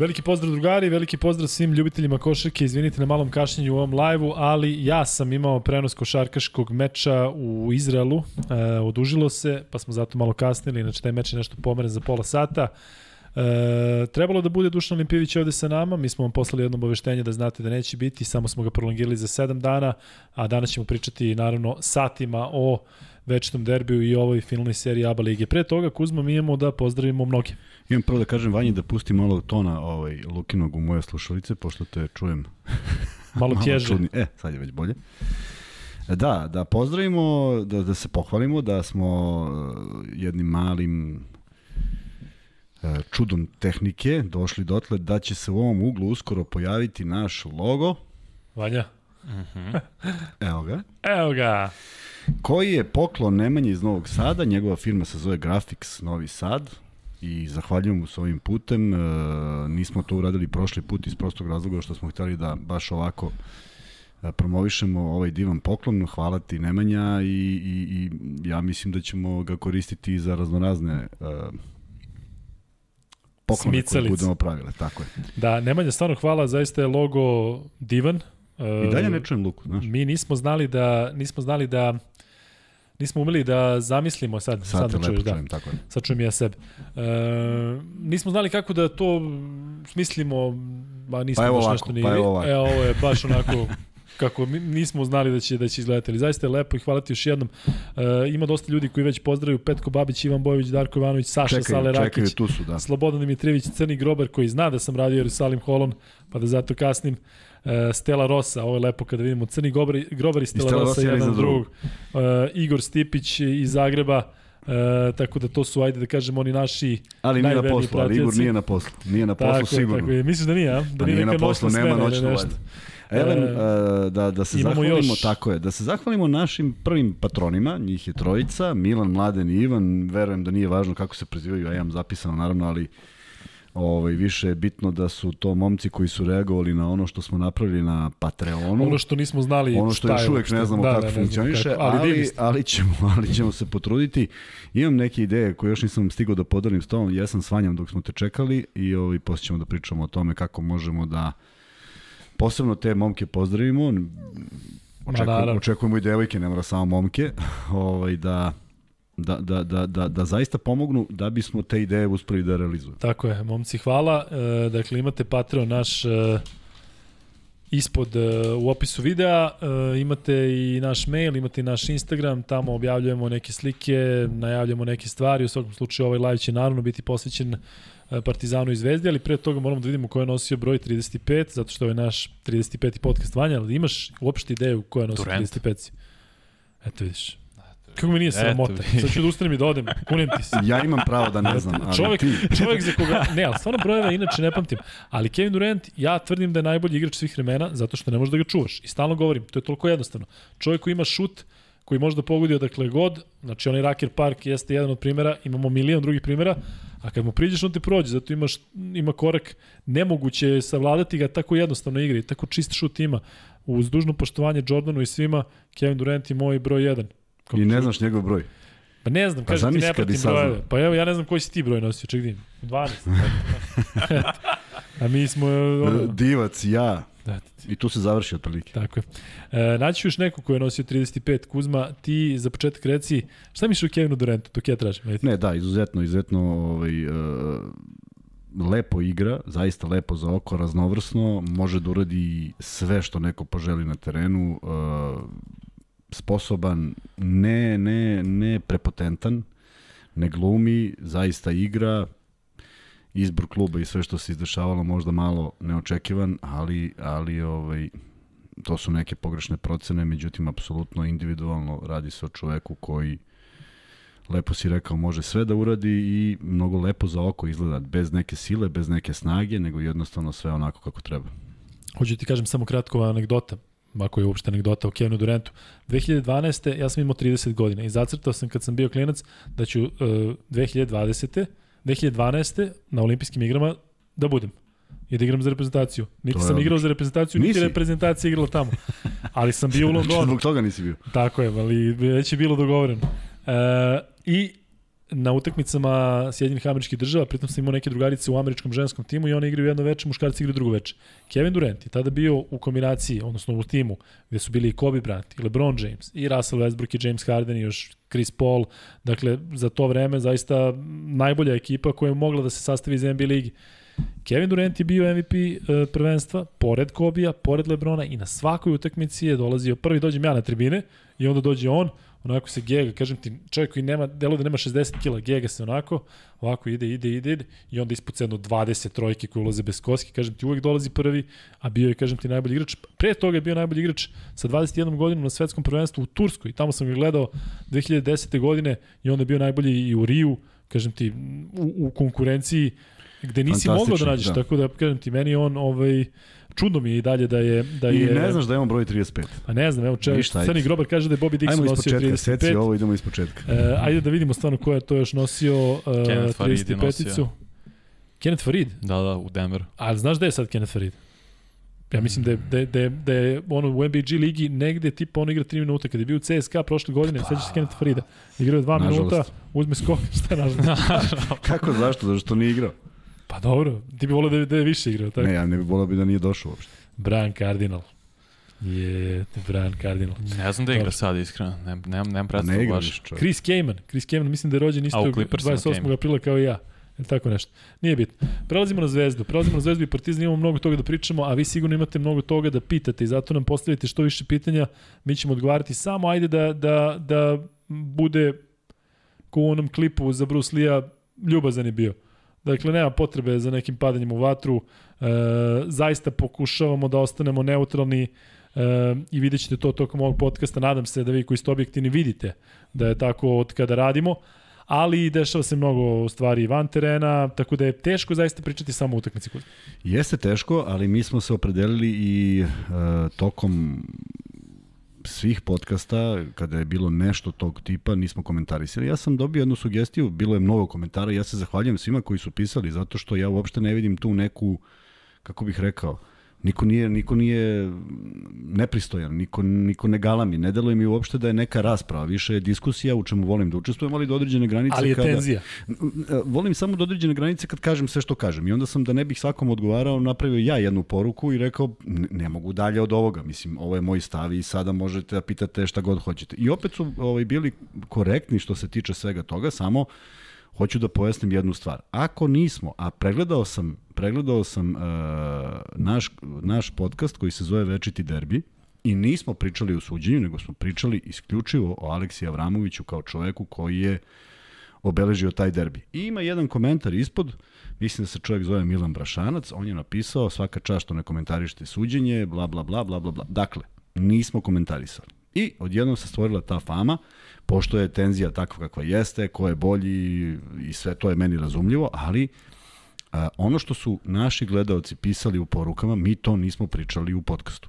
Veliki pozdrav drugari, veliki pozdrav svim ljubiteljima košarke. Izvinite na malom kašnjenju u ovom live-u, ali ja sam imao prenos košarkaškog meča u Izraelu. E, odužilo se, pa smo zato malo kasnili. Znači, taj meč je nešto pomeren za pola sata. E, trebalo da bude Dušan Olimpijević ovde sa nama, mi smo vam poslali jedno obaveštenje da znate da neće biti, samo smo ga prolongirali za 7 dana, a danas ćemo pričati naravno satima o večitom derbiju i ovoj finalnoj seriji ABA lige. Pre toga, Kuzma, mi imamo da pozdravimo mnoge. Imam prvo da kažem Vanji da pusti malo tona ovaj, Lukinog u moje slušalice, pošto te čujem malo, malo tježe. Čudni. E, sad je već bolje. Da, da pozdravimo, da, da se pohvalimo da smo uh, jednim malim uh, čudom tehnike došli dotle da će se u ovom uglu uskoro pojaviti naš logo. Vanja. Uh mhm. -huh. Evo ga. Evo ga. Koji je poklon Nemanje iz Novog Sada, njegova firma se zove Graphics Novi Sad i zahvaljujem mu s ovim putem. E, nismo to uradili prošli put iz prostog razloga što smo hteli da baš ovako e, promovišemo ovaj divan poklon. Hvala ti Nemanja i, i, i ja mislim da ćemo ga koristiti za raznorazne e, poklone Smicalic. koje budemo pravile. Tako je. Da, Nemanja, stvarno hvala, zaista je logo divan. I dalje ne čujem Luku, znaš. Mi nismo znali da, nismo znali da nismo umeli da zamislimo sad, sad, sad da čuješ, da. Tako je. Sad čujem ja sebe. E, nismo znali kako da to smislimo, ma nismo pa baš ovako, nešto ni... Pa evo ovako. E, ovo je baš onako kako mi nismo znali da će da će izgledati. Ali zaista je lepo i hvala ti još jednom. E, ima dosta ljudi koji već pozdravljaju Petko Babić, Ivan Bojović, Darko Ivanović, Saša čekaj, Sale Rakić, čekaj, tu su, da. Slobodan Dimitrijević, Crni Grober koji zna da sam radio Jerusalim Holon, pa da zato kasnim. E, Stela Rosa, ovo je lepo kada vidimo Crni Grober, Grober i Stela, I Stela Rosa, Rosa jedan drugog. Uh, Igor Stipić iz Zagreba, E, tako da to su, ajde da kažemo, oni naši Ali nije na poslu, ali Igor nije na poslu. Nije na poslu tako sigurno. Tako je. Misliš da nije, a? Da pa nije, nije na poslu, nema noćnu vajdu. Elem, e, da, da se zahvalimo, još. tako je, da se zahvalimo našim prvim patronima, njih je trojica, Milan, Mladen i Ivan, verujem da nije važno kako se prezivaju, ja imam zapisano naravno, ali Ovaj, više je bitno da su to momci koji su reagovali na ono što smo napravili na Patreonu. Ono što nismo znali Ono što još uvek ne znamo da, kako da, funkcioniše, kako, ali, ali, ali, ćemo, ali ćemo se potruditi. Imam neke ideje koje još nisam stigao da podelim s tom. Ja sam svanjam dok smo te čekali i ovaj, posle ćemo da pričamo o tome kako možemo da posebno te momke pozdravimo. Očekujemo, očekujemo i devojke, ne mora samo momke, ovaj, da da, da, da, da, da zaista pomognu da bismo te ideje uspeli da realizujemo. Tako je, momci, hvala. E, dakle, imate Patreon naš e, ispod e, u opisu videa, e, imate i naš mail, imate i naš Instagram, tamo objavljujemo neke slike, najavljamo neke stvari, u svakom slučaju ovaj live će naravno biti posvećen e, Partizanu i Zvezdi, ali pre toga moramo da vidimo ko je nosio broj 35, zato što je naš 35. podcast Vanja, ali imaš uopšte ideju ko je nosio Durant. 35. Eto vidiš. Kako mi nije sramota? Sad ću da ustanem i da odem, kunem ti se. Ja imam pravo da ne znam, ali čovjek, ti... čovjek za koga, ne, ali stvarno brojeva inače ne pamtim. Ali Kevin Durant, ja tvrdim da je najbolji igrač svih vremena zato što ne možeš da ga čuvaš. I stalno govorim, to je toliko jednostavno. Čovjek koji ima šut, koji može da pogodi odakle god, znači onaj Raker Park jeste jedan od primjera, imamo milion drugih primjera, a kad mu priđeš on te prođe, zato imaš, ima korak, nemoguće je savladati ga tako jednostavno igri, tako čist šut ima. Uz dužno poštovanje Jordanu i svima, Kevin Durant je moj broj 1 I ne znaš njegov broj. Pa ne znam, pa kažem ti ne pratim brojeve. Pa evo, ja ne znam koji si ti broj nosio, ček dim. 12. A mi smo... Ono... Divac, ja. Da, I tu se završi otprilike. Tako je. E, naći još neko ko je nosio 35 Kuzma, ti za početak reci, šta misliš o Kevinu Durantu, dok ja tražim? Ajde. Ne, da, izuzetno, izuzetno ovaj, uh, lepo igra, zaista lepo za oko, raznovrsno, može da uradi sve što neko poželi na terenu, uh, sposoban, ne, ne, ne prepotentan, ne glumi, zaista igra, izbor kluba i sve što se izdešavalo možda malo neočekivan, ali, ali ovaj, to su neke pogrešne procene, međutim, apsolutno individualno radi se o čoveku koji lepo si rekao, može sve da uradi i mnogo lepo za oko izgleda, bez neke sile, bez neke snage, nego jednostavno sve onako kako treba. Hoću ti kažem samo kratko anegdota ako je uopšte anegdota o Kevinu Durantu. 2012. ja sam imao 30 godina i zacrtao sam kad sam bio klinac da ću uh, 2020. 2012. na olimpijskim igrama da budem i da igram za reprezentaciju. Niti sam igrao za reprezentaciju, niti reprezentacija igrala tamo. Ali sam bio u Londonu. Zbog toga nisi bio. Tako je, ali već je bilo dogovoreno. E, I na utakmicama Sjedinjenih američkih država, pritom sam imao neke drugarice u američkom ženskom timu i oni igraju jedno veče, muškarci igraju drugo veče. Kevin Durant je tada bio u kombinaciji, odnosno u timu, gde su bili i Kobe Bryant, i LeBron James, i Russell Westbrook, i James Harden, i još Chris Paul. Dakle, za to vreme zaista najbolja ekipa koja je mogla da se sastavi iz NBA ligi. Kevin Durant je bio MVP uh, prvenstva, pored Kobija, pored Lebrona i na svakoj utakmici je dolazio, prvi dođem ja na tribine i onda dođe on, onako se gega, kažem ti, čovjek koji nema, delo da nema 60 kila, gega se onako, ovako ide, ide, ide, ide i onda ispuca jedno 20 trojke koje ulaze bez koske, kažem ti, uvek dolazi prvi, a bio je, kažem ti, najbolji igrač. Pre toga je bio najbolji igrač sa 21 godinom na svetskom prvenstvu u Turskoj, tamo sam ga gledao 2010. godine i onda je bio najbolji i u Riju, kažem ti, u, u konkurenciji gde nisi mogao da nađeš, da. tako da kažem ti, meni on ovaj, čudno mi je i dalje da je... Da I je, ne znaš da je on broj 35. Pa ne znam, evo če, Crni Grobar kaže da je Bobby Dixon nosio 35. Seci ovo, idemo iz početka. E, ajde da vidimo stvarno ko je to još nosio uh, 35-icu. Kenneth Farid? Da, da, u Denveru. A znaš da je sad Kenneth Farid? Ja mislim da je, da je, da je, da je ono u NBG ligi negde tipa on igra 3 minuta. Kada je bio u CSKA prošle godine, pa. sećaš se Kenneth Farida, igrao 2 minuta, uzme skok, šta je nažalost? Kako, zašto? Zašto što nije igrao? Pa dobro, ti bi volio da, da je više igrao, tako? Ne, ja ne bi volio bi da nije došao uopšte. Brian Cardinal. Je, Brian Cardinal. Ne znam da igra sad, iskreno. Ne, nemam, nemam predstavu ne igraš, čovjek. Chris Kaman. Chris Kaman, mislim da je rođen isto 28. aprila kao i ja. Ili tako nešto. Nije bitno. Prelazimo na Zvezdu. Prelazimo na Zvezdu i Partizan imamo mnogo toga da pričamo, a vi sigurno imate mnogo toga da pitate i zato nam postavite što više pitanja. Mi ćemo odgovarati samo ajde da, da, da bude ko u onom klipu za Bruce Lee-a ljubazan je bio. Dakle, nema potrebe za nekim padanjem u vatru. E, zaista pokušavamo da ostanemo neutralni e, i vidjet ćete to tokom ovog podcasta. Nadam se da vi koji ste objektivni vidite da je tako od kada radimo ali dešava se mnogo stvari van terena, tako da je teško zaista pričati samo o utakmici. Jeste teško, ali mi smo se opredelili i uh, tokom svih podcasta, kada je bilo nešto tog tipa, nismo komentarisali. Ja sam dobio jednu sugestiju, bilo je mnogo komentara, ja se zahvaljujem svima koji su pisali, zato što ja uopšte ne vidim tu neku, kako bih rekao, niko nije, niko nije nepristojan, niko, niko ne galami, ne deluje mi uopšte da je neka rasprava, više je diskusija u čemu volim da učestvujem, ali do određene granice ali je kada, tenzija. Volim samo do određene granice kad kažem sve što kažem i onda sam da ne bih svakom odgovarao, napravio ja jednu poruku i rekao ne, ne mogu dalje od ovoga, mislim ovo je moj stav i sada možete da pitate šta god hoćete. I opet su ovaj, bili korektni što se tiče svega toga, samo hoću da pojasnim jednu stvar. Ako nismo, a pregledao sam, pregledao sam uh, naš, naš podcast koji se zove Večiti derbi, i nismo pričali o suđenju, nego smo pričali isključivo o Aleksiju Avramoviću kao čoveku koji je obeležio taj derbi. I ima jedan komentar ispod, mislim da se čovjek zove Milan Brašanac, on je napisao svaka čast što ne komentarišite suđenje, bla bla bla bla bla bla. Dakle, nismo komentarisali. I odjednom se stvorila ta fama, pošto je tenzija takva kakva jeste, ko je bolji i sve to je meni razumljivo, ali a, ono što su naši gledalci pisali u porukama, mi to nismo pričali u podcastu.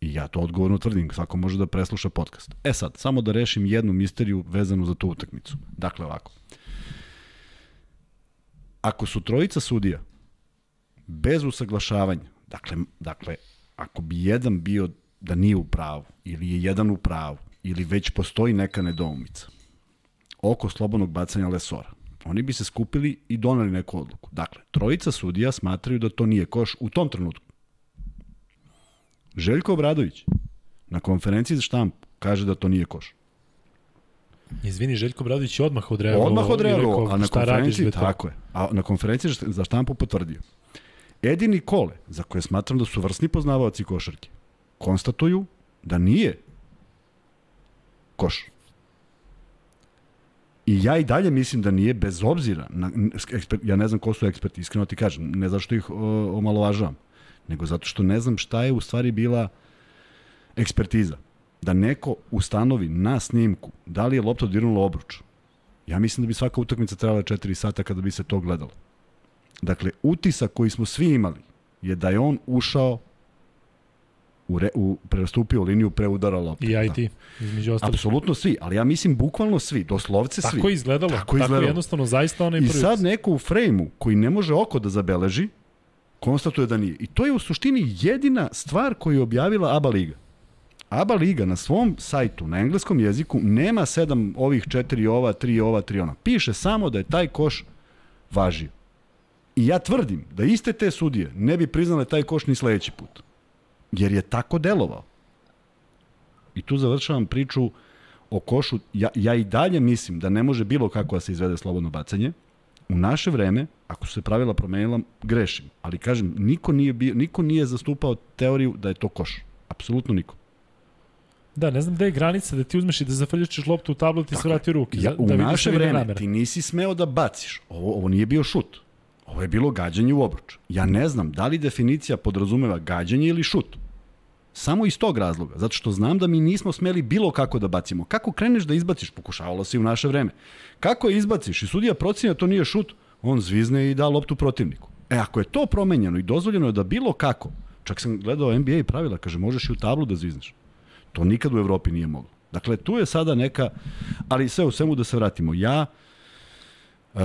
I ja to odgovorno tvrdim, svako može da presluša podcast. E sad, samo da rešim jednu misteriju vezanu za tu utakmicu. Dakle, ovako. Ako su trojica sudija bez usaglašavanja, dakle, dakle ako bi jedan bio da nije u pravu, ili je jedan u pravu, ili već postoji neka nedoumica oko slobodnog bacanja lesora, oni bi se skupili i donali neku odluku. Dakle, trojica sudija smatraju da to nije koš u tom trenutku. Željko Obradović na konferenciji za štampu kaže da to nije koš. Izvini, Željko Bradović je odmah odreagovao. Odmah odreagovao, a na konferenciji, tako je, a na konferenciji za štampu potvrdio. Edini Kole, za koje smatram da su vrsni poznavaoci košarke, konstatuju da nije koš. I ja i dalje mislim da nije, bez obzira, na, ekspert, ja ne znam ko su eksperti, iskreno ti kažem, ne zato što ih o, omalovažavam, nego zato što ne znam šta je u stvari bila ekspertiza. Da neko ustanovi na snimku da li je lopta dirnula obruč. Ja mislim da bi svaka utakmica trebala 4 sata kada bi se to gledalo. Dakle, utisak koji smo svi imali je da je on ušao u, re, u prestupio liniju pre udara lopte. I IT, da. između ostalih. Apsolutno svi, ali ja mislim bukvalno svi, doslovce svi. Tako izgledalo, tako, izgledalo. tako jednostavno, zaista onaj prvi. I sad neko u frejmu koji ne može oko da zabeleži, konstatuje da nije. I to je u suštini jedina stvar koju je objavila ABA Liga. ABA liga na svom sajtu na engleskom jeziku nema sedam ovih četiri ova, tri ova, tri ona. Piše samo da je taj koš važio. I ja tvrdim da iste te sudije ne bi priznale taj koš ni sledeći put. Jer je tako delovao. I tu završavam priču o košu. Ja, ja i dalje mislim da ne može bilo kako da se izvede slobodno bacanje. U naše vreme, ako su se pravila promenila, grešim. Ali kažem, niko nije, bio, niko nije zastupao teoriju da je to koš. Apsolutno niko. Da, ne znam gde je granica da ti uzmeš i da zafrljačeš loptu u tablu ti se vrati u ruke. Ja, da u naše da vidi vreme ti nisi smeo da baciš. Ovo, ovo nije bio šut. Ovo je bilo gađanje u obruč. Ja ne znam da li definicija podrazumeva gađanje ili šut. Samo iz tog razloga, zato što znam da mi nismo smeli bilo kako da bacimo. Kako kreneš da izbaciš, pokušavalo se i u naše vreme. Kako je izbaciš i sudija procjenja da to nije šut, on zvizne i da loptu protivniku. E, ako je to promenjeno i dozvoljeno je da bilo kako, čak sam gledao NBA pravila, kaže možeš i u tablu da zvizneš. To nikad u Evropi nije moglo. Dakle, tu je sada neka, ali sve u svemu da se vratimo. Ja uh,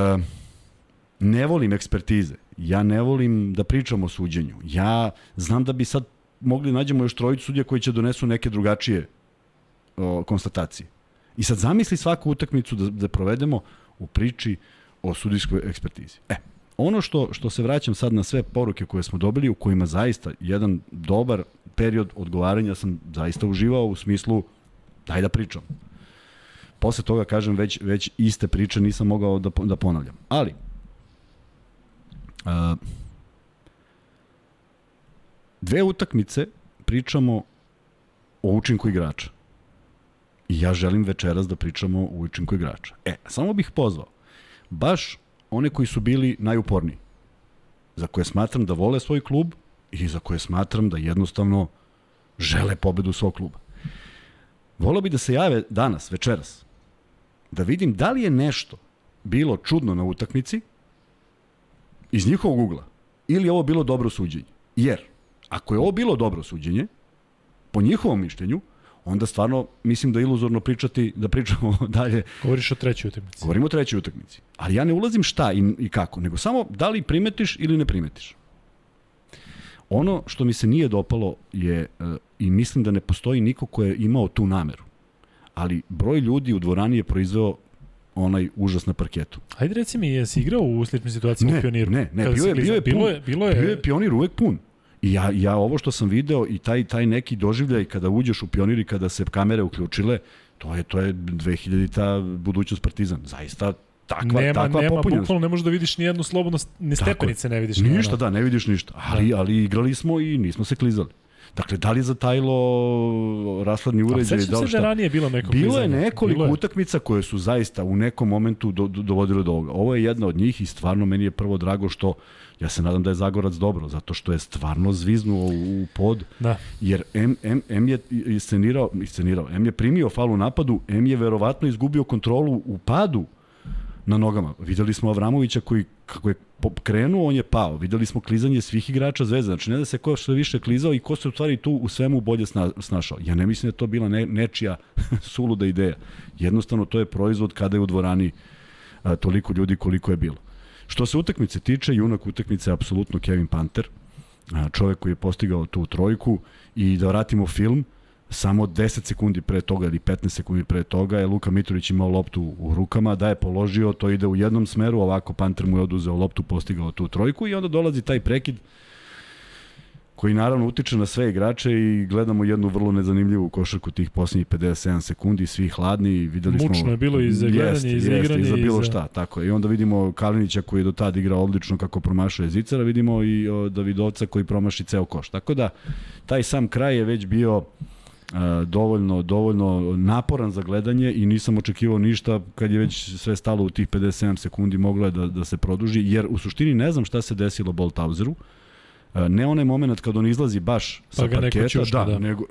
ne volim ekspertize. Ja ne volim da pričam o suđenju. Ja znam da bi sad mogli da nađemo još trojicu sudija koji će donesu neke drugačije o, konstatacije. I sad zamisli svaku utakmicu da, da provedemo u priči o sudijskoj ekspertizi. E, ono što, što se vraćam sad na sve poruke koje smo dobili, u kojima zaista jedan dobar period odgovaranja sam zaista uživao u smislu daj da pričam. Posle toga, kažem, već, već iste priče nisam mogao da, da ponavljam. Ali, dve utakmice pričamo o učinku igrača. I ja želim večeras da pričamo o učinku igrača. E, samo bih pozvao baš one koji su bili najuporniji, za koje smatram da vole svoj klub i za koje smatram da jednostavno žele pobedu svog kluba. Volao bi da se jave danas, večeras, da vidim da li je nešto bilo čudno na utakmici iz njihovog ugla ili je ovo bilo dobro suđenje. Jer, ako je ovo bilo dobro suđenje, po njihovom mišljenju, onda stvarno mislim da je iluzorno pričati, da pričamo dalje. Govoriš o trećoj utakmici. Govorimo o trećoj utakmici. Ali ja ne ulazim šta i, i kako, nego samo da li primetiš ili ne primetiš. Ono što mi se nije dopalo je, e, i mislim da ne postoji niko ko je imao tu nameru, ali broj ljudi u dvorani je proizveo onaj užas na parketu. Ajde reci mi, jesi igrao u sličnoj situaciji Ne, u pioniru? ne, ne, bio je- bio je bilo je, bilo je, Bio je pionir uvek pun. I ja, ja ovo što sam video i taj, taj neki doživljaj kada uđeš u pionir i kada se kamere uključile, to je, to je 2000-ta budućnost Partizan. Zaista takva, nema, takva nema, popunjenost. bukvalno ne možeš da vidiš ni jednu slobodno, ni Tako stepenice ne vidiš. Ništa, da, ne vidiš ništa. Ali, ali igrali smo i nismo se klizali. Dakle, da li je zatajilo rasladni uređaj? Da se li da šta? ranije bilo neko Bilo je nekoliko Bilo je. utakmica koje su zaista u nekom momentu do, do, dovodile do ovoga. Ovo je jedna od njih i stvarno meni je prvo drago što ja se nadam da je Zagorac dobro, zato što je stvarno zviznuo u, u pod, Da. jer M, M, M je iscenirao, iscenirao, M je primio fal u napadu, M je verovatno izgubio kontrolu u padu na nogama. Videli smo Avramovića koji kako je krenuo, on je pao. Videli smo klizanje svih igrača Zvezde. Znači, ne da se ko što više klizao i ko se u stvari tu u svemu bolje sna, snašao. Ja ne mislim da je to bila ne, nečija suluda ideja. Jednostavno, to je proizvod kada je u dvorani a, toliko ljudi koliko je bilo. Što se utakmice tiče, junak utakmice je apsolutno Kevin Panter, a, čovek koji je postigao tu trojku i da vratimo film, samo 10 sekundi pre toga ili 15 sekundi pre toga je Luka Mitrović imao loptu u rukama, da je položio, to ide u jednom smeru, ovako Panter mu je oduzeo loptu, postigao tu trojku i onda dolazi taj prekid koji naravno utiče na sve igrače i gledamo jednu vrlo nezanimljivu košarku tih poslednjih 57 sekundi, svi hladni, videli smo... Mučno je bilo i za gledanje, i za igranje, i za i bilo za- šta, tako je. I onda vidimo Kalinića koji je do tada igrao odlično kako promašuje Zicara, vidimo i Davidovca koji promaši ceo koš. Tako da, taj sam kraj je već bio dovoljno, dovoljno naporan za gledanje i nisam očekivao ništa kad je već sve stalo u tih 57 sekundi moglo je da, da se produži, jer u suštini ne znam šta se desilo Boltauzeru, A, ne onaj moment kad on izlazi baš sa Pa neko parketa, ćuška, da, da. nego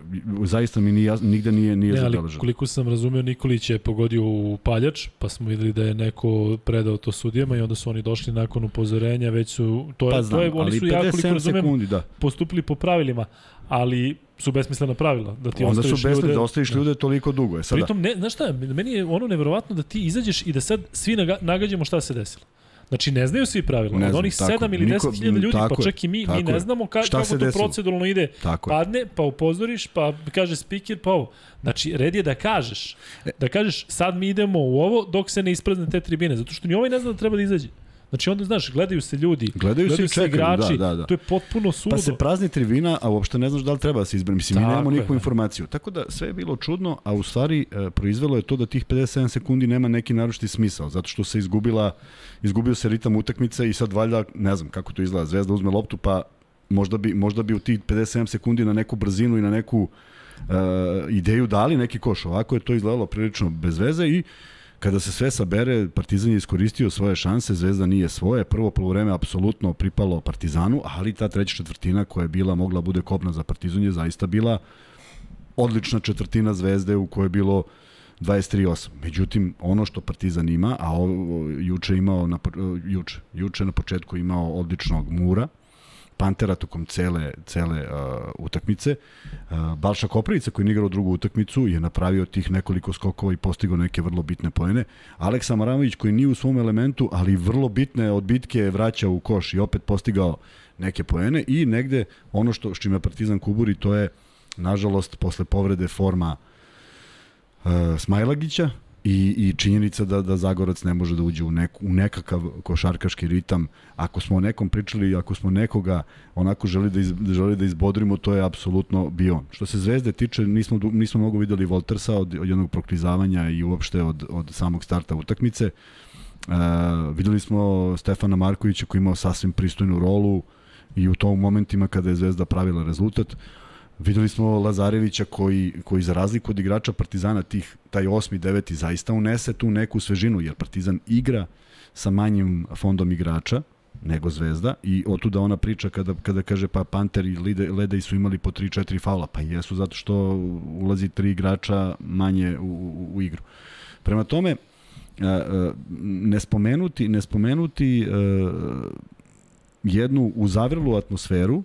zaista mi nije, nigde nije, nije Ne, zabeleženo. koliko sam razumeo, Nikolić je pogodio u paljač, pa smo videli da je neko predao to sudijama i onda su oni došli nakon upozorenja, već su, to je, Pa znam, to je oni su ja koliko 57 razumem sekundi, da. postupili po pravilima, ali su besmislena pravila. Da ti Onda su ostaviš besni ljude, da ostaviš ljude toliko dugo. E sada, Pritom, ne, znaš šta, meni je ono neverovatno da ti izađeš i da sad svi naga, nagađamo šta se desilo. Znači, ne znaju svi pravila. Ne Od znam, onih tako. 7 ili Niko- 10.000 ljudi, tako pa je, čak i mi, mi ne je. znamo ka, kako se to desilo? proceduralno ide. Tako je. Padne, pa upozoriš, pa kaže speaker, pa ovo. Znači, red je da kažeš. E. Da kažeš, sad mi idemo u ovo dok se ne isprazne te tribine. Zato što ni ovaj ne zna da treba da izađe. Znači, onda, znaš, gledaju se ljudi, Gledaju se i čekaju, igrači, da, da, da. to je potpuno suludo. Pa se prazni tribina, a uopšte ne znaš da li treba da se izbere. Mislim, mi Tako nemamo je, nikakvu da. informaciju. Tako da sve je bilo čudno, a u stvari e, proizvelo je to da tih 57 sekundi nema neki naročiti smisao, zato što se izgubila, izgubio se ritam utakmice i sad valjda, ne znam kako to izgleda, Zvezda uzme loptu pa možda bi, možda bi u tih 57 sekundi na neku brzinu i na neku uh, ideju dali neki koš. Ovako je to izgledalo prilično bez veze i kada se sve sabere, Partizan je iskoristio svoje šanse, Zvezda nije svoje. Prvo polovreme apsolutno pripalo Partizanu, ali ta treća četvrtina koja je bila mogla bude kopna za Partizan je zaista bila odlična četvrtina Zvezde u kojoj je bilo 23-8. Međutim, ono što Partizan ima, a ovo, juče imao na, juče, juče na početku imao odličnog Mura, Pantera tokom cele, cele uh, utakmice. Uh, Balša Koprivica koji je igrao drugu utakmicu je napravio tih nekoliko skokova i postigao neke vrlo bitne poene. Aleksa Maramović koji nije u svom elementu, ali vrlo bitne odbitke je vraćao u koš i opet postigao neke poene i negde ono što s čime Partizan kuburi to je nažalost posle povrede forma uh, Smajlagića i, i činjenica da, da Zagorac ne može da uđe u, neku, u nekakav košarkaški ritam. Ako smo o nekom pričali, ako smo nekoga onako želi da, iz, želi da izbodrimo, to je apsolutno bio. Što se Zvezde tiče, nismo, nismo mnogo videli Voltersa od, od jednog proklizavanja i uopšte od, od samog starta utakmice. Uh, videli smo Stefana Markovića koji imao sasvim pristojnu rolu i u tom momentima kada je Zvezda pravila rezultat. Videli smo Lazarevića koji, koji za razliku od igrača Partizana tih, taj osmi, deveti zaista unese tu neku svežinu, jer Partizan igra sa manjim fondom igrača nego Zvezda i otuda ona priča kada, kada kaže pa Panter i Lede, Ledej su imali po 3-4 faula, pa jesu zato što ulazi tri igrača manje u, u, u igru. Prema tome, a, a, ne spomenuti, ne spomenuti a, jednu uzavrelu atmosferu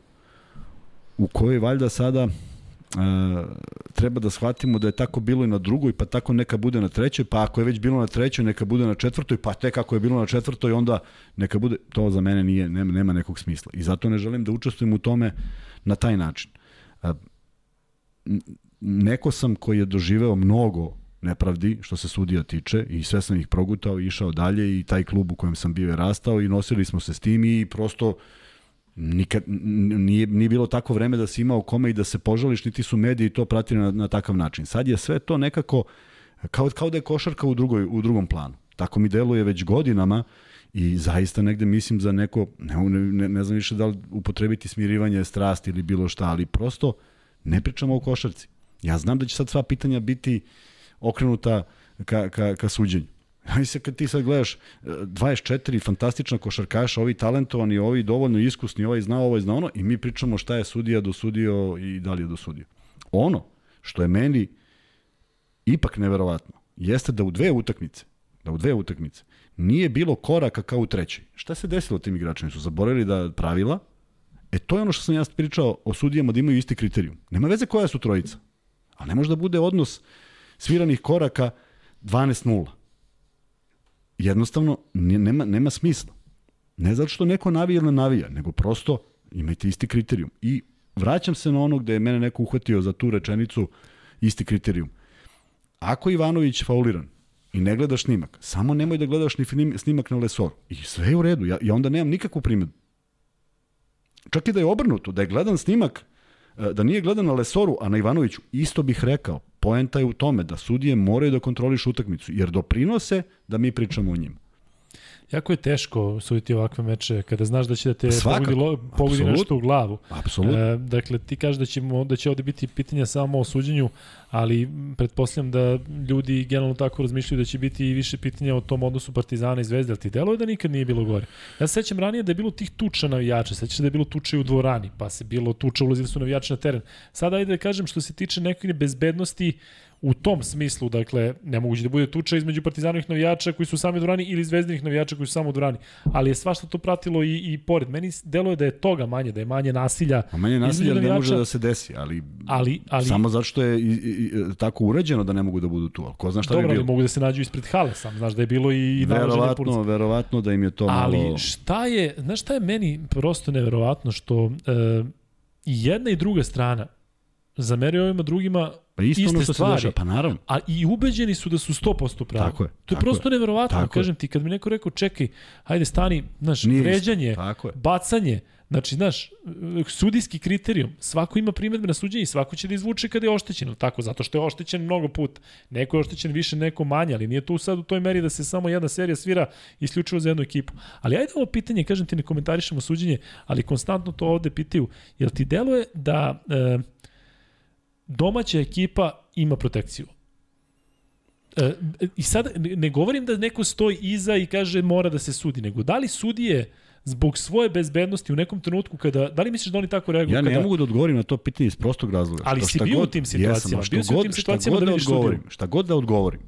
u kojoj valjda sada uh, treba da shvatimo da je tako bilo i na drugoj, pa tako neka bude na trećoj, pa ako je već bilo na trećoj, neka bude na četvrtoj, pa tek ako je bilo na četvrtoj, onda neka bude, to za mene nije, nema, nema nekog smisla. I zato ne želim da učestvujem u tome na taj način. Uh, n- neko sam koji je doživeo mnogo nepravdi što se sudija tiče i sve sam ih progutao i išao dalje i taj klub u kojem sam bio je rastao i nosili smo se s tim i prosto nikad nije, nije bilo tako vreme da si imao kome i da se požališ, niti su mediji to pratili na, na takav način. Sad je sve to nekako kao, kao da je košarka u, drugoj, u drugom planu. Tako mi deluje već godinama i zaista negde mislim za neko, ne, ne, ne znam više da li upotrebiti smirivanje strasti ili bilo šta, ali prosto ne pričamo o košarci. Ja znam da će sad sva pitanja biti okrenuta ka, ka, ka suđenju. Aj se kad ti sad gledaš e, 24 fantastična košarkaša, ovi talentovani, ovi dovoljno iskusni, ovaj zna, ovaj zna ono, i mi pričamo šta je sudija dosudio i da li je dosudio. Ono što je meni ipak neverovatno, jeste da u dve utakmice, da u dve utakmice, nije bilo koraka kao u trećoj. Šta se desilo tim igračima? Su zaboravili da pravila? E to je ono što sam ja pričao o sudijama da imaju isti kriterijum. Nema veze koja su trojica. Ali ne može da bude odnos sviranih koraka 12-0 jednostavno nema, nema smisla. Ne zato što neko navija ili navija, nego prosto imajte isti kriterijum. I vraćam se na ono gde je mene neko uhvatio za tu rečenicu isti kriterijum. Ako Ivanović fauliran i ne gledaš snimak, samo nemoj da gledaš ni snimak na lesoru. I sve je u redu. Ja, ja onda nemam nikakvu primjedbu. Čak i da je obrnuto, da je gledan snimak, da nije gledan na Lesoru, a na Ivanoviću, isto bih rekao, poenta je u tome da sudije moraju da kontrolišu utakmicu, jer doprinose da mi pričamo o njima. Jako je teško suditi ovakve meče kada znaš da će da te Svakako. pogodi, lo, pogodi nešto u glavu. Apsolutno. E, dakle, ti kažeš da, ćemo, da će ovde biti pitanja samo o suđenju, ali pretpostavljam da ljudi generalno tako razmišljaju da će biti i više pitanja o tom odnosu Partizana i Zvezde, ali ti deluje da nikad nije bilo gore. Ja se sećam ranije da je bilo tih tuča navijača, sećaš se da je bilo tuča u dvorani, pa se bilo tuča, ulazili su navijači na teren. Sada ajde da kažem što se tiče nekakve bezbednosti u tom smislu, dakle, nemoguće da bude tuča između partizanovih navijača koji su sami u dvorani ili zvezdinih navijača koji su samo u dvorani, ali je svašta to pratilo i, i pored. Meni deluje da je toga manje, da je manje nasilja. A manje nasilja ne može da se desi, ali, Ali, ali samo zato što je i, i, i, tako uređeno da ne mogu da budu tu. Ali ko zna šta dobro, bi ali bilo? mogu da se nađu ispred hale, sam znaš da je bilo i, Verovatno, verovatno da im je to Ali malo... šta je, znaš šta je meni prosto neverovatno što e, i jedna i druga strana zameraju ovima drugima Pa isto iste ono što se stvari. dešava, pa naravno. a i ubeđeni su da su 100% pravi. Tako je, To je prosto je. neverovatno, Tako je. kažem ti, kad mi neko rekao, čekaj, hajde stani, znaš, Nije vređanje, Tako je. bacanje, znači, znaš, sudijski kriterijum, svako ima primedbe na suđenje i svako će da izvuče kada je oštećen, tako, zato što je oštećen mnogo puta. Neko je oštećen više, neko manje, ali nije tu sad u toj meri da se samo jedna serija svira isključivo za jednu ekipu. Ali ajde ovo pitanje, kažem ti, ne komentarišemo suđenje, ali konstantno to ovde pitaju, jel ti deluje da e, domaća ekipa ima protekciju? E, I sad ne- govorim da neko stoji iza i kaže mora da se sudi, nego da li sudije zbog svoje bezbednosti u nekom trenutku kada, da li misliš da oni tako reaguju Ja kada... ne mogu da odgovorim na to pitanje iz prostog razloga. Ali Što si šta bio u god- tim situacijama, Jesam, a što bio si u god- tim šta situacijama god da da odgovorim, šta god da odgovorim,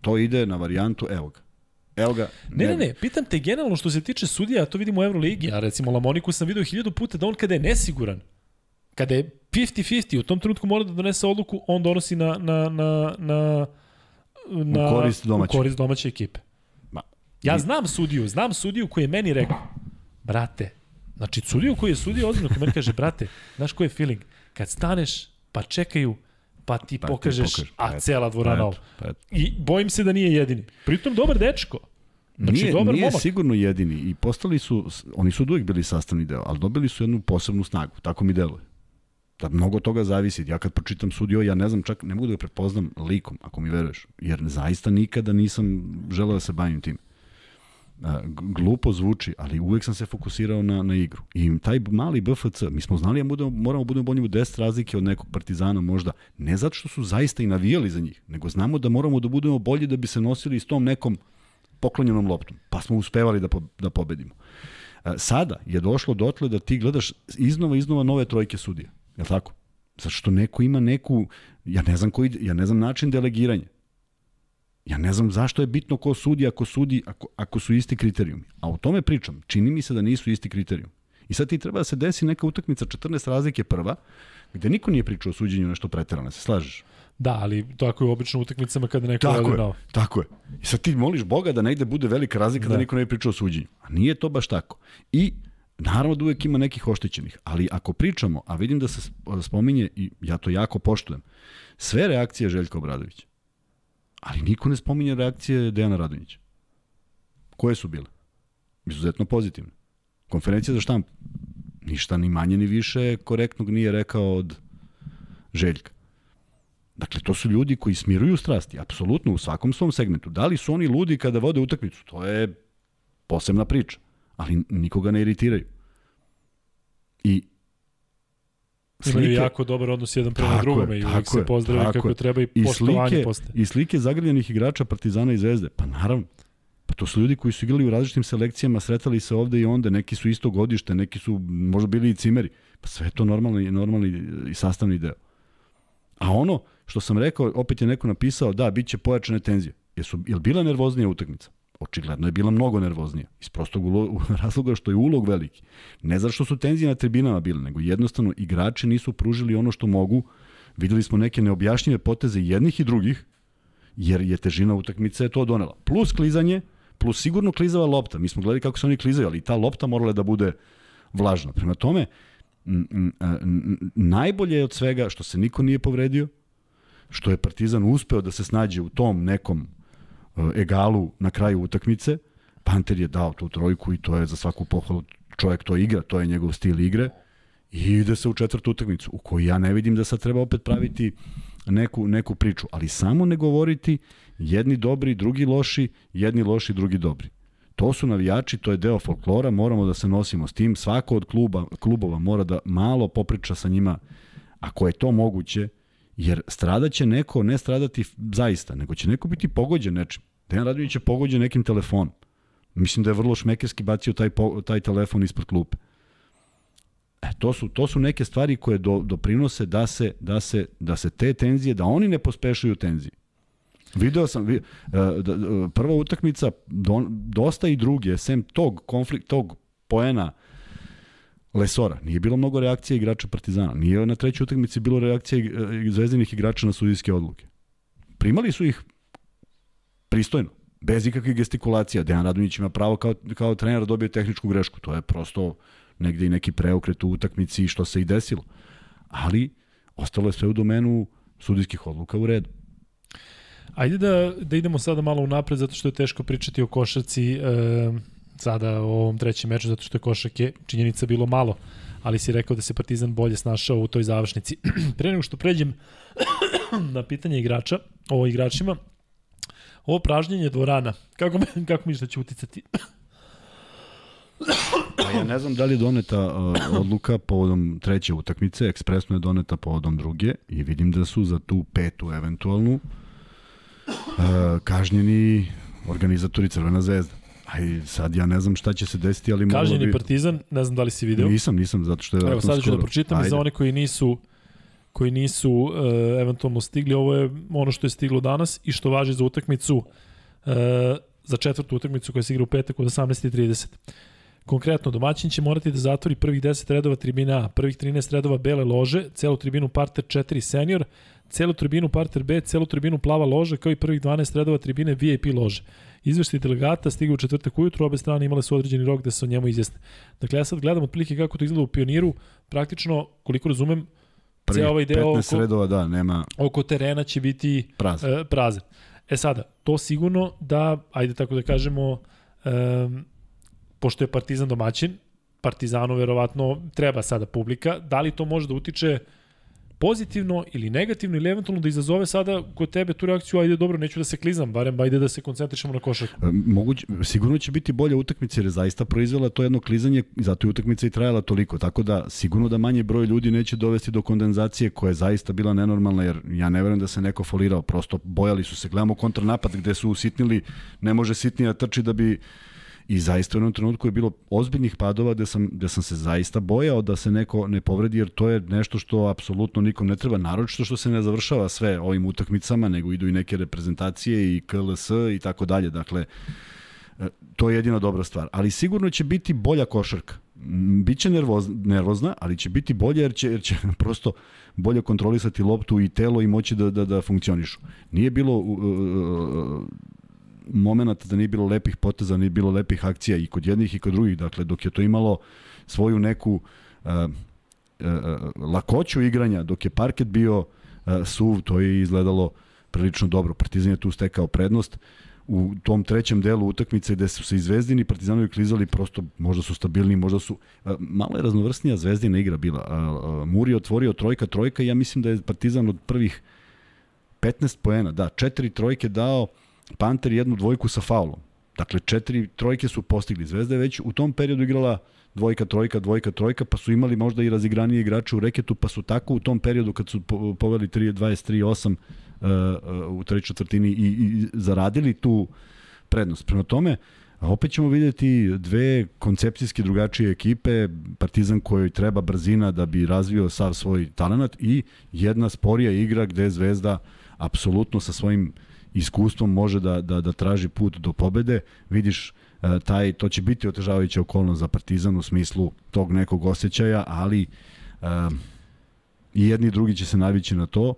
to ide na varijantu evo ga. Evo ga. Ne, ne, ne, pitam te generalno što se tiče sudija, ja to vidim u Euroligi, a recimo Lamoniku sam video hiljadu puta da on kada je nesiguran, kada je 50-50, u tom trenutku mora da donese odluku, on donosi na, na, na, na, na U korist domaće. U korist domaće ekipe. Ma, Ja znam sudiju, znam sudiju koji je meni rekao, brate, znači sudiju koji je sudio ozbiljno, koji meni kaže, brate, znaš koji je feeling? Kad staneš, pa čekaju, pa ti Pa ti pokažeš, pokažeš, a pa cela dvorana pa ovo. pa. I bojim se da nije jedini. Pritom dobar dečko. Znači, nije, dobar nije momak. sigurno jedini i postali su, oni su uvijek bili sastavni deo, ali dobili su jednu posebnu snagu, tako mi deluje. Da mnogo toga zavisi. Ja kad pročitam sudio, ja ne znam čak, ne mogu da ga prepoznam likom, ako mi veruješ, jer zaista nikada nisam želeo da se bavim tim. Glupo zvuči, ali uvek sam se fokusirao na, na igru. I taj mali BFC, mi smo znali da budemo, moramo budemo bolji u 10 razlike od nekog partizana možda, ne zato što su zaista i navijali za njih, nego znamo da moramo da budemo bolji da bi se nosili s tom nekom poklonjenom loptom. Pa smo uspevali da, po, da pobedimo. Sada je došlo dotle da ti gledaš iznova iznova nove trojke sudija. Je li tako? Zato što neko ima neku, ja ne znam, koji, ja ne znam način delegiranja. Ja ne znam zašto je bitno ko sudi ako sudi, ako, ako su isti kriterijumi. A o tome pričam. Čini mi se da nisu isti kriterijumi. I sad ti treba da se desi neka utakmica 14 razlike prva, gde niko nije pričao o suđenju nešto preterano, se slažeš? Da, ali tako je obično u utakmicama kada neko Tako je, na tako je. I sad ti moliš Boga da negde bude velika razlika da, Da. niko ne pričao o suđenju. A nije to baš tako. I naravno da uvek ima nekih oštećenih, ali ako pričamo, a vidim da se sp- spominje, i ja to jako poštujem, sve reakcije Željka Obradovića, ali niko ne spominje reakcije Dejana Radonjića. Koje su bile? Izuzetno pozitivne. Konferencija za štampu. Ništa ni manje ni više korektnog nije rekao od Željka. Dakle, to su ljudi koji smiruju strasti, apsolutno u svakom svom segmentu. Da li su oni ludi kada vode utakmicu? To je posebna priča, ali nikoga ne iritiraju. I Imaju jako dobar odnos jedan prema drugome i uvijek se tako kako je. treba i, i slike, postaje. i slike zagrljenih igrača Partizana i Zvezde. Pa naravno. Pa to su ljudi koji su igrali u različitim selekcijama, sretali se ovde i onda, neki su isto godište, neki su možda bili i cimeri. Pa sve je to normalni, normalni i sastavni deo. A ono što sam rekao, opet je neko napisao, da, bit će pojačane tenzije. Jesu, je li bila nervoznija utakmica? Očigledno je bila mnogo nervoznija. Iz prostog razloga što je ulog veliki. Ne zato što su tenzije na tribinama bile, nego jednostavno igrači nisu pružili ono što mogu. Videli smo neke neobjašnjive poteze jednih i drugih, jer je težina utakmice to donela. Plus klizanje, plus sigurno klizava lopta. Mi smo gledali kako se oni klizaju, ali ta lopta morala da bude vlažna. Prema tome, najbolje je od svega što se niko nije povredio, što je Partizan uspeo da se snađe u tom nekom egalu na kraju utakmice. Panter je dao tu trojku i to je za svaku pohvalu čovjek to igra, to je njegov stil igre i ide se u četvrtu utakmicu u kojoj ja ne vidim da sad treba opet praviti neku, neku priču, ali samo ne govoriti jedni dobri, drugi loši, jedni loši, drugi dobri. To su navijači, to je deo folklora, moramo da se nosimo s tim. Svako od kluba, klubova mora da malo popriča sa njima, ako je to moguće, jer stradaće neko, ne stradati zaista, nego će neko biti pogođen nečim. Dejan Radović je pogođen nekim telefonom. Mislim da je vrlo šmekerski bacio taj, taj telefon ispred klupe. E, to su to su neke stvari koje do, doprinose da se da se da se te tenzije da oni ne pospešuju tenzije. Video sam vi, uh, uh, prva utakmica do, dosta i druge sem tog konflikt tog poena Lesora. Nije bilo mnogo reakcija igrača Partizana. Nije na trećoj utakmici bilo reakcija uh, zvezdinih igrača na sudijske odluke. Primali su ih pristojno, bez ikakvih gestikulacija. Dejan Radonjić ima pravo kao, kao trener da dobije tehničku grešku. To je prosto negde i neki preokret u utakmici što se i desilo. Ali ostalo je sve u domenu sudijskih odluka u redu. Ajde da, da idemo sada malo unapred, zato što je teško pričati o košarci e, sada o ovom trećem meču, zato što je košake činjenica bilo malo, ali si rekao da se Partizan bolje snašao u toj završnici. Pre nego što pređem na pitanje igrača, o igračima, ovo pražnjenje dvorana, kako, kako misliš da će uticati? Pa ja ne znam da li je doneta uh, odluka povodom treće utakmice, ekspresno je doneta povodom druge i vidim da su za tu petu eventualnu uh, kažnjeni organizatori Crvena zvezda. Aj, sad ja ne znam šta će se desiti, ali... Kažnjeni bi... Partizan, ne znam da li si video. Nisam, nisam, zato što je... Evo, sad ću da pročitam Ajde. za one koji nisu koji nisu uh, eventualno stigli. Ovo je ono što je stiglo danas i što važi za utakmicu uh, za četvrtu utakmicu koja se igra u petak od 18.30. Konkretno, domaćin će morati da zatvori prvih 10 redova tribina A, prvih 13 redova bele lože, celu tribinu parter 4 senior, celu tribinu parter B, celu tribinu plava lože, kao i prvih 12 redova tribine VIP lože. Izveštaj delegata stigao u četvrtak ujutru, obe strane imale su određeni rok da se o njemu izjasne. Dakle, ja sad gledam otprilike kako to izgleda u pioniru, praktično, koliko razumem, Prvi ovaj deo oko, redova, da, nema... Oko terena će biti prazan. E, prazan. E sada, to sigurno da, ajde tako da kažemo, um, pošto je Partizan domaćin, Partizanu verovatno treba sada publika, da li to može da utiče pozitivno ili negativno ili eventualno da izazove sada kod tebe tu reakciju, ajde dobro, neću da se klizam, barem ajde da se koncentrišemo na košarku. E, moguće, sigurno će biti bolja utakmica jer je zaista proizvela to jedno klizanje, zato je utakmica i trajala toliko, tako da sigurno da manje broj ljudi neće dovesti do kondenzacije koja je zaista bila nenormalna jer ja ne verujem da se neko folirao, prosto bojali su se, gledamo kontranapad gde su usitnili, ne može sitnija trči da bi I zaista u jednom trenutku je bilo ozbiljnih padova gde sam, gde sam se zaista bojao da se neko ne povredi, jer to je nešto što apsolutno nikom ne treba, naročito što se ne završava sve ovim utakmicama, nego idu i neke reprezentacije i KLS i tako dalje. Dakle, e, to je jedina dobra stvar. Ali sigurno će biti bolja košarka. Biće nervoz, nervozna, ali će biti bolja jer će, jer će prosto bolje kontrolisati loptu i telo i moći da, da, da funkcionišu. Nije bilo uh, uh, momenta da nije bilo lepih poteza, nije bilo lepih akcija i kod jednih i kod drugih. Dakle, dok je to imalo svoju neku uh, uh, lakoću igranja, dok je parket bio uh, suv, to je izgledalo prilično dobro. Partizan je tu stekao prednost u tom trećem delu utakmice gde su se i Zvezdini i Partizanovi klizali prosto možda su stabilni, možda su malo je raznovrsnija Zvezdina igra bila. Muri je otvorio trojka trojka ja mislim da je Partizan od prvih 15 poena, da, četiri trojke dao Panter jednu dvojku sa faulom. Dakle, četiri trojke su postigli. Zvezda je već u tom periodu igrala dvojka, trojka, dvojka, trojka, pa su imali možda i razigranije igrače u reketu, pa su tako u tom periodu kad su poveli 23-8 uh, uh, u trećoj četvrtini i, i zaradili tu prednost. Prema tome, opet ćemo videti dve koncepcijski drugačije ekipe, Partizan kojoj treba brzina da bi razvio sav svoj talent i jedna sporija igra gde Zvezda apsolutno sa svojim uh, iskustvom može da, da, da traži put do pobede. Vidiš, e, taj, to će biti otežavajuća okolnost za Partizan u smislu tog nekog osjećaja, ali um, i jedni i drugi će se navići na to.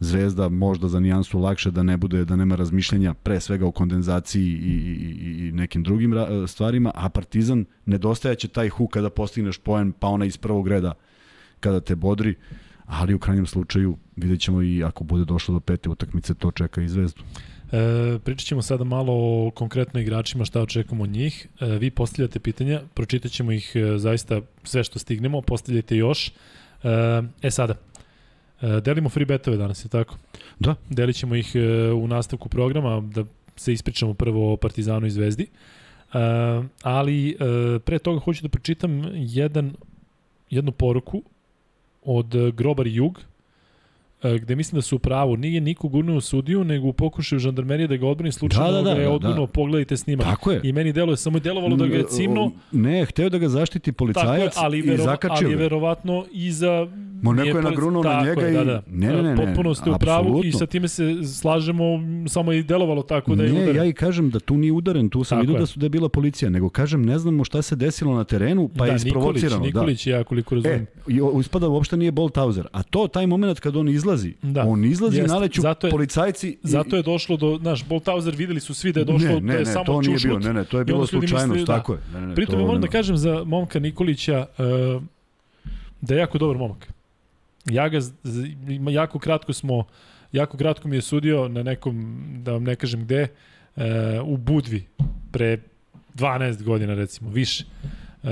Zvezda možda za nijansu lakše da ne bude da nema razmišljanja pre svega o kondenzaciji i, i, i nekim drugim stvarima, a Partizan nedostajaće taj huk kada postigneš poen, pa ona iz prvog reda kada te bodri. Uh, ali u krajnjem slučaju vidjet ćemo i ako bude došlo do pete utakmice, to čeka i Zvezdu. E, pričat ćemo sada malo o konkretno igračima, šta očekujemo od njih. E, vi postavljate pitanja, pročitat ćemo ih e, zaista sve što stignemo, postavljajte još. E, e sada, e, delimo free betove danas, je tako? Da. Delit ćemo ih e, u nastavku programa, da se ispričamo prvo o Partizanu i Zvezdi. E, ali e, pre toga hoću da pročitam jedan, jednu poruku od eh, Grobar Jug. E, gde mislim da su u pravu, nije niko gurnuo sudiju, nego u pokušaju žandarmerije da ga odbrani slučajno Da, da, da, ga je da, odgurnuo, da. pogledajte snimak. Tako je. I meni deluje, samo je delovalo da ga je cimno, Ne, hteo da ga zaštiti tako je, policajac ali, i vero, zakačio ali je verovatno i za... Mo, neko je nagrunuo na njega je, i- Da, da. Ne, ne, ne, ne, Potpuno ste u pravu i sa time se slažemo, samo je i delovalo tako da je ne, udaren. ja i kažem da tu nije udaren, tu sam vidio da su da je bila policija, nego kažem ne znamo šta se desilo na terenu, pa da, je isprovocirano. Nikolić, Nikolić ja koliko Da. razumijem. E, i ispada uopšte nije Bolthauser. A to, taj moment kad on izlazi, Da. on izlazi Jeste. i naleću Zato je- policajci. i- Zato je došlo do, znaš, Bolthauser videli su svi da je došlo, ne, da ne, je ne, samo to nije čušlut. bilo, ne, ne, to je bilo slučajnost, mislili, da. tako je. Ne, ne, ne, Pritom to moram da nema. kažem za momka Nikolića uh, da je jako dobar momak. Ja ga, jako kratko smo, jako kratko mi je sudio na nekom, da vam ne kažem gde, uh, u Budvi, pre 12 godina recimo, više. Uh,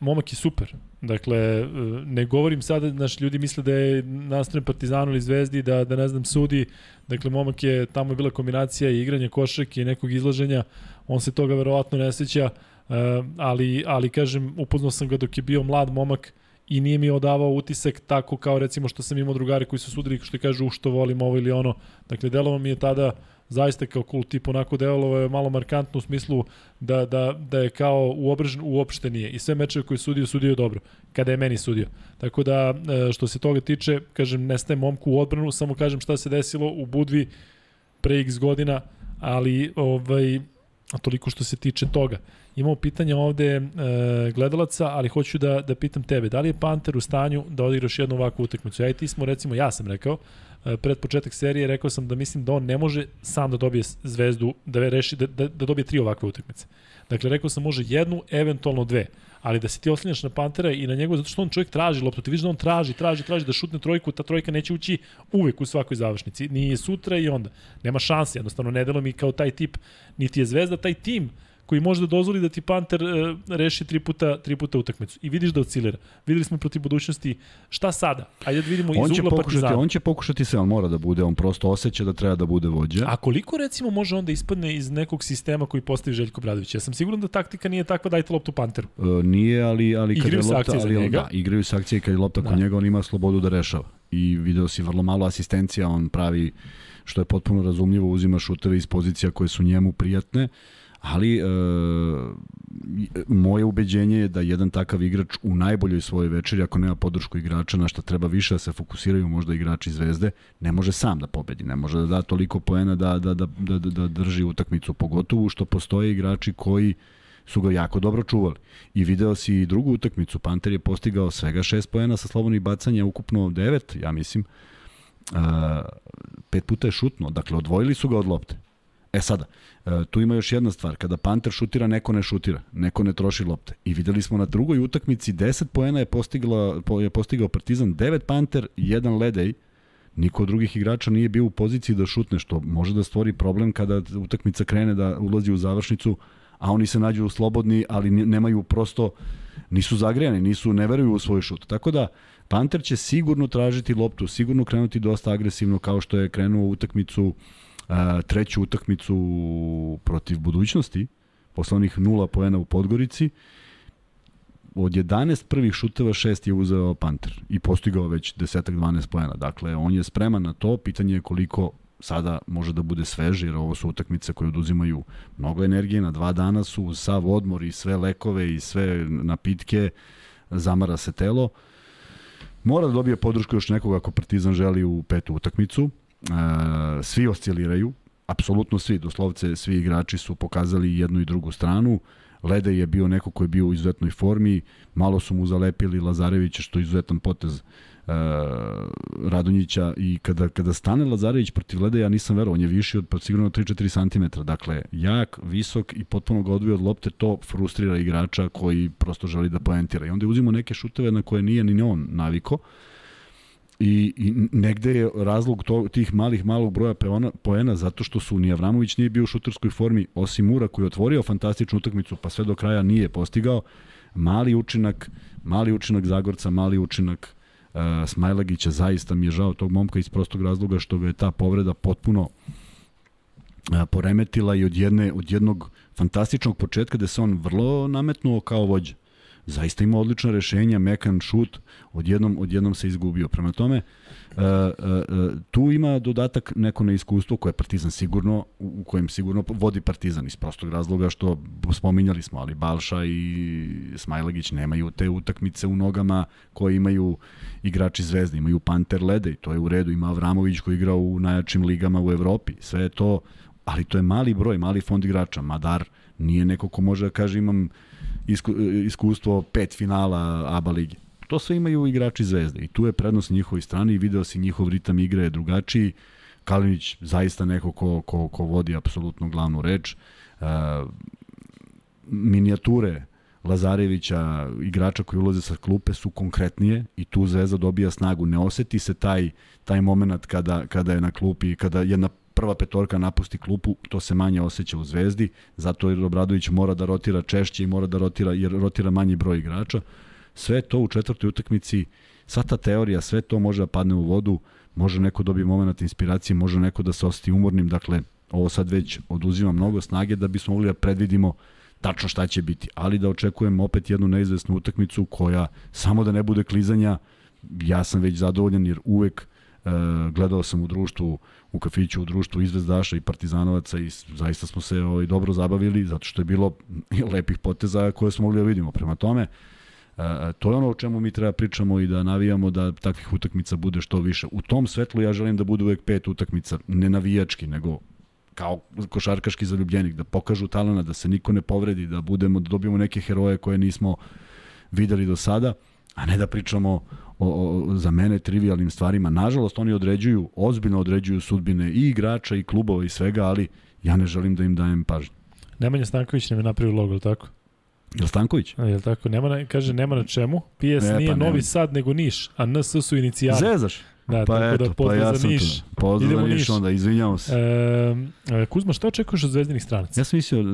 momak je super. Dakle, uh, ne govorim sada, naš ljudi misle da je nastrojen Partizanu ili Zvezdi, da, da ne znam, sudi. Dakle, momak je, tamo je bila kombinacija i igranja košarke i nekog izlaženja. On se toga verovatno ne seća, uh, ali, ali kažem, upoznao sam ga dok je bio mlad momak i nije mi odavao utisak tako kao recimo što sam imao drugari koji su sudili što kažu što volim ovo ili ono. Dakle, delovao mi je tada zaista kao cool tip, onako delovao je malo markantno u smislu da, da, da je kao uobržen, uopšte nije. I sve mečeve koje je sudio, sudio dobro, kada je meni sudio. Tako da, e, što se toga tiče, kažem, nestaje momku u odbranu, samo kažem šta se desilo u Budvi pre x godina, ali ovaj, toliko što se tiče toga. Imamo pitanje ovde e, gledalaca, ali hoću da, da pitam tebe, da li je Panter u stanju da odigraš jednu ovakvu utakmicu? Ja i ti smo, recimo, ja sam rekao, pred početak serije rekao sam da mislim da on ne može sam da dobije zvezdu, da reši, da, da, da dobije tri ovakve utakmice. Dakle, rekao sam može jednu, eventualno dve. Ali da se ti oslanjaš na Pantera i na njegov, zato što on čovjek traži loptu, ti vidiš da on traži, traži, traži da šutne trojku, ta trojka neće ući uvek u svakoj završnici, ni sutra i onda. Nema šanse, jednostavno ne delo mi kao taj tip, niti je zvezda, taj tim koji može da dozvoli da ti Panter e, reši tri puta, tri puta utakmicu. I vidiš da oscilira. Videli smo protiv budućnosti šta sada? Ajde da vidimo On iz ugla pokušati, Partizana. on će pokušati sve, on mora da bude, on prosto osjeća da treba da bude vođa. A koliko recimo može onda ispadne iz nekog sistema koji postavi Željko Bradović? Ja sam siguran da taktika nije takva dajte loptu Panteru. E, nije, ali, ali kad Igraju je lopta, ali. Da, igraju se akcije kad je lopta kod Da. njega, on ima slobodu da rešava. I video si vrlo malo asistencija, on pravi što je potpuno razumljivo, uzima šuteve iz pozicija koje su njemu prijatne, ali e, moje ubeđenje je da jedan takav igrač u najboljoj svojoj večeri, ako nema podršku igrača, na šta treba više da se fokusiraju možda igrači zvezde, ne može sam da pobedi, ne može da da toliko poena da, da, da, da, da, da drži utakmicu, pogotovo što postoje igrači koji su ga jako dobro čuvali. I video si i drugu utakmicu, Panter je postigao svega 6 poena sa slobodnih bacanja, ukupno 9, ja mislim. Uh, pet puta je šutno, dakle odvojili su ga od lopte. E sada, e, tu ima još jedna stvar, kada Panter šutira, neko ne šutira, neko ne troši lopte. I videli smo na drugoj utakmici 10 poena je postigla po- je postigao Partizan, 9 Panter, 1 Ledej. Niko od drugih igrača nije bio u poziciji da šutne, što može da stvori problem kada utakmica krene da ulazi u završnicu, a oni se nađu slobodni, ali ne- nemaju prosto nisu zagrejani, nisu ne veruju u svoj šut. Tako da Panter će sigurno tražiti loptu, sigurno krenuti dosta agresivno kao što je krenuo u utakmicu a, treću utakmicu protiv budućnosti, posle onih nula poena u Podgorici, od 11 prvih šuteva šest je uzeo Panter i postigao već desetak 12 poena. Dakle, on je spreman na to, pitanje je koliko sada može da bude svež, jer ovo su utakmice koje oduzimaju mnogo energije, na dva dana su sav odmor i sve lekove i sve napitke, zamara se telo. Mora da dobije podršku još nekog ako Partizan želi u petu utakmicu. E, svi osciliraju, apsolutno svi, doslovce svi igrači su pokazali jednu i drugu stranu. Lede je bio neko ko je bio u izuzetnoj formi, malo su mu zalepili Lazarevića, što je izuzetan potez uh, Radonjića i kada, kada stane Lazarević protiv Lede, ja nisam verovao, on je viši od sigurno 3-4 cm. Dakle, jak, visok i potpuno ga odvio od lopte, to frustrira igrača koji prosto želi da poentira. I onda uzimo neke šuteve na koje nije ni on naviko. I, i negde je razlog to, tih malih malog broja poena, poena zato što su ni Avramović nije bio u šuterskoj formi, osim Mura koji je otvorio fantastičnu utakmicu pa sve do kraja nije postigao. Mali učinak, mali učinak Zagorca, mali učinak uh, Smajlagića, zaista mi je žao tog momka iz prostog razloga što ga je ta povreda potpuno uh, poremetila i od, jedne, od jednog fantastičnog početka gde se on vrlo nametnuo kao vođa zaista ima odlična rešenja, mekan šut, odjednom, odjednom se izgubio. Prema tome, uh, uh, tu ima dodatak neko na iskustvo koje je Partizan sigurno, u kojem sigurno vodi Partizan iz prostog razloga što spominjali smo, ali Balša i Smajlagić nemaju te utakmice u nogama koje imaju igrači Zvezde, imaju Panter Lede i to je u redu, ima Avramović koji igra u najjačim ligama u Evropi. Sve je to, ali to je mali broj, mali fond igrača. Madar nije neko ko može da kaže imam isku, iskustvo pet finala ABA lige. To sve imaju igrači Zvezde i tu je prednost njihovoj strani i video si njihov ritam igre je drugačiji. Kalinić zaista neko ko, ko, ko vodi apsolutno glavnu reč. Uh, minijature Lazarevića, igrača koji ulaze sa klupe su konkretnije i tu Zvezda dobija snagu. Ne oseti se taj, taj moment kada, kada je na klupi, kada jedna prva petorka napusti klupu, to se manje osjeća u Zvezdi, zato jer Obradović mora da rotira češće i mora da rotira, jer rotira manji broj igrača. Sve to u četvrtoj utakmici, sva ta teorija, sve to može da padne u vodu, može neko dobije moment inspiracije, može neko da se osjeti umornim, dakle, ovo sad već oduzima mnogo snage da bismo mogli da predvidimo tačno šta će biti, ali da očekujem opet jednu neizvesnu utakmicu koja samo da ne bude klizanja, ja sam već zadovoljan jer uvek e, gledao sam u društvu u kafiću u društvu izvezdaša i partizanovaca i zaista smo se ovaj, dobro zabavili zato što je bilo lepih poteza koje smo mogli da vidimo. Prema tome, Uh, to je ono o čemu mi treba pričamo i da navijamo da takvih utakmica bude što više. U tom svetlu ja želim da bude uvek pet utakmica, ne navijački, nego kao košarkaški zaljubljenik, da pokažu talena, da se niko ne povredi, da budemo da dobijemo neke heroje koje nismo videli do sada, a ne da pričamo o, o, za mene trivialnim stvarima. Nažalost, oni određuju, ozbiljno određuju sudbine i igrača i klubova i svega, ali ja ne želim da im dajem pažnju. Nemanja Stanković nam je napravio logo, tako? Jel Stanković? A, jel tako? Nema na, kaže, nema na čemu. PS ne, nije pa Novi nema. Sad, nego Niš, a NS su inicijali. Zezaš? Da, pa tako da eto, da pozdrav pa ja za Niš. Tu. Pozdrav Idemo za Niš, Niš onda, izvinjamo se. E, Kuzma, što očekuješ od zvezdinih stranaca? Ja sam mislio uh,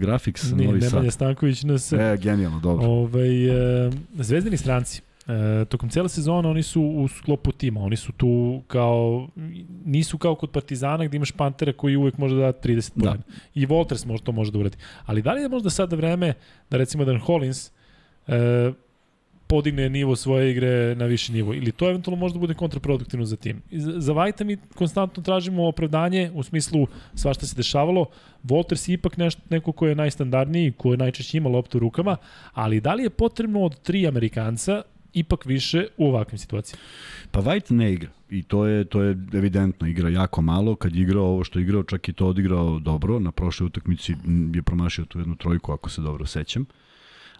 Graphics Nije, Novi Sad. Nemanja Stanković nas... E, genijalno, dobro. Ovaj, e, zvezdini stranci. E, tokom cijele sezone oni su u sklopu tima, oni su tu kao, nisu kao kod Partizana gde imaš Pantera koji uvek može da da 30 da. pojena. I Volters može, to može da uradi. Ali da li je možda sada vreme da recimo Dan Hollins e, podigne nivo svoje igre na viši nivo ili to eventualno može da bude kontraproduktivno za tim. Za Vajta mi konstantno tražimo opravdanje u smislu svašta se dešavalo. Walters je ipak nešto, neko ko je najstandardniji, ko je najčešće ima loptu u rukama, ali da li je potrebno od tri Amerikanca ipak više u ovakvim situacijama. Pa White ne igra i to je to je evidentno igra jako malo kad je igrao ovo što je igrao čak i to odigrao dobro na prošloj utakmici je promašio tu jednu trojku ako se dobro sećam.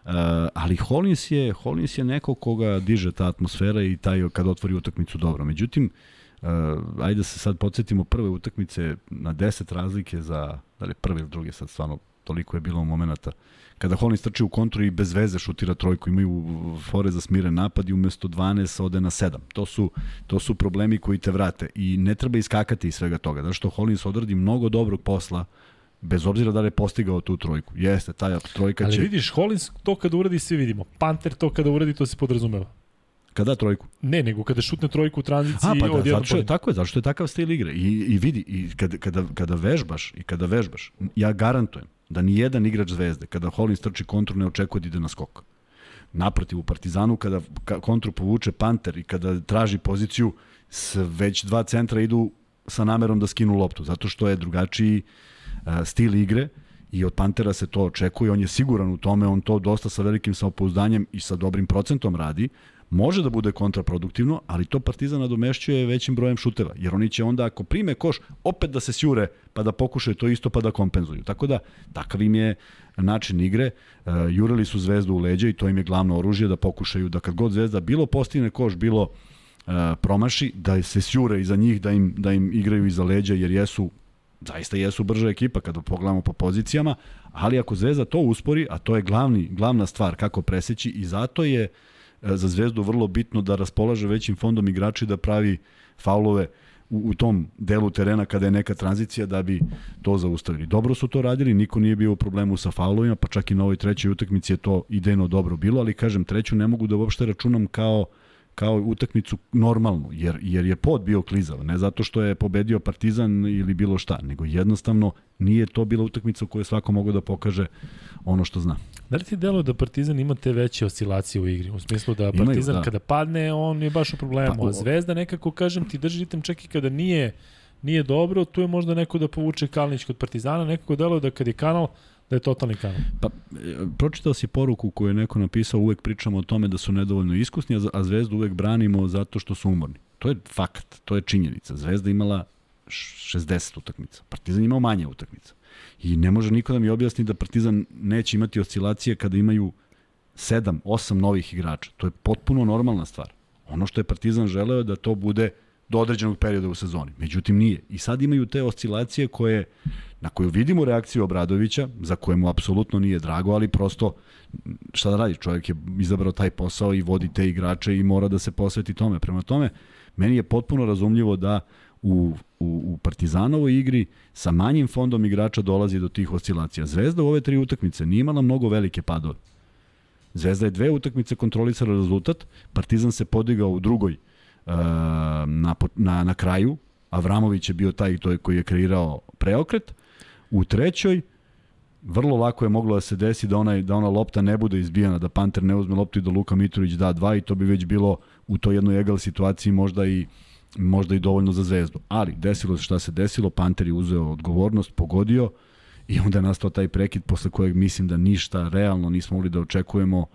Uh, ali Hollins je, Hollins je neko koga diže ta atmosfera i taj kad otvori utakmicu dobro. Međutim, uh, ajde da se sad podsjetimo prve utakmice na 10 razlike za, da li prve ili druge, sad stvarno toliko je bilo momenata. Kada Hollins trči u kontru i bez veze šutira trojku, imaju fore za smiren napad i umesto 12 ode na 7. To su, to su problemi koji te vrate i ne treba iskakati iz svega toga, zato što Hollins odradi mnogo dobrog posla bez obzira da li je postigao tu trojku. Jeste, ta trojka Ali će... Ali vidiš, Hollins to kada uradi svi vidimo. Panter to kada uradi to se podrazumeva. Kada trojku? Ne, nego kada šutne trojku u tranziciji A, pa da, zato što je, tako je, zato što je takav stil igre. I, i vidi, i kada, kada, kada vežbaš, i kada vežbaš, ja garantujem da ni jedan igrač zvezde, kada Hollins trči kontru, ne očekuje da ide na skok. Naprotiv, u Partizanu, kada kontru povuče Panter i kada traži poziciju, već dva centra idu sa namerom da skinu loptu, zato što je drugačiji stil igre i od Pantera se to očekuje, on je siguran u tome, on to dosta sa velikim samopouzdanjem i sa dobrim procentom radi, može da bude kontraproduktivno, ali to Partizan nadomešćuje većim brojem šuteva, jer oni će onda ako prime koš, opet da se sjure, pa da pokušaju to isto, pa da kompenzuju. Tako da, takav im je način igre. Uh, jurili su zvezdu u leđa i to im je glavno oružje da pokušaju da kad god zvezda bilo postigne koš, bilo uh, promaši, da se sjure iza njih, da im, da im igraju iza leđa, jer jesu zaista jesu brža ekipa kada pogledamo po pozicijama, ali ako Zvezda to uspori, a to je glavni, glavna stvar kako preseći i zato je uh, za Zvezdu vrlo bitno da raspolaže većim fondom igrači da pravi faulove u, u tom delu terena kada je neka tranzicija da bi to zaustavili. Dobro su to radili, niko nije bio u problemu sa faulovima, pa čak i na ovoj trećoj utakmici je to idejno dobro bilo, ali kažem, treću ne mogu da uopšte računam kao kao utakmicu normalnu, jer, jer je pod bio klizav, ne zato što je pobedio Partizan ili bilo šta, nego jednostavno nije to bila utakmica u kojoj svako mogu da pokaže ono što zna. Da li ti deluje da Partizan ima te veće oscilacije u igri? U smislu da Partizan Imaju, da. kada padne, on je baš u problemu. Pa, o- a Zvezda nekako, kažem ti, drži ritam čak i kada nije nije dobro, tu je možda neko da povuče Kalnić kod Partizana, nekako deluje da kad je kanal, da je totalni kanal. Pa, pročitao si poruku koju je neko napisao, uvek pričamo o tome da su nedovoljno iskusni, a Zvezdu uvek branimo zato što su umorni. To je fakt, to je činjenica. Zvezda imala š- 60 utakmica, Partizan imao manje utakmica. I ne može niko da mi objasni da Partizan neće imati oscilacije kada imaju 7, 8 novih igrača. To je potpuno normalna stvar. Ono što je Partizan želeo je da to bude do određenog perioda u sezoni. Međutim, nije. I sad imaju te oscilacije koje, na koju vidimo reakciju Obradovića, za koje mu apsolutno nije drago, ali prosto šta da radi, čovjek je izabrao taj posao i vodi te igrače i mora da se posveti tome. Prema tome, meni je potpuno razumljivo da u, u, u Partizanovoj igri sa manjim fondom igrača dolazi do tih oscilacija. Zvezda u ove tri utakmice nije imala mnogo velike padove. Zvezda je dve utakmice kontrolisala rezultat, Partizan se podigao u drugoj uh, na, po- na, na kraju, Avramović je bio taj to koji je kreirao preokret, u trećoj vrlo lako je moglo da se desi da, onaj, da ona lopta ne bude izbijena, da Panter ne uzme loptu i da Luka Mitrović da dva i to bi već bilo u toj jednoj egal situaciji možda i možda i dovoljno za zvezdu. Ali desilo se šta se desilo, Panter je uzeo odgovornost, pogodio i onda je nastao taj prekid posle kojeg mislim da ništa realno nismo mogli da očekujemo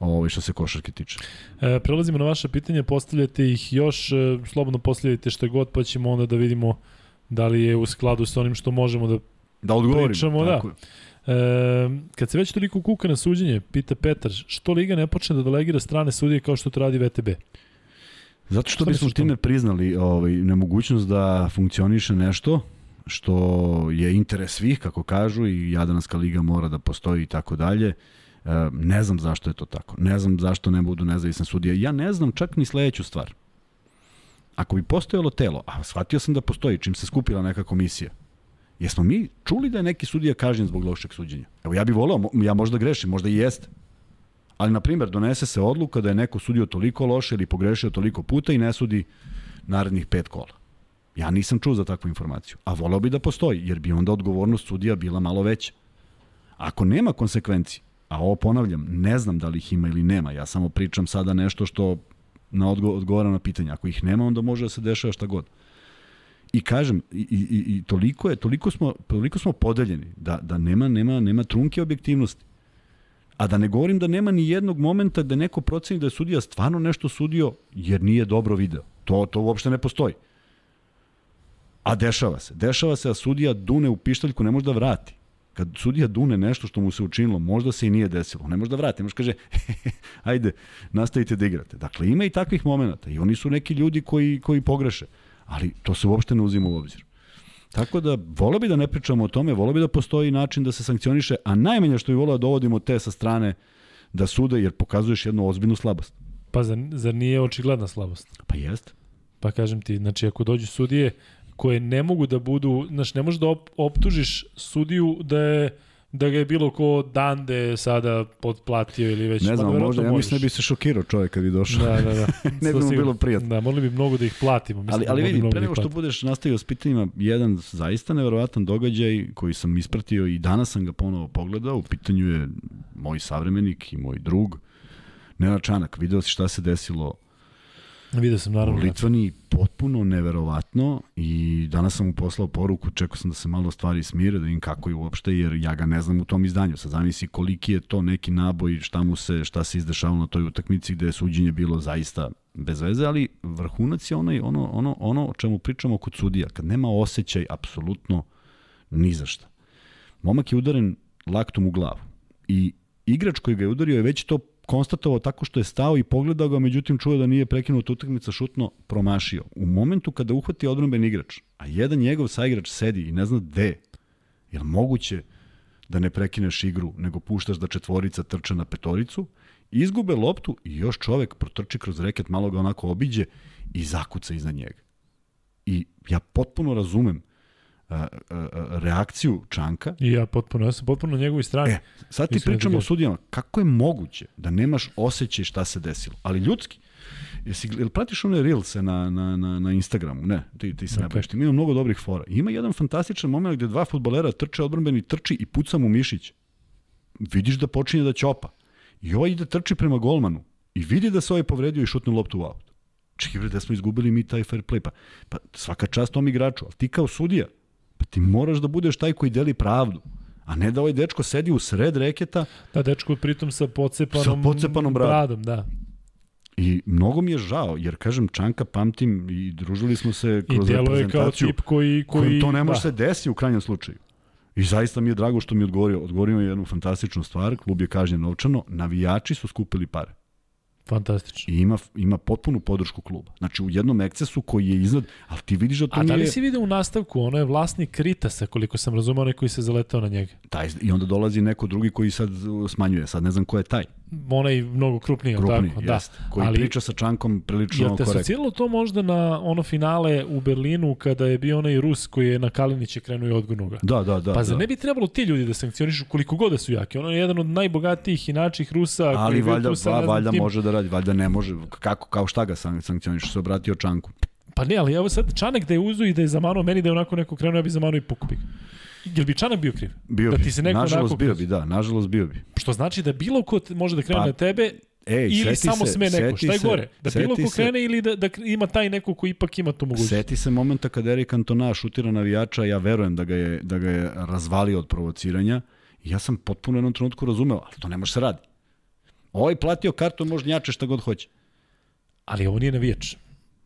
ovaj, što se košarke tiče. E, prelazimo na vaše pitanje, postavljate ih još, e, slobodno postavljajte što god, pa ćemo onda da vidimo da li je u skladu sa onim što možemo da Da odgovorimo. Pričamo, da. tako je. E, kad se već toliko kuka na suđenje, pita Petar, što Liga ne počne da delegira strane sudije kao što to radi VTB? Zato što Šta bismo time priznali ovaj, nemogućnost da funkcioniše nešto što je interes svih, kako kažu, i Jadranska liga mora da postoji i tako dalje. E, Ne znam zašto je to tako. Ne znam zašto ne budu nezavisne sudije. Ja ne znam čak ni sledeću stvar. Ako bi postojalo telo, a shvatio sam da postoji čim se skupila neka komisija, jesmo mi čuli da je neki sudija kažnjen zbog lošeg suđenja? Evo ja bih volao, ja možda grešim, možda i jeste. Ali, na primjer, donese se odluka da je neko sudio toliko loše ili pogrešio toliko puta i ne sudi narednih pet kola. Ja nisam čuo za takvu informaciju. A voleo bi da postoji, jer bi onda odgovornost sudija bila malo veća. Ako nema konsekvenci, a ovo ponavljam, ne znam da li ih ima ili nema, ja samo pričam sada nešto što na odgo odgovaram na pitanje. Ako ih nema, onda može da se dešava šta god. I kažem, i, i, i toliko je, toliko smo, toliko smo podeljeni da, da nema, nema, nema trunke objektivnosti. A da ne govorim da nema ni jednog momenta da neko proceni da je sudija stvarno nešto sudio jer nije dobro video. To, to uopšte ne postoji. A dešava se. Dešava se da sudija dune u pištaljku, ne može da vrati. Kad sudija dune nešto što mu se učinilo, možda se i nije desilo. Ne može da vrati. Može kaže, ajde, nastavite da igrate. Dakle, ima i takvih momenta. I oni su neki ljudi koji, koji pogreše. Ali to se uopšte ne uzima u obzir. Tako da, voleo bi da ne pričamo o tome, voleo bi da postoji način da se sankcioniše, a najmanje što bi voleo da dovodimo te sa strane da sude, jer pokazuješ jednu ozbiljnu slabost. Pa zar, zar nije očigledna slabost? Pa jeste. Pa kažem ti, znači ako dođu sudije koje ne mogu da budu, znači ne možeš da op, optužiš sudiju da je da ga je bilo ko Dande sada potplatio ili već. Ne pa znam, verovatno možda, ja možeš. mislim da bi se šokirao čovjek kad bi došao. Da, da, da. Ne bi mu bilo prijatno. Da, mogli bi mnogo da ih platimo. Mislim ali, da ali mogli vidi, pre da nego što budeš nastavio s pitanjima, jedan zaista neverovatan događaj koji sam ispratio i danas sam ga ponovo pogledao, u pitanju je moj savremenik i moj drug, Nenad Čanak, video si šta se desilo Vidio sam u naravno. Litvani, potpuno neverovatno i danas sam mu poslao poruku, čekao sam da se malo stvari smire, da vidim kako je uopšte, jer ja ga ne znam u tom izdanju. Sad zamisli koliki je to neki naboj, šta mu se, šta se izdešavalo na toj utakmici gde je suđenje bilo zaista bez veze, ali vrhunac je onaj, ono, ono, ono o čemu pričamo kod sudija, kad nema osjećaj apsolutno ni za šta. Momak je udaren laktom u glavu i igrač koji ga je udario je već to konstatovao tako što je stao i pogledao ga, međutim čuo da nije prekinuta utakmica šutno, promašio. U momentu kada uhvati odbranben igrač, a jedan njegov saigrač sedi i ne zna gde, je moguće da ne prekineš igru, nego puštaš da četvorica trče na petoricu, izgube loptu i još čovek protrči kroz reket, malo ga onako obiđe i zakuca iznad njega. I ja potpuno razumem a, a, a, reakciju Čanka, I ja potpuno, ja sam potpuno na njegovoj strani. E, sad ti Mislim da pričamo o sudijama. Kako je moguće da nemaš osjećaj šta se desilo? Ali ljudski. Jesi, jel pratiš one Reelse na, na, na, na Instagramu? Ne, ti, ti se ne Ok. baviš. Ima mnogo dobrih fora. Ima jedan fantastičan moment gde dva futbolera trče, odbranbeni trči i puca mu mišić. Vidiš da počinje da ćopa. I ovaj ide trči prema golmanu. I vidi da se ovaj povredio i šutne loptu u aut. Čekaj, bre, da smo izgubili mi taj fair play. Pa, pa svaka čast tom igraču, ali ti kao sudija, pa ti moraš da budeš taj koji deli pravdu. A ne da ovaj dečko sedi u sred reketa Da, dečko pritom sa pocepanom, Sa pocepanom bradom. bradom da. I mnogo mi je žao, jer kažem, Čanka pamtim i družili smo se I kroz delo je kao reprezentaciju. tip koji... koji to ne može da. se desi u krajnjem slučaju. I zaista mi je drago što mi je odgovorio. Odgovorio je jednu fantastičnu stvar, klub je kažnjen novčano, navijači su skupili pare. Fantastično. I ima, ima potpunu podršku kluba. Znači u jednom ekcesu koji je iznad, ali ti vidiš da to A da nije... li si video u nastavku, ono je vlasnik Kritasa, koliko sam razumeo, onaj koji se zaletao na njega. Taj, I onda dolazi neko drugi koji sad uh, smanjuje. Sad ne znam ko je taj. Onaj mnogo krupniji, Krupni, tako? Da. jest, koji Ali- priča sa Čankom prilično Jel te korektno. asociralo to možda na ono finale u Berlinu kada je bio onaj Rus koji je na Kaliniće krenuo i odgurnuo ga? Da, da, da. Pa zar da. ne bi trebalo ti ljudi da sankcionišu koliko god da su jaki? Ono je jedan od najbogatijih i načih Rusa. Ali valjda, va, valjda može da radi, valjda ne može. Kako, kao šta ga san- sankcioniš? Se obratio Čanku. Pa ne, ali evo sad Čanak da je uzu i da je zamanuo meni da je onako neko krenuo, ja bi zamanuo i ga. Jel bi Čanak bio kriv? Bio da ti se neko nažalost bio bi, da, nažalost bio bi. Što znači da bilo ko može da krene Pa, na tebe Ej, ili samo se, sme neko. Šta je se- gore? Da bilo ko se- krene ili da, da ima taj neko ko ipak ima tu mogućnost? Seti se momenta kada Erik Antona šutira navijača, ja verujem da ga je, da ga je razvalio od provociranja. Ja sam potpuno u jednom trenutku razumeo, ali to ne može se radi. Ovaj platio kartu, može njače šta god hoće. Ali ovo nije navijač.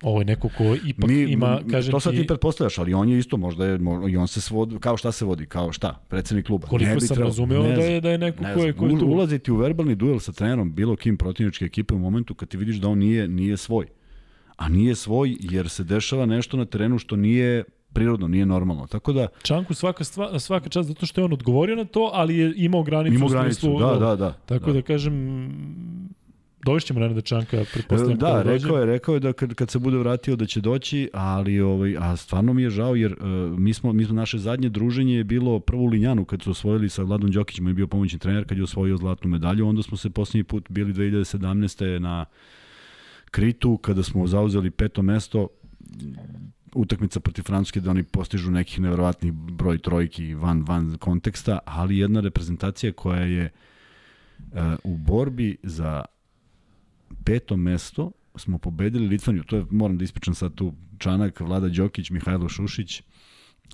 Ovo je neko ko ipak Mi, ima, kažem to sad ti ti, pretpostavljaš, ali on je isto, možda je, i on se svodi, kao šta se vodi, kao šta, predsednik kluba. koliko Ne bi sam razumeo da je, da je neko Ne ko je, ko je tu. ulaziti u verbalni duel sa trenerom bilo kim protivničke ekipe u momentu kad ti vidiš da on nije, nije svoj. A nije svoj jer se dešava nešto na terenu što nije prirodno, nije normalno. Tako da, Čanku svaka, stva, svaka čast zato što je on odgovorio na to, ali je imao granicu imamo u granicu. smislu... Da, da, da. Tako da, da kažem, dovešćemo Nenada Čanka, pretpostavljam. Da, dođe. rekao je, rekao je da kad, kad se bude vratio da će doći, ali ovaj a stvarno mi je žao jer uh, mi smo mi smo naše zadnje druženje je bilo prvo u Linjanu kad su osvojili sa Vladom Đokićem, je bio pomoćni trener kad je osvojio zlatnu medalju, onda smo se poslednji put bili 2017. na Kritu kada smo zauzeli peto mesto utakmica protiv Francuske da oni postižu nekih neverovatnih broj trojki van van konteksta, ali jedna reprezentacija koja je uh, u borbi za peto mesto smo pobedili Litvaniju. To je, moram da ispričam sad tu, Čanak, Vlada Đokić, Mihajlo Šušić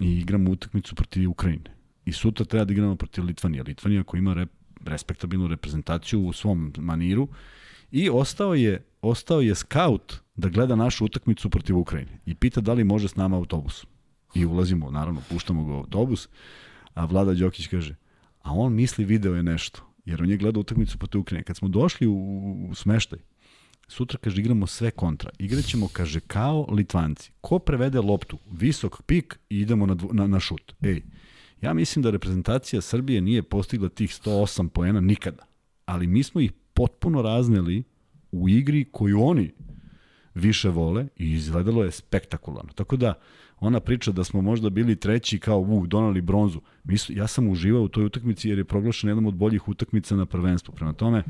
i igramo utakmicu protiv Ukrajine. I sutra treba da igramo protiv Litvanije. Litvanija koja ima rep, respektabilnu reprezentaciju u svom maniru i ostao je, ostao je scout da gleda našu utakmicu protiv Ukrajine i pita da li može s nama autobus. I ulazimo, naravno, puštamo ga u autobus, a Vlada Đokić kaže, a on misli video je nešto, jer on je gledao utakmicu protiv Ukrajine. Kad smo došli u, u smeštaj, sutra, kaže, igramo sve kontra. Igraćemo, kaže, kao Litvanci. Ko prevede loptu? Visok pik i idemo na, dvo, na, na šut. Ej, ja mislim da reprezentacija Srbije nije postigla tih 108 poena nikada. Ali mi smo ih potpuno razneli u igri koju oni više vole i izgledalo je spektakularno. Tako da, ona priča da smo možda bili treći kao u, donali bronzu. Mi su, ja sam uživao u toj utakmici jer je proglašena jednom od boljih utakmica na prvenstvu. Prema tome,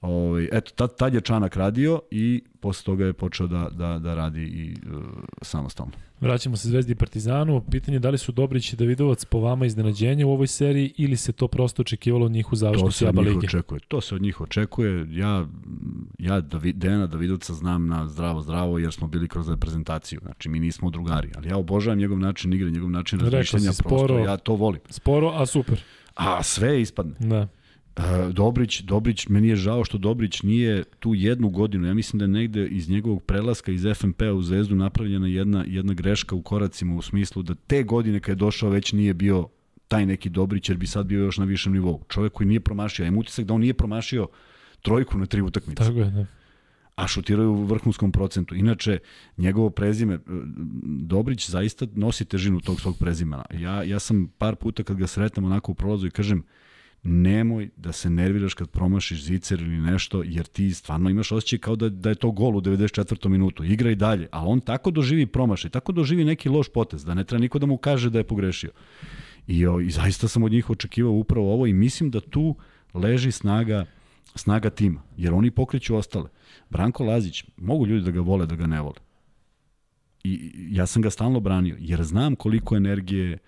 Ovaj, eto, tad, tad je Čanak radio i posle toga je počeo da, da, da radi i uh, samostalno. Vraćamo se Zvezdi i Partizanu. Pitanje je da li su Dobrić i Davidovac po vama iznenađenje u ovoj seriji ili se to prosto očekivalo od njih u To završnici se od ABA njih lige? očekuje. To se od njih očekuje. Ja, ja David, Dejana Davidovca znam na zdravo, zdravo jer smo bili kroz reprezentaciju. Znači, mi nismo drugari. Ali ja obožavam njegov način igre, njegov način Rekao si, razmišljanja. Prosto, sporo. ja to volim. Sporo, a super. A sve ispadne. Da. Uh, Dobrić, Dobrić, meni je žao što Dobrić nije tu jednu godinu. Ja mislim da je negde iz njegovog prelaska iz FNP-a u Zvezdu napravljena jedna, jedna greška u koracima u smislu da te godine kad je došao već nije bio taj neki Dobrić jer bi sad bio još na višem nivou. Čovek koji nije promašio, ja imam utisak da on nije promašio trojku na tri utakmice, Tako je, da. a šutiraju u vrhunskom procentu. Inače, njegovo prezime, e, Dobrić zaista nosi težinu tog svog prezimena. Ja, ja sam par puta kad ga sretnem onako u prolazu i kažem, nemoj da se nerviraš kad promašiš zicer ili nešto, jer ti stvarno imaš osjećaj kao da, da je to gol u 94. minutu. Igra i dalje, ali on tako doživi promašaj, tako doživi neki loš potez, da ne treba niko da mu kaže da je pogrešio. I, o, i zaista sam od njih očekivao upravo ovo i mislim da tu leži snaga snaga tima, jer oni pokreću ostale. Branko Lazić, mogu ljudi da ga vole, da ga ne vole. I ja sam ga stalno branio, jer znam koliko energije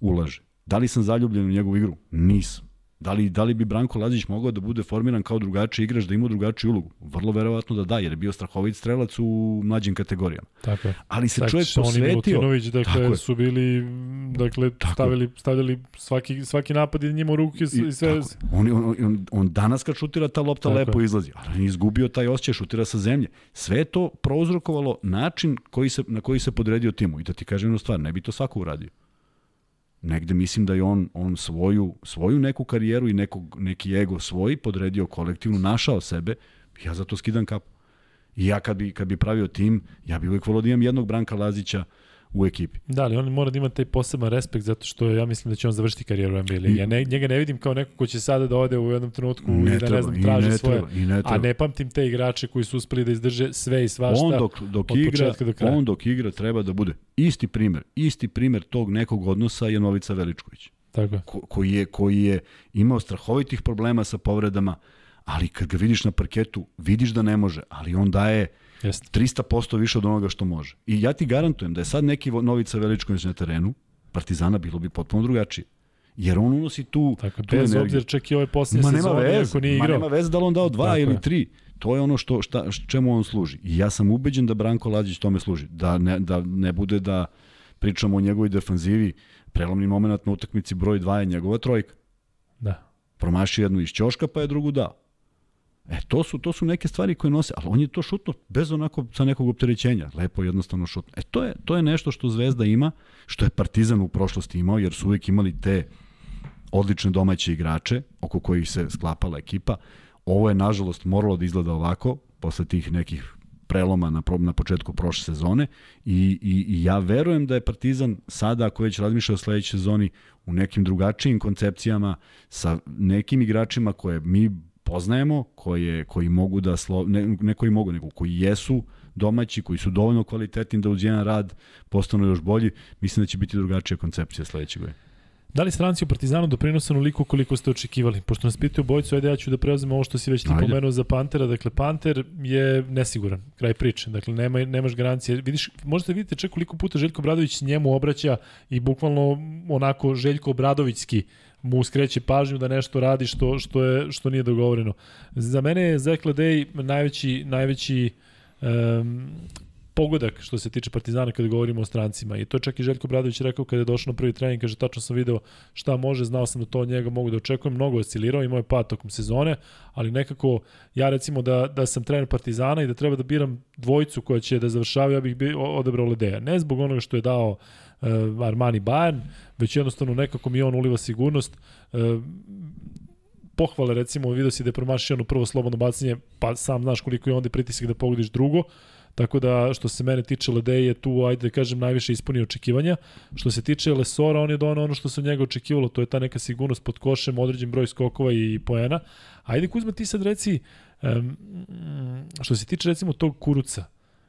ulaže. Da li sam zaljubljen u njegovu igru? Nisam. Da li, da li bi Branko Lazić mogao da bude formiran kao drugačiji igrač, da ima drugačiju ulogu? Vrlo verovatno da da, jer je bio strahovit strelac u mlađim kategorijama. Tako je. Ali se Tako, čovjek oni posvetio... Milutinović, dakle, Tako su bili, dakle, Tako stavili, stavljali svaki, svaki napad i njima u ruke i, i sve. tako, on, on, on, on danas kad šutira ta lopta Tako lepo je. izlazi, ali on je izgubio taj osjećaj, šutira sa zemlje. Sve to prouzrokovalo način koji se, na koji se podredio timu. I da ti kažem jednu stvar, ne bi to svako uradio. Negde mislim da je on, on svoju, svoju neku karijeru i nekog, neki ego svoj podredio kolektivno, našao sebe, ja zato skidam kapu. I ja kad bi, kad bi pravio tim, ja bi uvek volio da imam jednog Branka Lazića u ekipi. Da, ali on mora da ima taj poseban respekt zato što ja mislim da će on završiti karijeru u NBA ligi. Ja ne, njega ne vidim kao neko ko će sada da ode u jednom trenutku i da ne znam, traži ne svoje. treba, ne treba. A ne pamtim te igrače koji su uspeli da izdrže sve i svašta. on dok, dok od igra, početka do kraja. on dok igra treba da bude isti primer, isti primer tog nekog odnosa je Novica Veličković, Tako ko, koji je koji je imao strahovitih problema sa povredama, ali kad ga vidiš na parketu, vidiš da ne može, ali on daje Jeste. 300% više od onoga što može. I ja ti garantujem da je sad neki Novica Veličković na terenu, Partizana bilo bi potpuno drugačije. Jer on unosi tu, Tako, tu bez energiju. obzira čak i ove posljednje Ma sezone, veze, ako nije ma igrao. nema veze da li on dao dva Tako ili je. tri. To je ono što, šta, čemu on služi. I ja sam ubeđen da Branko Lađić tome služi. Da ne, da ne bude da pričamo o njegovoj defanzivi. Prelomni moment na utakmici broj 2 je njegova trojka. Da. Promašio jednu iz ćoška pa je drugu dao. E, to su, to su neke stvari koje nose, ali on je to šutno bez onako sa nekog opterećenja, lepo jednostavno šutno. E, to je, to je nešto što Zvezda ima, što je Partizan u prošlosti imao, jer su uvijek imali te odlične domaće igrače oko kojih se sklapala ekipa. Ovo je, nažalost, moralo da izgleda ovako, posle tih nekih preloma na, na početku prošle sezone i, i, i ja verujem da je Partizan sada, ako već razmišlja o sledećoj sezoni, u nekim drugačijim koncepcijama sa nekim igračima koje mi poznajemo, koje, koji mogu da, slo, ne, ne koji mogu, nego koji jesu domaći, koji su dovoljno kvalitetni da uz jedan rad postanu još bolji, mislim da će biti drugačija koncepcija sledećeg godine. Da li stranci u Partizanu doprinose onoliko koliko ste očekivali? Pošto nas pitaju bojicu, ajde ja ću da preuzem ovo što si već ti Ajde. pomenuo za Pantera. Dakle, Panter je nesiguran, kraj priče. Dakle, nema, nemaš garancije. Vidiš, možete vidite čak koliko puta Željko Bradović njemu obraća i bukvalno onako Željko Bradovićski mu skreće pažnju da nešto radi što, što, je, što nije dogovoreno. Za mene je Zach Ledej najveći, najveći um, pogodak što se tiče Partizana kada govorimo o strancima i to je čak i Željko Bradović rekao kada je došao na prvi trening, kaže tačno sam video šta može, znao sam da to od njega mogu da očekujem, mnogo je oscilirao, imao je pad tokom sezone, ali nekako ja recimo da, da sam trener Partizana i da treba da biram dvojicu koja će da završava, ja bih bi, odebrao Ledeja. Ne zbog onoga što je dao uh, Armani Bayern, već jednostavno nekako mi on uliva sigurnost. Uh, pohvale recimo, vidio si da je promašio ono prvo slobodno bacanje, pa sam znaš koliko je onda pritisak da pogodiš drugo, Tako da, što se mene tiče Ledej je tu, ajde da kažem, najviše ispunio očekivanja. Što se tiče Lesora, on je donao ono što se od njega očekivalo, to je ta neka sigurnost pod košem, određen broj skokova i poena. Ajde Kuzma, ti sad reci, um, što se tiče recimo tog Kuruca,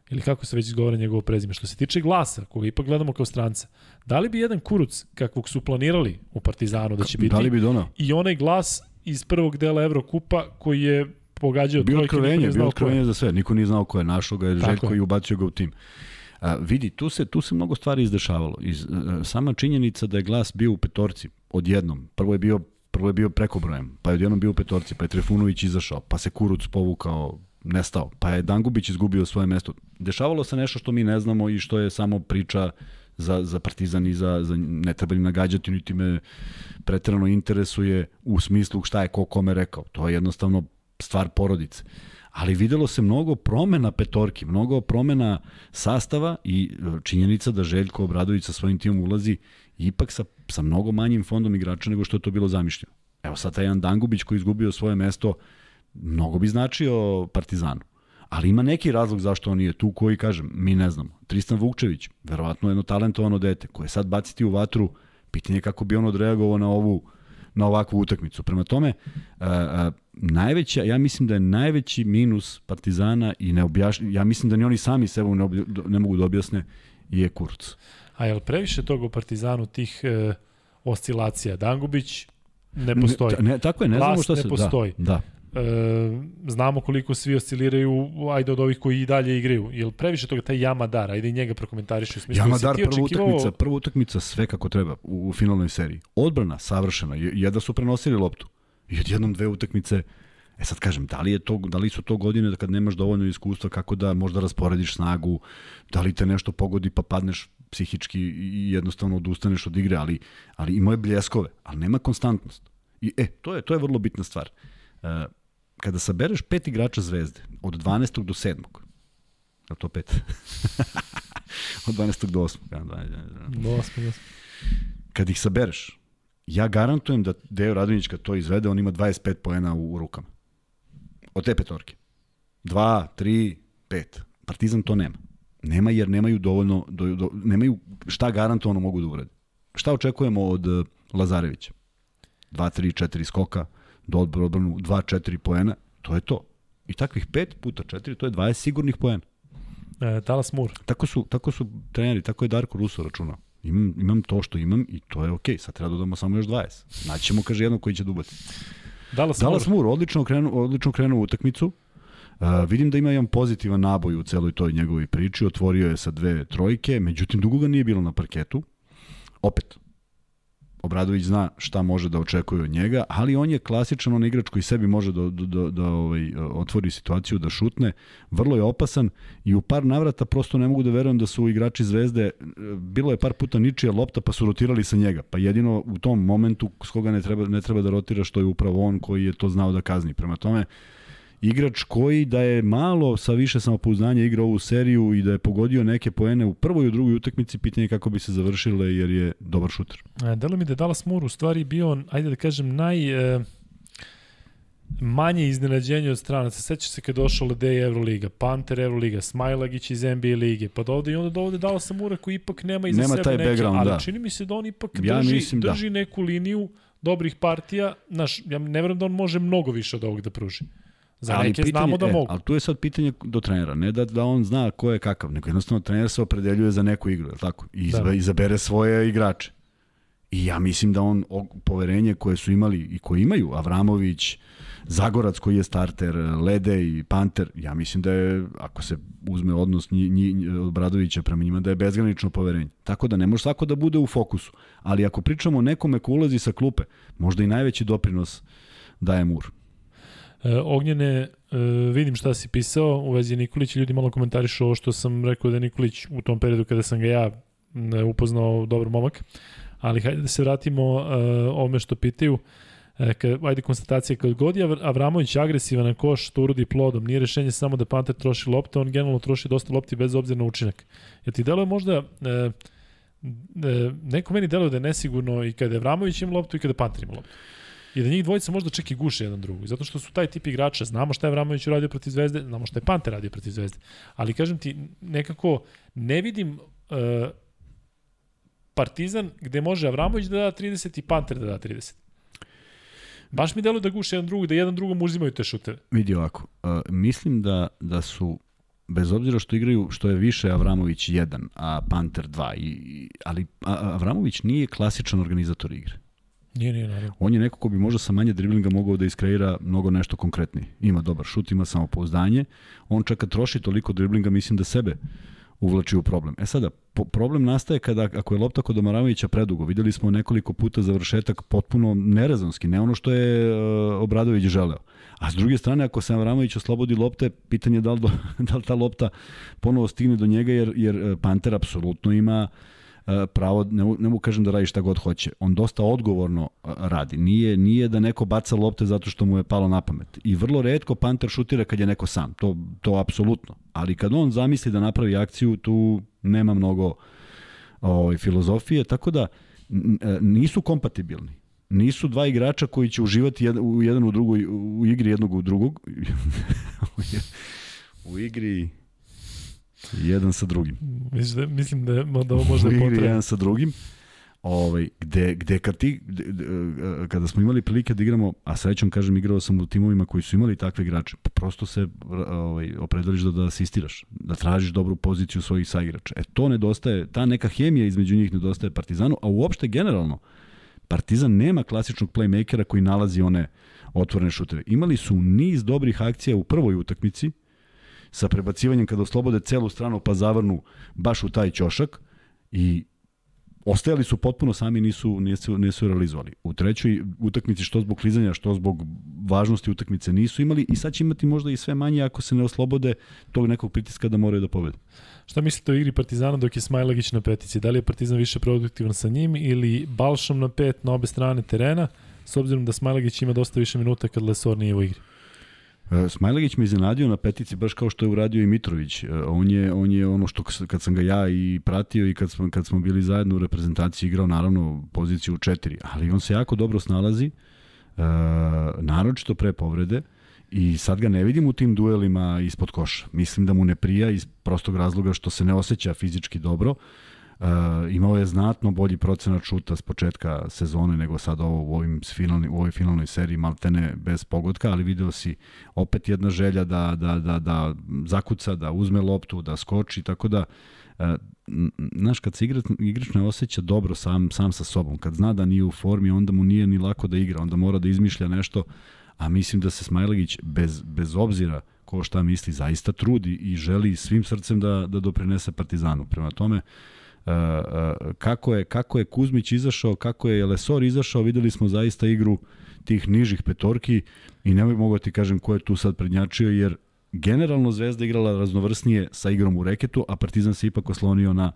ili kako se već izgovara njegovo prezime, što se tiče glasa, koga ipak gledamo kao stranca, da li bi jedan Kuruc, kakvog su planirali u Partizanu da će biti, Da li bi donao? i onaj glas iz prvog dela Evrokupa koji je pogađao Bio trojke, otkrovenje, je. otkrovenje za sve. Niko nije znao ko je našao ga, je Tako Željko je. i ubacio ga u tim. A, vidi, tu se, tu se mnogo stvari izdešavalo. Iz, a, sama činjenica da je glas bio u petorci odjednom. Prvo je bio prvo je bio prekobrojem, pa je odjednom bio u petorci, pa je Trifunović izašao, pa se Kuruc povukao, nestao, pa je Dangubić izgubio svoje mesto. Dešavalo se nešto što mi ne znamo i što je samo priča za, za Partizan i za, za ne treba im nagađati, niti me pretrano interesuje u smislu šta je ko kome rekao. To je jednostavno stvar porodice. Ali videlo se mnogo promena petorki, mnogo promena sastava i e, činjenica da Željko Obradović sa svojim timom ulazi ipak sa, sa mnogo manjim fondom igrača nego što je to bilo zamišljeno. Evo sad taj jedan Dangubić koji izgubio svoje mesto, mnogo bi značio Partizanu. Ali ima neki razlog zašto on nije tu koji, kažem, mi ne znamo. Tristan Vukčević, verovatno jedno talentovano dete, koje sad baciti u vatru, pitanje je kako bi on odreagovao na ovu na ovakvu utakmicu. Prema tome, a, a, najveća, ja mislim da je najveći minus Partizana i ne ja mislim da ni oni sami sebe ne, obja, ne mogu da objasne je Kurc. A je li previše toga u Partizanu tih e, oscilacija? Dangubić ne postoji. Ne, ne, tako je, ne Glas znamo šta ne se... postoji. Da, da. E, znamo koliko svi osciliraju, ajde od ovih koji i dalje igraju. Jel previše toga, taj Jamadar, ajde i njega prokomentariš u smislu. Jamadar jesi ti prva očekivao- utakmica, prva utakmica sve kako treba u, u finalnoj seriji. Odbrana savršena, je- jedva su prenosili loptu. I odjednom dve utakmice E sad kažem, da li, je to, da li su to godine da kad nemaš dovoljno iskustva kako da možda rasporediš snagu, da li te nešto pogodi pa padneš psihički i jednostavno odustaneš od igre, ali, ali imao je bljeskove, ali nema konstantnost. I, e, to je, to je vrlo bitna stvar. E, kada sabereš pet igrača zvezde, od 12. do 7. Je to pet? od 12. do 8. Ja, 12, Osmo, osmo. kad ih sabereš, ja garantujem da Deo Radonjić kad to izvede, on ima 25 poena u, u rukama. Od te petorke. 2, 3, 5. Partizan to nema. Nema jer nemaju dovoljno, do, do, nemaju šta garantovano mogu da urade. Šta očekujemo od uh, Lazarevića? 2, 3, 4 skoka, do odbranu 2, 4 poena, to je to. I takvih 5 puta 4, to je 20 sigurnih poena. E, Talas Mur. Tako su, tako su treneri, tako je Darko Russo računao. Imam, imam to što imam i to je okej. Sad treba da dodamo samo još 20. Naćemo, kaže, jednog koji će dubati. Dallas, Dallas Mur. Moore, odlično krenuo, odlično krenuo u utakmicu. Uh, vidim da ima jedan pozitivan naboj u celoj toj njegovoj priči, otvorio je sa dve trojke, međutim dugo ga nije bilo na parketu. Opet, Obradović zna šta može da očekuje od njega, ali on je klasičan on igrač koji sebi može da, da, da, da ovaj, otvori situaciju, da šutne. Vrlo je opasan i u par navrata prosto ne mogu da verujem da su igrači Zvezde, bilo je par puta ničija lopta pa su rotirali sa njega. Pa jedino u tom momentu s koga ne treba, ne treba da rotira što je upravo on koji je to znao da kazni. Prema tome, igrač koji da je malo sa više samopouzdanja igrao ovu seriju i da je pogodio neke poene u prvoj i u drugoj utakmici, pitanje je kako bi se završile jer je dobar šuter. E, Delo mi da je Dallas Moore u stvari bio, ajde da kažem, naj... E, manje iznenađenje od stranaca. Seća se kad došao Ledej Euroliga, Panter Euroliga, Smajlagić iz NBA lige, pa dovde i onda dovde Dallas Mura koji ipak nema iza Nema sebe taj neke, ali da. čini mi se da on ipak Ja drži, mislim da. drži neku liniju dobrih partija. Znaš, ja ne verujem da on može mnogo više od ovog da pruži. Za neke znamo da e, mogu. Ali tu je sad pitanje do trenera, ne da, da on zna ko je kakav, nego jednostavno trener se opredeljuje za neku igru, tako? I izba, Da. izabere svoje igrače. I ja mislim da on poverenje koje su imali i koje imaju, Avramović, Zagorac koji je starter, Lede i Panter, ja mislim da je, ako se uzme odnos nji, nji, Obradovića prema njima, da je bezgranično poverenje. Tako da ne može svako da bude u fokusu. Ali ako pričamo o nekome ko ulazi sa klupe, možda i najveći doprinos daje Mur. E, Ognjene, e, vidim šta si pisao u vezi Nikolić, ljudi malo komentarišu ovo što sam rekao da je Nikolić u tom periodu kada sam ga ja m, upoznao dobar momak, ali hajde da se vratimo e, ovome što pitaju. E, ajde konstatacija, kad god je Avr- Avramović agresivan na koš, to urodi plodom. Nije rešenje samo da Panter troši lopte, on generalno troši dosta lopti bez obzira na učinak. Jer ti deluje možda, e, e, neko meni deluje da je nesigurno i kada je Avramović ima loptu i kada Panter ima loptu. I da njih dvojica možda čak i guše jedan drugu. Zato što su taj tip igrača, znamo šta je Vramović uradio protiv Zvezde, znamo šta je Panter radio protiv Zvezde. Ali kažem ti, nekako ne vidim uh, Partizan gde može Avramović da da 30 i Panter da da 30. Baš mi deluje da guše jedan drugog, da jedan drugom uzimaju te šuteve. Vidi ovako, uh, mislim da, da su bez obzira što igraju, što je više Avramović 1, a Panter 2, i, ali Avramović nije klasičan organizator igre. Nije, nije, naravno. On je neko ko bi možda sa manje driblinga mogao da iskreira mnogo nešto konkretnije. Ima dobar šut, ima samopouzdanje. On čak kad troši toliko driblinga, mislim da sebe uvlači u problem. E sada, po, problem nastaje kada, ako je lopta kod Omaramovića predugo, videli smo nekoliko puta završetak potpuno nerezonski, ne ono što je uh, Obradović želeo. A s druge strane, ako se Avramović oslobodi lopte, pitanje je da li, do, da li ta lopta ponovo stigne do njega, jer, jer eh, Panter apsolutno ima eh, pravo, ne, ne mogu kažem da radi šta god hoće. On dosta odgovorno eh, radi. Nije, nije da neko baca lopte zato što mu je palo na pamet. I vrlo redko Panter šutira kad je neko sam. To, to apsolutno. Ali kad on zamisli da napravi akciju, tu nema mnogo ovaj, filozofije, tako da n- nisu kompatibilni. Nisu dva igrača koji će uživati jedan, u jedan u drugoj u igri jednog u drugog. u igri jedan sa drugim. Mislim da, mislim da, da ovo možda je potrebno. jedan sa drugim. Ovaj, gde, gde kad ti, gde, kada smo imali prilike da igramo, a srećom kažem igrao sam u timovima koji su imali takve igrače, pa prosto se ovaj, opredeliš da, da asistiraš, da tražiš dobru poziciju svojih saigrača. E to nedostaje, ta neka hemija između njih nedostaje Partizanu, a uopšte generalno Partizan nema klasičnog playmakera koji nalazi one otvorene šutere. Imali su niz dobrih akcija u prvoj utakmici, sa prebacivanjem kada oslobode celu stranu pa zavrnu baš u taj ćošak i ostajali su potpuno sami, nisu, nisu, nisu realizovali. U trećoj utakmici, što zbog klizanja, što zbog važnosti utakmice nisu imali i sad će imati možda i sve manje ako se ne oslobode tog nekog pritiska da moraju da pobede. Šta mislite o igri Partizana dok je Smajlagić na petici? Da li je Partizan više produktivan sa njim ili Balšom na pet na obe strane terena, s obzirom da Smajlagić ima dosta više minuta kad Lesor nije u igri? E, Smajlagić me iznenadio na petici baš kao što je uradio i Mitrović. E, on je, on je ono što kad sam ga ja i pratio i kad smo, kad smo bili zajedno u reprezentaciji igrao naravno poziciju u četiri, ali on se jako dobro snalazi, e, naročito pre povrede i sad ga ne vidim u tim duelima ispod koša. Mislim da mu ne prija iz prostog razloga što se ne osjeća fizički dobro. Uh, imao je znatno bolji procenat šuta s početka sezone nego sad ovo u, ovim finalni, u ovoj finalnoj seriji maltene bez pogodka, ali video si opet jedna želja da, da, da, da zakuca, da uzme loptu, da skoči, tako da uh, znaš, kad se igrač, igrač ne osjeća dobro sam, sam sa sobom, kad zna da nije u formi, onda mu nije ni lako da igra, onda mora da izmišlja nešto, a mislim da se Smajlagić bez, bez obzira ko šta misli, zaista trudi i želi svim srcem da, da doprinese Partizanu. Prema tome, uh, kako je, kako je Kuzmić izašao, kako je Lesor izašao, videli smo zaista igru tih nižih petorki i ne mogu ti kažem ko je tu sad prednjačio, jer generalno Zvezda igrala raznovrsnije sa igrom u reketu, a Partizan se ipak oslonio na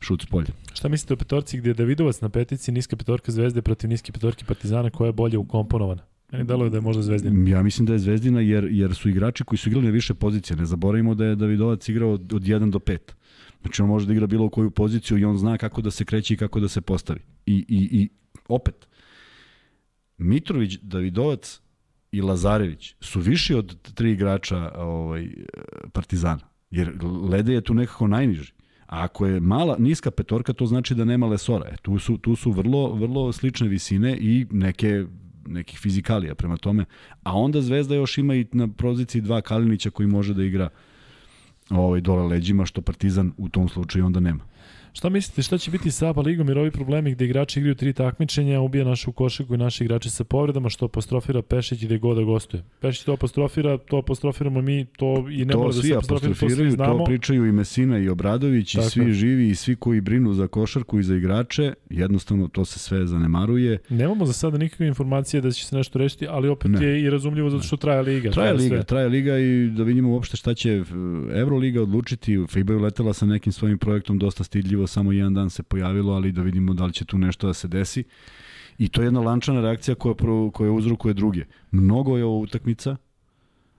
šut s polja. Šta mislite o petorci gdje je Davidovac na petici, niska petorka Zvezde protiv niske petorke Partizana, koja je bolje ukomponovana? Meni deluje da je možda Zvezdina. Ja mislim da je Zvezdina jer, jer su igrači koji su igrali na više pozicije. Ne zaboravimo da je Davidovac igrao od, od 1 do 5. Znači on može da igra bilo koju poziciju i on zna kako da se kreće i kako da se postavi. I, i, i opet, Mitrović, Davidovac i Lazarević su viši od tri igrača ovaj, Partizana. Jer Lede je tu nekako najniži. A ako je mala, niska petorka, to znači da nema lesora. E, tu, su, tu su vrlo, vrlo slične visine i neke nekih fizikalija prema tome. A onda Zvezda još ima i na poziciji dva Kalinića koji može da igra ovaj, dole leđima, što Partizan u tom slučaju onda nema. Šta mislite, šta će biti sa ABA ligom jer ovi problemi gde igrači igraju tri takmičenja, ubija našu košaku i naši igrači sa povredama, što apostrofira Pešić gde god da gostuje. Pešić to apostrofira, to apostrofiramo mi, to i ne to mora da se apostrofira, to svi znamo. To pričaju i Mesina i Obradović Tako. i svi živi i svi koji brinu za košarku i za igrače, jednostavno to se sve zanemaruje. Nemamo za sada nikakve informacije da će se nešto rešiti, ali opet ne. je i razumljivo zato što traje liga. Traje, traje liga, sve. traje liga i da vidimo uopšte šta će Evroliga odlučiti. FIBA je letela sa nekim svojim projektom dosta stidljivo samo jedan dan se pojavilo, ali da vidimo da li će tu nešto da se desi. I to je jedna lančana reakcija koja, pro, koja uzrokuje druge. Mnogo je ovo utakmica,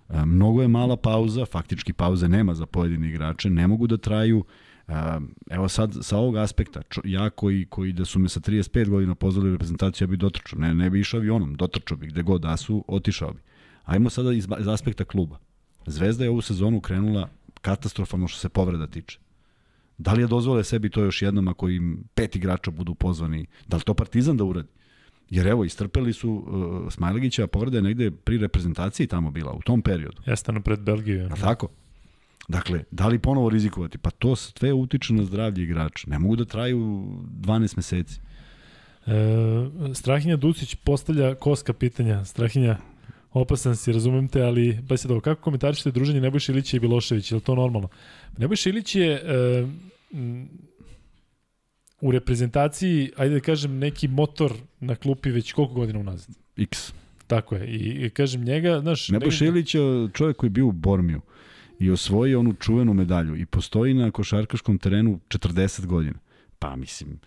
mnogo je mala pauza, faktički pauze nema za pojedine igrače, ne mogu da traju. Evo sad, sa ovog aspekta, ja koji, koji da su me sa 35 godina pozvali reprezentaciju, ja bih dotrčao, ne, ne bi išao avionom, dotrčao bih gde god da su, otišao bi. Ajmo sada iz, iz aspekta kluba. Zvezda je ovu sezonu krenula katastrofalno što se povreda tiče. Da li je dozvole sebi to još jednom ako im pet igrača budu pozvani? Da li to Partizan da uradi? Jer evo, istrpeli su uh, Smajlegića, povreda je negde pri reprezentaciji tamo bila, u tom periodu. Jeste pred Belgiju. A tako? Dakle, da li ponovo rizikovati? Pa to sve utiče na zdravlje igrača. Ne mogu da traju 12 meseci. E, Strahinja Ducić postavlja koska pitanja. Strahinja, opasan si, razumem te, ali pa se dobro, kako komentarišete druženje Nebojša Ilića i Bilošević, je li to normalno? Nebojša Ilić je e, u reprezentaciji, ajde da kažem, neki motor na klupi već koliko godina unazad? X. Tako je. I, i kažem njega, znaš... Nebojša negdje... Ilić je čovjek koji je bio u Bormiju i osvojio onu čuvenu medalju i postoji na košarkaškom terenu 40 godina. Pa mislim,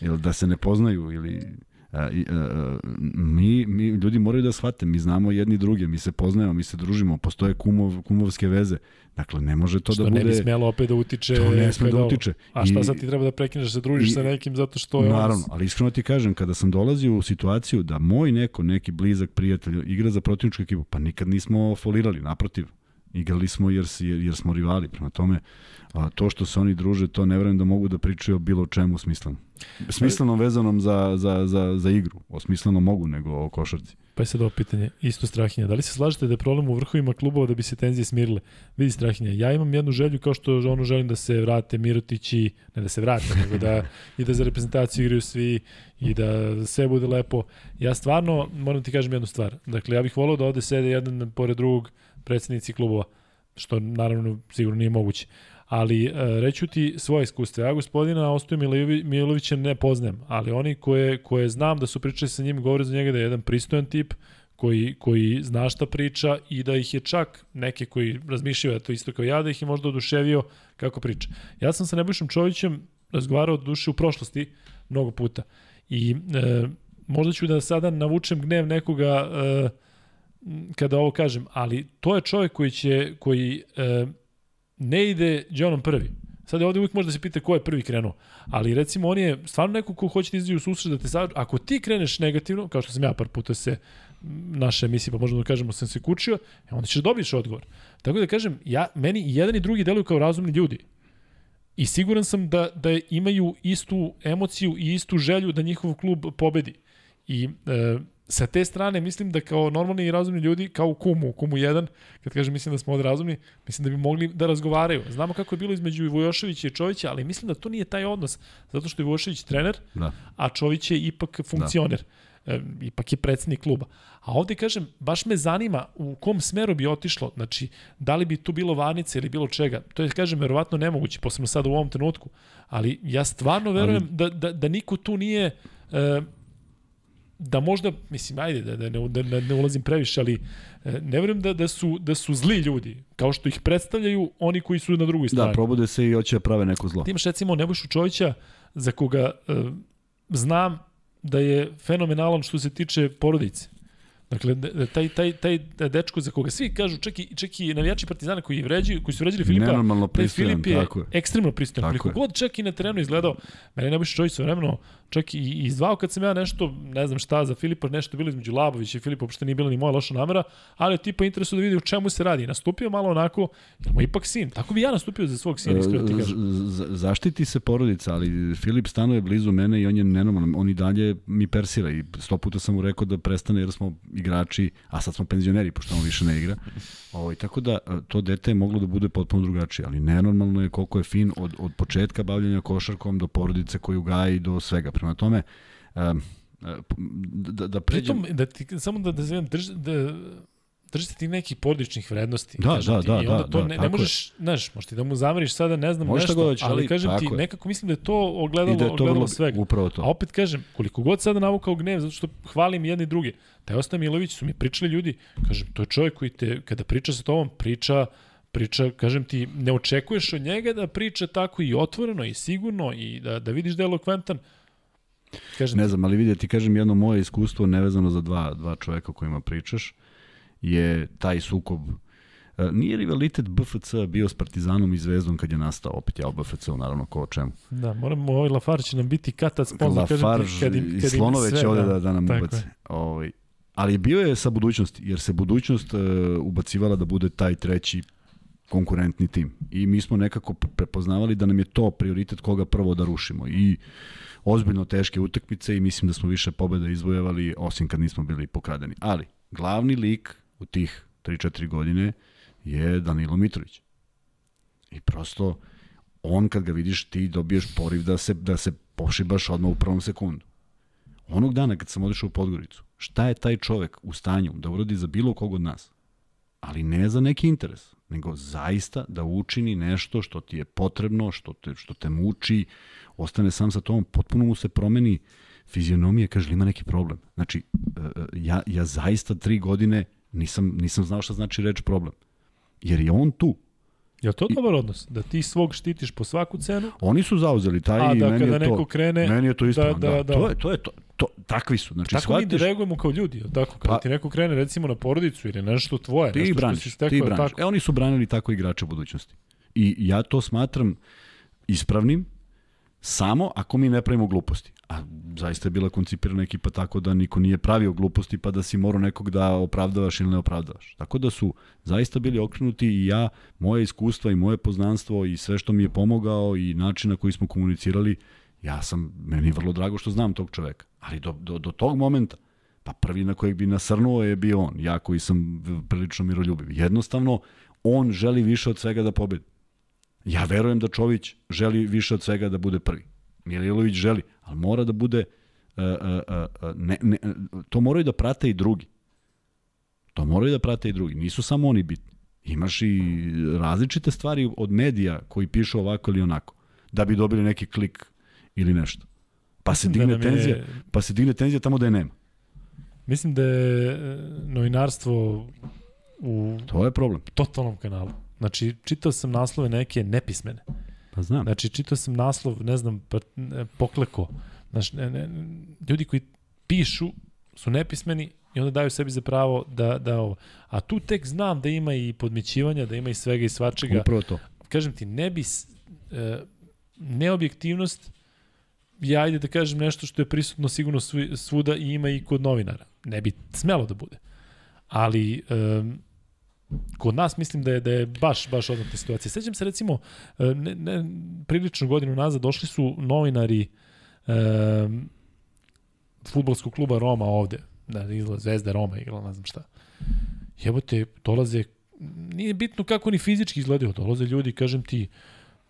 ili da se ne poznaju ili mi, mi, ljudi moraju da shvate, mi znamo jedni druge, mi se poznajemo, mi se družimo, postoje kumov, kumovske veze. Dakle, ne može to što da bude... Što ne bi smelo opet da utiče... To ne sme da utiče. A šta I, sad ti treba da prekineš da se družiš i, sa nekim zato što je... Naravno, ali iskreno ti kažem, kada sam dolazio u situaciju da moj neko, neki blizak prijatelj igra za protivničku ekipu, pa nikad nismo folirali, naprotiv. Igrali smo jer, jer, smo rivali, prema tome a, to što se oni druže, to ne verujem da mogu da pričaju o bilo čemu smislenom. Smisleno vezanom za, za, za, za igru. O smisleno mogu, nego o košarci. Pa je sad ovo pitanje, isto Strahinja. Da li se slažete da je problem u vrhovima klubova da bi se tenzije smirile? Vidi Strahinja, ja imam jednu želju kao što ono želim da se vrate Mirotići, ne da se vrate, nego da i da za reprezentaciju igraju svi i da sve bude lepo. Ja stvarno moram ti kažem jednu stvar. Dakle, ja bih volao da ovde sede jedan pored drugog predsednici klubova, što naravno sigurno nije moguće ali e, reću ti svoje iskustvo. Ja gospodina Ostoju Milovića ne poznajem, ali oni koje, koje znam da su pričali sa njim, govore za njega da je jedan pristojan tip, koji, koji zna šta priča i da ih je čak neke koji razmišljaju da to isto kao ja, da ih je možda oduševio kako priča. Ja sam sa Nebojšom Čovićem razgovarao od duše u prošlosti mnogo puta i e, možda ću da sada navučem gnev nekoga e, kada ovo kažem, ali to je čovjek koji će, koji e, ne ide Johnom prvi. Sad je ovde uvijek može da se pita ko je prvi krenuo. Ali recimo on je stvarno neko ko hoće da izđe u susret da te sad, ako ti kreneš negativno, kao što sam ja par puta se naše emisije, pa možemo da kažemo sam se kučio, e, onda ćeš da dobiješ odgovor. Tako da kažem, ja, meni jedan i drugi deluju kao razumni ljudi. I siguran sam da, da imaju istu emociju i istu želju da njihov klub pobedi. I e, sa te strane mislim da kao normalni i razumni ljudi, kao u Kumu, u Kumu 1, kad kažem mislim da smo ovde razumni, mislim da bi mogli da razgovaraju. Znamo kako je bilo između Vujoševića i Čovića, ali mislim da to nije taj odnos, zato što je Vujošević trener, da. a Čović je ipak funkcioner. Da. E, ipak je predsednik kluba. A ovde kažem, baš me zanima u kom smeru bi otišlo, znači, da li bi tu bilo varnice ili bilo čega. To je, kažem, verovatno nemoguće, posebno sada u ovom trenutku. Ali ja stvarno verujem ali... da, da, da niko tu nije... E, da možda, mislim, ajde, da, da, ne, da, da ne ulazim previše, ali e, ne verujem da, da, su, da su zli ljudi, kao što ih predstavljaju oni koji su na drugoj strani. Da, probude se i hoće da prave neko zlo. Ti imaš recimo Nebojšu Čovića, za koga uh, znam da je fenomenalan što se tiče porodice. Dakle, taj, taj, taj dečko za koga svi kažu, čak i, čak i navijači Partizana koji, vređi, koji su vređali Filipa, Nenormalno pristojan, Filip je, tako je ekstremno pristojan. Koliko god čak i na terenu izgledao, mene ne biš čovjek sa vremeno, čak i izvao kad sam ja nešto, ne znam šta, za Filipa nešto bilo između Labovića i Filipa, uopšte nije bila ni moja loša namera, ali tipa interesu da vidi u čemu se radi. Nastupio malo onako, jer mu ipak sin. Tako bi ja nastupio za svog sina, iskreno ti kažem. Zaštiti se porodica, ali Filip stanuje blizu mene i on je nenormalan. On i dalje mi persira i sto puta sam mu rekao da prestane jer smo igrači, a sad smo penzioneri, pošto on više ne igra. Ovo, ovaj, tako da to dete je moglo da bude potpuno drugačije, ali nenormalno je koliko je fin od, od početka bavljanja košarkom do porodice koju gaji do svega. Prema tome, um, da, da pređem... Pritom, da ti, samo da, da, drž, da držite ti nekih porodičnih vrednosti. Da, da, ti, da, I onda da, to da, ne, ne možeš, znaš, možeš ti da mu zameriš sada, ne znam, Možeš nešto, ali, ali kažem ti, je. nekako mislim da je to ogledalo, da je to ogledalo vrlo, svega. Upravo to. A opet kažem, koliko god sada navukao gnev, zato što hvalim jedni i drugi, taj Osta Milović su mi pričali ljudi, kažem, to je čovjek koji te, kada priča sa tobom, priča priča, kažem ti, ne očekuješ od njega da priča tako i otvoreno i sigurno i da, da vidiš da je elokventan. Kažem ne znam, ali vidi, ti kažem jedno moje iskustvo nevezano za dva, dva čoveka o kojima pričaš je taj sukob e, Nije rivalitet BFC bio s Partizanom i Zvezdom kad je nastao, opet ja o BFC-u naravno ko o čemu. Da, moramo, ovaj Lafarge će nam biti katac sponsor, Lafarge kad im, kad i Slonove će ovde da, da, da nam ubaci. Ovaj, ali bio je sa budućnosti, jer se budućnost uh, ubacivala da bude taj treći konkurentni tim. I mi smo nekako prepoznavali da nam je to prioritet koga prvo da rušimo. I ozbiljno teške utakmice i mislim da smo više pobeda izvojevali osim kad nismo bili pokradeni. Ali, glavni lik u tih 3-4 godine je Danilo Mitrović. I prosto on kad ga vidiš ti dobiješ poriv da se, da se pošibaš odmah u prvom sekundu. Onog dana kad sam otišao u Podgoricu, šta je taj čovek u stanju da uradi za bilo kog od nas? Ali ne za neki interes, nego zaista da učini nešto što ti je potrebno, što te, što te muči, ostane sam sa tom, potpuno mu se promeni fizionomija, kaže ima neki problem. Znači, e, e, ja, ja zaista tri godine nisam, nisam znao šta znači reč problem. Jer je on tu. Je to dobar odnos? Da ti svog štitiš po svaku cenu? Oni su zauzeli taj A, da meni kada je neko to, krene... Meni je to isto. Da, da, da, da. To je, to je to. to takvi su. Znači, tako shvatiš... mi reagujemo kao ljudi, tako? Kada pa, ti neko krene recimo na porodicu ili nešto tvoje, ti nešto braniš, što si stekao, ti braniš. Tako. E, oni su branili tako igrače budućnosti. I ja to smatram ispravnim, samo ako mi ne pravimo gluposti. A zaista je bila koncipirana ekipa tako da niko nije pravio gluposti pa da si morao nekog da opravdavaš ili ne opravdavaš. Tako da su zaista bili okrenuti i ja, moje iskustva i moje poznanstvo i sve što mi je pomogao i način na koji smo komunicirali, ja sam, meni vrlo drago što znam tog čoveka. Ali do, do, do tog momenta, Pa prvi na kojeg bi nasrnuo je bio on, ja koji sam prilično miroljubiv. Jednostavno, on želi više od svega da pobedi. Ja verujem da Čović želi više od svega da bude prvi. Mililović želi, ali mora da bude uh, uh, uh, ne, ne, to moraju da prate i drugi. To moraju da prate i drugi. Nisu samo oni bitni. Imaš i različite stvari od medija koji pišu ovako ili onako, da bi dobili neki klik ili nešto. Pa se digne da tenzija, je... pa se digne tenzija tamo da je nema. Mislim da je novinarstvo u To je problem. totalnom kanalu. Znači, čitao sam naslove neke nepismene. Pa znam. Znači, čitao sam naslov, ne znam, pokleko. Znači, ne, ne, ljudi koji pišu su nepismeni i onda daju sebi za pravo da, da ovo. A tu tek znam da ima i podmićivanja, da ima i svega i svačega. Upravo to. Kažem ti, ne bi, e, neobjektivnost ja ajde da kažem nešto što je prisutno sigurno svuda i ima i kod novinara. Ne bi smelo da bude. Ali um, kod nas mislim da je da je baš baš odnata situacija. Sećam se recimo ne, ne, prilično godinu nazad došli su novinari um, futbolskog kluba Roma ovde, da izgleda Zvezda Roma igrala, ne znam šta. Jebote, dolaze nije bitno kako ni fizički izgledaju, dolaze ljudi, kažem ti,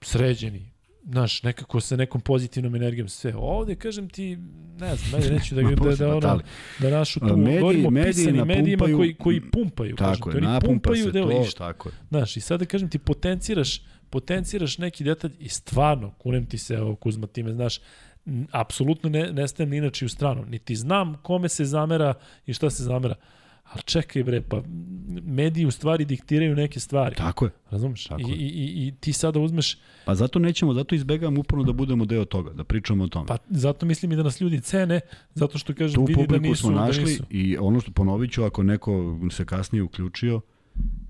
sređeni, znaš, nekako sa nekom pozitivnom energijom sve. Ovde, kažem ti, ne znam, ajde neću da, da, da, ono, da našu tu, mediji, govorimo mediji pisanim medijima koji, koji pumpaju. Tako kažem, je, oni pumpaju deo to, išta. tako je. Znaš, i sada kažem ti, potenciraš, potenciraš neki detalj i stvarno, kunem ti se, ovo Kuzma, time, znaš, apsolutno ne, ne stajem ni inače u stranu. Niti znam kome se zamera i šta se zamera. Ali čekaj bre, pa mediji u stvari diktiraju neke stvari. Tako je. Razumeš? Tako I, i, I ti sada uzmeš... Pa zato nećemo, zato izbegavamo uporno da budemo deo toga, da pričamo o tome. Pa zato mislim i da nas ljudi cene, zato što kažem vidi da nisu. Tu smo našli da nisu. i ono što ponovit ću, ako neko se kasnije uključio,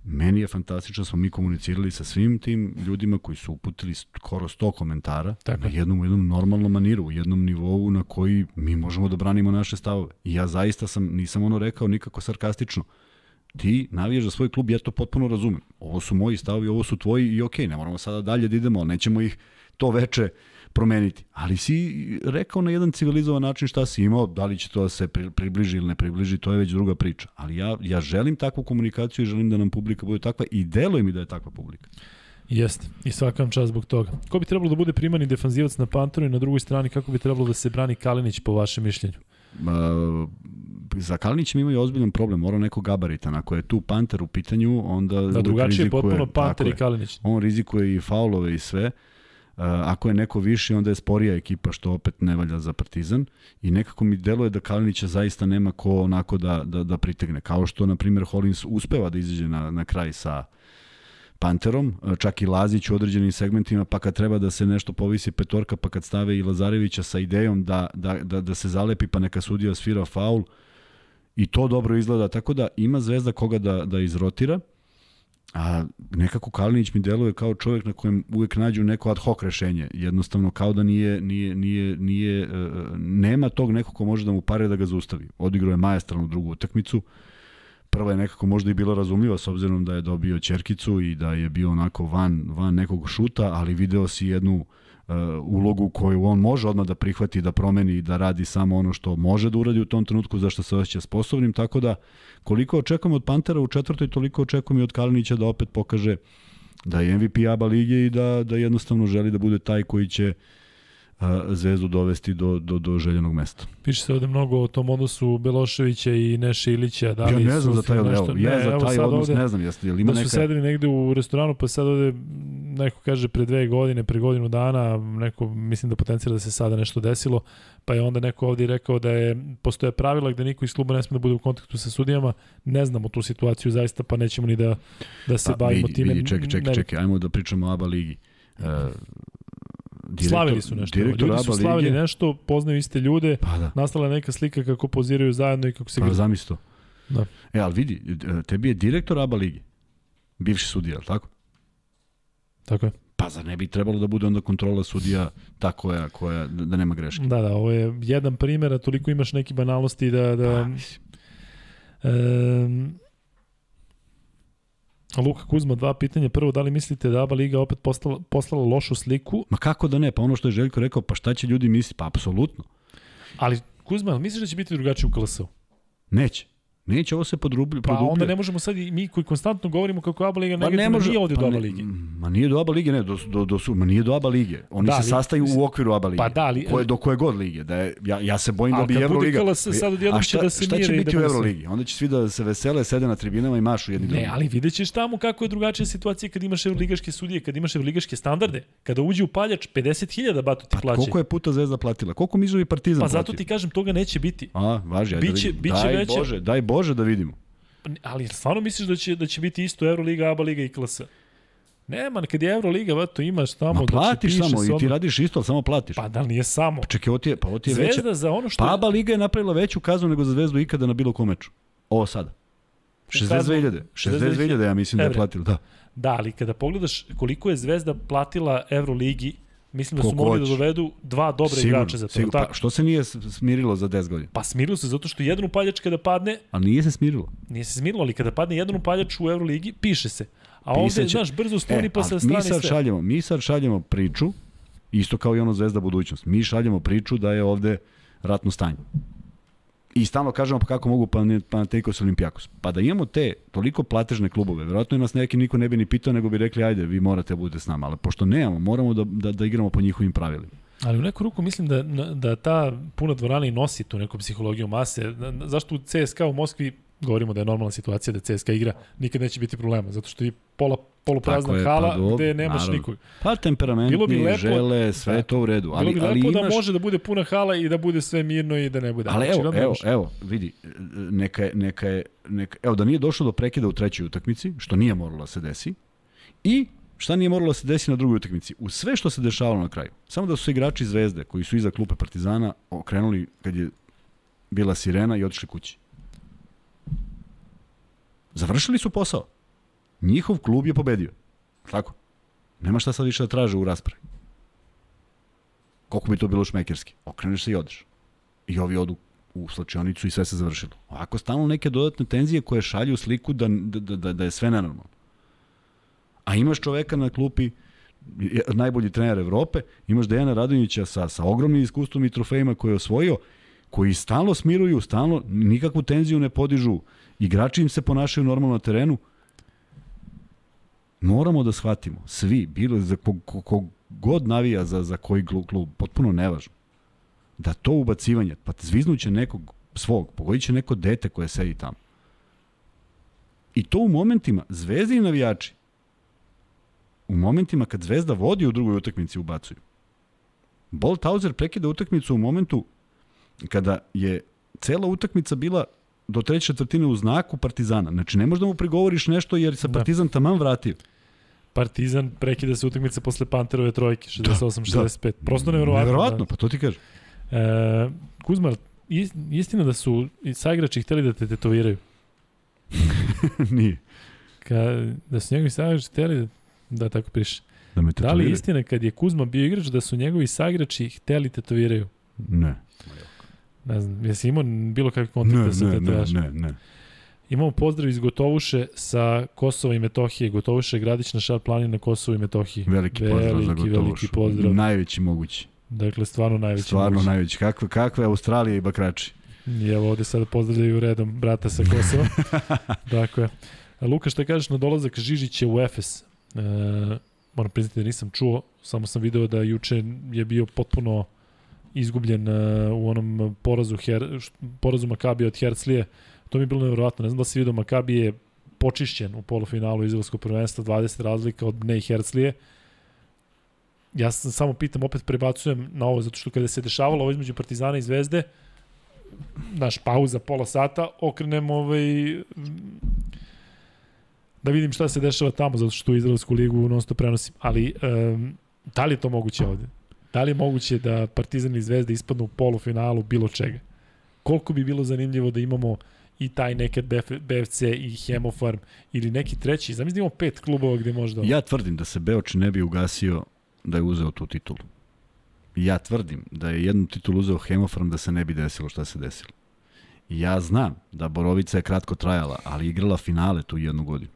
Meni je fantastično, smo mi komunicirali sa svim tim ljudima koji su uputili skoro 100 komentara Tako. na jednom, u jednom normalnom maniru, u jednom nivou na koji mi možemo da branimo naše stavove. I ja zaista sam, nisam ono rekao nikako sarkastično. Ti navijaš za svoj klub, ja to potpuno razumem. Ovo su moji stavovi, ovo su tvoji i okej, okay, ne moramo sada dalje da idemo, ali nećemo ih to veče promeniti. Ali si rekao na jedan civilizovan način šta si imao, da li će to da se približi ili ne približi, to je već druga priča. Ali ja, ja želim takvu komunikaciju i želim da nam publika bude takva i deluje mi da je takva publika. Jeste, i svakam čast zbog toga. Ko bi trebalo da bude primani defanzivac na Panteru i na drugoj strani kako bi trebalo da se brani Kalinić po vašem mišljenju? Ma, za Kalinićem imaju ozbiljan problem, mora neko gabarita. Ako je tu Panter u pitanju, onda... Da, drugačije je potpuno Panter i Kalinić. On rizikuje i faulove i sve ako je neko viši, onda je sporija ekipa, što opet ne valja za Partizan. I nekako mi deluje da Kalinića zaista nema ko onako da, da, da pritegne. Kao što, na primjer, Hollins uspeva da izađe na, na kraj sa Panterom, čak i Lazić u određenim segmentima, pa kad treba da se nešto povisi petorka, pa kad stave i Lazarevića sa idejom da, da, da, da se zalepi, pa neka sudija svira faul, i to dobro izgleda, tako da ima zvezda koga da, da izrotira, A nekako Kalinić mi deluje kao čovjek na kojem uvek nađu neko ad hoc rešenje. Jednostavno kao da nije, nije, nije, nije uh, nema tog nekog ko može da mu pare da ga zaustavi. Odigrao je majestralnu drugu utakmicu. Prva je nekako možda i bila razumljiva s obzirom da je dobio Ćerkicu i da je bio onako van, van nekog šuta, ali video si jednu Uh, ulogu koju on može odmah da prihvati, da promeni i da radi samo ono što može da uradi u tom trenutku za što se osjeća sposobnim, tako da koliko očekujem od Pantera u četvrtoj, toliko očekujem i od Kalinića da opet pokaže da je MVP ABA lige i da, da jednostavno želi da bude taj koji će uh, Zvezdu dovesti do, do, do željenog mesta. Piše se ovde mnogo o tom odnosu Beloševića i Neše Ilića. Da li ja ne znam za taj odnos, evo, ja ne, za taj odnos ovde, ne znam, jeste, li ima da neka... su sedeli negde u restoranu, pa sad ovde neko kaže pre dve godine, pre godinu dana, neko mislim da potencijala da se sada nešto desilo, pa je onda neko ovde rekao da je postoje pravila gde niko iz kluba ne sme da bude u kontaktu sa sudijama. Ne znamo tu situaciju zaista, pa nećemo ni da, da se pa, bavimo vidi, time. Vidi, čekaj, čekaj, čekaj, ajmo da pričamo o ABA ligi. Uh, direktor, slavili su nešto. Ljudi su slavili lige. nešto, poznaju iste ljude, pa da. nastala neka slika kako poziraju zajedno i kako se. Pa zamisli Da. E, ali vidi, tebi je direktor ABA ligi, bivši sudija, ali tako? Tako je. Pa zar ne bi trebalo da bude onda kontrola sudija ta koja, koja da nema greške? Da, da, ovo je jedan primjer, a toliko imaš neki banalnosti da... da pa, um, Luka Kuzma, dva pitanja. Prvo, da li mislite da ABA Liga opet postala, poslala lošu sliku? Ma kako da ne? Pa ono što je Željko rekao, pa šta će ljudi misliti? Pa apsolutno. Ali, Kuzma, misliš da će biti drugačije u KLS-u? Neće. Neće ovo se podrublju. Pa onda ne možemo sad i mi koji konstantno govorimo kako je ABA liga Pa negativna, ne može, nije ovde pa do ABA ne- lige. Ma nije do ABA lige, ne, do, do, do, su, ma nije do ABA lige. Oni Da, se ali- sastaju u okviru ABA lige. Pa da, ali- koje, do koje god lige. Da je, ja, ja se bojim da Ali bi Euroliga... KLS sad odjednom će da se šta će biti da u. Euroligi? Onda će svi da se vesele, sede na tribinama i mašu jedni Ne, drugim. ali vidjet ćeš tamo kako je drugačija situacija kad imaš evroligaške sudije, kad imaš evroligaške standarde. Kada uđe u paljač, 50.000 bato ti Pa plaćaju. koliko je puta Zvezda platila? Koliko Mizovi Partizan Pa zato ti kažem, toga neće biti. A, važi, ajde Biće- da biće daj Bože, daj Bože da vidimo. Ali stvarno misliš da će, da će biti isto Euroliga, ABA liga i KLS? Nema, kad je Euroliga, vato, imaš tamo... Ma znači, platiš samo i ti radiš isto, ali samo platiš. Pa da li nije samo? Čekaj, ovo ti je, pa ovo ti je veća. Zvezda za ono što... Pa ABA Liga je napravila veću kaznu nego za Zvezdu ikada na bilo kom meču. Ovo sada. 62.000. 62.000 ja mislim da je platilo, da. Da, ali kada pogledaš koliko je Zvezda platila Euroligi, mislim da su mogli da dovedu dva dobra igrača za to. sigurno. Tako. Pa, što se nije smirilo za 10 godina? Pa smirilo se zato što jedan upaljač kada padne, A nije se smirilo. nije se smirilo, ali kada padne jedan upaljač u Euroligi, piše se. A Pisaće. ovde, znaš, brzo skloni pa a sa mi strane sad sve. šaljemo, mi sad šaljemo priču, isto kao i ono Zvezda budućnost. Mi šaljemo priču da je ovde ratno stanje. I stalno kažemo pa kako mogu Pan- Panathinaikos Olimpijakos. Pa da imamo te toliko platežne klubove, verovatno nas neki niko ne bi ni pitao, nego bi rekli ajde, vi morate da budete s nama. Ali pošto nemamo, moramo da, da, da igramo po njihovim pravilima. Ali u neku ruku mislim da, da ta puna dvorana i nosi tu neku psihologiju mase. Zašto u CSKA u Moskvi govorimo da je normalna situacija da CSKA igra, nikad neće biti problema, zato što je pola, poluprazna je, pa hala dobro, gde nemaš nikog. Pa temperamentni, Bilo bi lepo- žele, sve je to u redu. Ali, Bilo bi ali lepo imaš, da može da bude puna hala i da bude sve mirno i da ne bude. Ali evo, Očigledno ne evo, evo, vidi, neka je, neka je, neka, evo da nije došlo do prekida u trećoj utakmici, što nije moralo da se desi, i šta nije moralo da se desi na drugoj utakmici. U sve što se dešavalo na kraju, samo da su igrači Zvezde, koji su iza klupe Partizana, okrenuli kad je bila sirena i otišli kući. Završili su posao. Njihov klub je pobedio. Tako? Nema šta sad više da traže u raspravi. Koliko bi to bilo šmekerski? Okreneš se i odeš. I ovi odu u slačionicu i sve se završilo. Ovako stalno neke dodatne tenzije koje šalju sliku da, da, da, da je sve nenormalno. A imaš čoveka na klupi, najbolji trener Evrope, imaš Dejana Radonjića sa, sa ogromnim iskustvom i trofejima koje je osvojio, koji stalno smiruju, stalno nikakvu tenziju ne podižu, igrači im se ponašaju normalno na terenu. Moramo da shvatimo, svi, bilo za kog, kog, god navija za, za koji klub, potpuno nevažno, da to ubacivanje, pa zviznuće nekog svog, pogodit će neko dete koje sedi tamo. I to u momentima, zvezde i navijači, u momentima kad Zvezda vodi u drugoj utakmici ubacuju. Bolthauser prekida utakmicu u momentu kada je cela utakmica bila do treće četvrtine u znaku Partizana. Znači, ne možda mu prigovoriš nešto jer se Da. Partizan taman vratio. Partizan prekida se utakmice posle Panterove trojke, 68-65. Da. Prosto neverovatno. Neverovatno, pa to ti kažem. Da. E, Kuzmar, is- istina da su i saigrači hteli da te tetoviraju. Nije. Ka, da su njegovi saigrači hteli da, da tako piše. Da me Da li istina kad je Kuzma bio igrač da su njegovi saigrači hteli tetoviraju? Ne. Ne znam, jesi imao bilo kakve Ne, kontakte sa ne, ne, tetovažem? ne, ne. Imamo pozdrav iz Gotovuše sa Kosova i Metohije. Gotovuše je gradić na šar na Kosovu i Metohiji. Veliki pozdrav za veliki, gotovo. veliki pozdrav. Najveći mogući. Dakle, stvarno najveći. Stvarno mogući. najveći. Kakve, kakve Australije i Bakrači. I evo ovde sada pozdravljaju redom brata sa Kosova. dakle, Luka, šta kažeš na dolazak Žižića u Efes? E, moram priznati da nisam čuo, samo sam video da juče je bio potpuno izgubljen e, u onom porazu, Her, porazu Makabija od Herclije. To mi je bilo nevjerojatno. Ne znam da si vidio, Makabi je počišćen u polufinalu izraelskog prvenstva, 20 razlika od Bne i Herclije. Ja sam samo pitam, opet prebacujem na ovo, zato što kada se dešavalo ovo između Partizana i Zvezde, naš pauza pola sata, okrenem ovaj da vidim šta se dešava tamo, zato što Izraelsku ligu non stop prenosim. Ali, um, da li je to moguće ovde? Da li je moguće da Partizan i Zvezda ispadnu u polufinalu bilo čega? Koliko bi bilo zanimljivo da imamo i taj nekad BF, BFC i Hemofarm ili neki treći. Zamisli imamo pet klubova gde možda... Ja tvrdim da se Beoč ne bi ugasio da je uzeo tu titulu. Ja tvrdim da je jednu titulu uzeo Hemofarm da se ne bi desilo šta se desilo. Ja znam da Borovica je kratko trajala, ali igrala finale tu jednu godinu.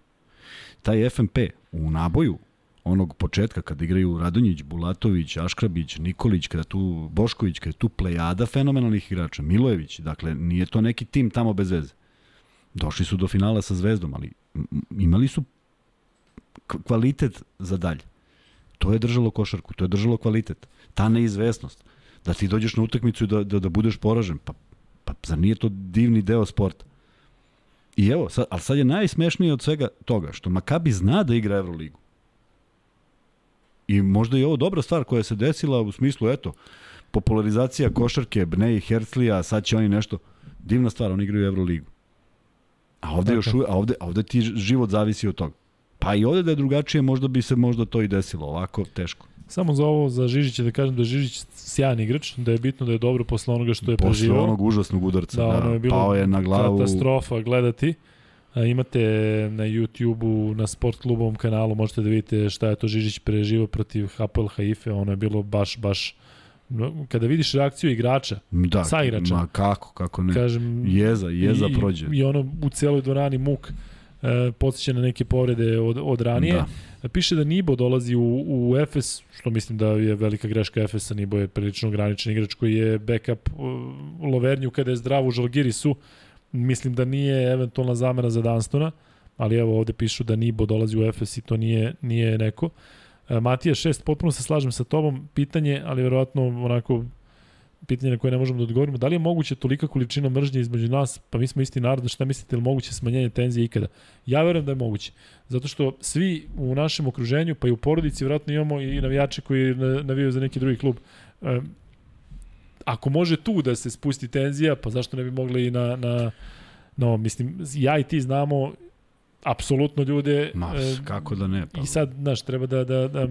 Taj FMP u naboju, onog početka kada igraju Radonjić, Bulatović, Aškrabić, Nikolić, kada tu Bošković, kada tu plejada fenomenalnih igrača, Milojević, dakle nije to neki tim tamo bez veze. Došli su do finala sa Zvezdom, ali imali su kvalitet za dalje. To je držalo košarku, to je držalo kvalitet. Ta neizvesnost. Da ti dođeš na utakmicu i da, da, da budeš poražen. Pa, pa zar nije to divni deo sporta? I evo, sad, ali sad je najsmešnije od svega toga, što Makabi zna da igra Euroligu. I možda je ovo dobra stvar koja se desila u smislu, eto, popularizacija košarke, Bne i Herzlija, sad će oni nešto, divna stvar, oni igraju Euroligu. A ovde, još, a ovde, a ovde ti život zavisi od toga. Pa i ovde da je drugačije, možda bi se možda to i desilo, ovako teško. Samo za ovo, za Žižića da kažem da je Žižić sjajan igrač, da je bitno da je dobro posle onoga što je posle preživao. Posle onog užasnog udarca, da, da ono je bilo pao je na glavu. Katastrofa gledati. A, imate na YouTube-u, na sport klubovom kanalu, možete da vidite šta je to Žižić preživao protiv Hapoel Haife, ono je bilo baš, baš kada vidiš reakciju igrača, da, sa igrača, ma kako, kako ne, kažem, jeza, jeza i, prođe. I ono u celoj dvorani muk e, podsjeća na neke povrede od, od ranije. Da. Piše da Nibo dolazi u, u Efes, što mislim da je velika greška Efesa, Nibo je prilično ograničen igrač koji je backup u Lovernju kada je zdrav u Žalgirisu, mislim da nije eventualna zamena za Danstona, ali evo ovde pišu da Nibo dolazi u Efes i to nije, nije neko. E, Matija 6, potpuno se slažem sa tobom, pitanje, ali verovatno onako pitanje na koje ne možemo da odgovorimo. Da li je moguće tolika količina mržnje između nas, pa mi smo isti narod, šta mislite, li moguće smanjenje tenzije ikada? Ja verujem da je moguće. Zato što svi u našem okruženju, pa i u porodici, vjerojatno imamo i navijače koji navijaju za neki drugi klub. E, ako može tu da se spusti tenzija, pa zašto ne bi mogli i na, na no, mislim, ja i ti znamo apsolutno ljude. Ma, e, kako da ne? Pa. I sad, znaš, treba da, da, da,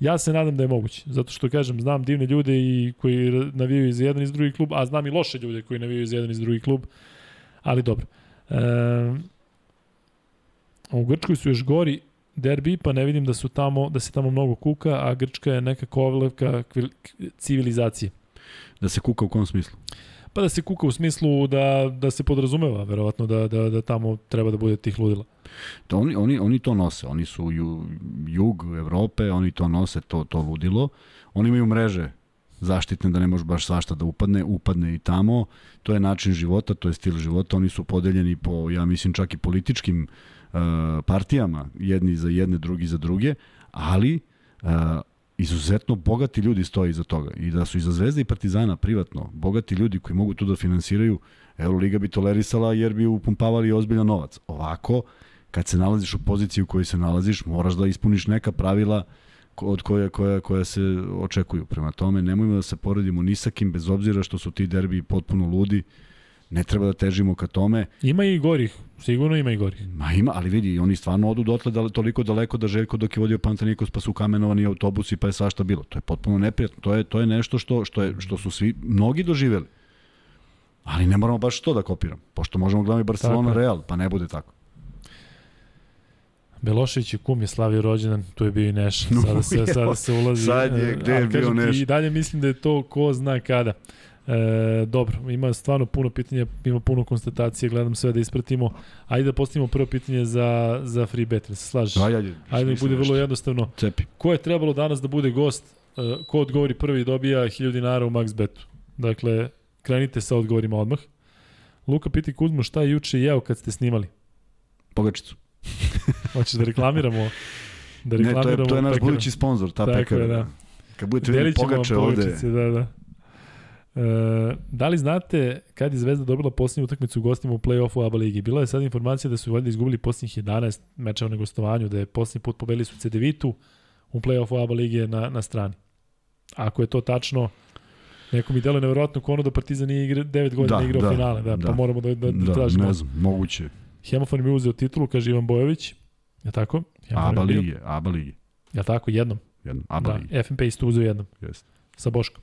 ja se nadam da je moguće, zato što, kažem, znam divne ljude i koji navijaju za jedan iz drugi klub, a znam i loše ljude koji navijaju za jedan iz drugi klub, ali dobro. E, u Grčkoj su još gori derbi, pa ne vidim da su tamo, da se tamo mnogo kuka, a Grčka je neka kovlevka civilizacije. Da se kuka u kom smislu? Pa da se kuka u smislu da, da se podrazumeva, verovatno, da, da, da tamo treba da bude tih ludila. To oni, oni, oni to nose, oni su ju, jug Evrope, oni to nose, to, to ludilo. Oni imaju mreže zaštitne da ne može baš svašta da upadne, upadne i tamo. To je način života, to je stil života. Oni su podeljeni po, ja mislim, čak i političkim uh, partijama, jedni za jedne, drugi za druge, ali uh, izuzetno bogati ljudi stoje iza toga i da su iza Zvezde i Partizana privatno bogati ljudi koji mogu to da finansiraju, Euroliga bi tolerisala jer bi upumpavali ozbiljan novac. Ovako, kad se nalaziš u poziciji u kojoj se nalaziš, moraš da ispuniš neka pravila od koja, koja, koja se očekuju. Prema tome, nemojmo da se poredimo ni sa kim, bez obzira što su ti derbi potpuno ludi. Ne treba da težimo ka tome. Ima i gorih, sigurno ima i gorih. Ma ima, ali vidi, oni stvarno odu dotle da, toliko daleko da Željko dok je vodio Pantanikos pa su kamenovani autobusi pa je svašta bilo. To je potpuno neprijatno. To je, to je nešto što, što, je, što su svi, mnogi doživeli. Ali ne moramo baš to da kopiramo. Pošto možemo gledati Barcelona tako. Real, pa ne bude tako. Belošević je kum je slavio rođendan, tu je bio i Neš. Sada se, sada se ulazi. Sad je, gde je bio Neš? I dalje mislim da je to ko zna kada. E, dobro, ima stvarno puno pitanja, ima puno konstatacije, gledam sve da ispratimo. Ajde da postavimo prvo pitanje za, za free bet, se slažeš? Ajde, ajde. Ajde da bude vrlo jednostavno. Cepi. Ko je trebalo danas da bude gost, e, ko odgovori prvi dobija 1000 dinara u max betu. Dakle, krenite sa odgovorima odmah. Luka piti Kuzmo šta je juče jeo kad ste snimali? Pogačicu. Hoćeš da reklamiramo? Da reklamiramo ne, to je, to je naš budući sponsor, ta pekara. Da. Kad budete vidjeli pogače ovde. Da, da. E, da li znate kad je Zvezda dobila posljednju utakmicu u gostima u play-offu ABA ligi? Bila je sad informacija da su valjda izgubili posljednjih 11 mečeva na gostovanju, da je posljednji put pobedili su CD-Vitu u play-offu ABA lige na, na strani. Ako je to tačno, neko mi deluje nevjerojatno ko ono da Partizan nije igra, 9 godina da, igrao da, finale, da, pa da, pa moramo da, da, da, da tražimo. Ne znam, moguće. Hemofon mi uzeo titulu, kaže Ivan Bojović. Je tako? Hemofon ABA lige, ABA lige. Je tako? Jednom? Jednom, ABA da, lige. FNP isto uzeo jednom. Jeste. Sa Boškom.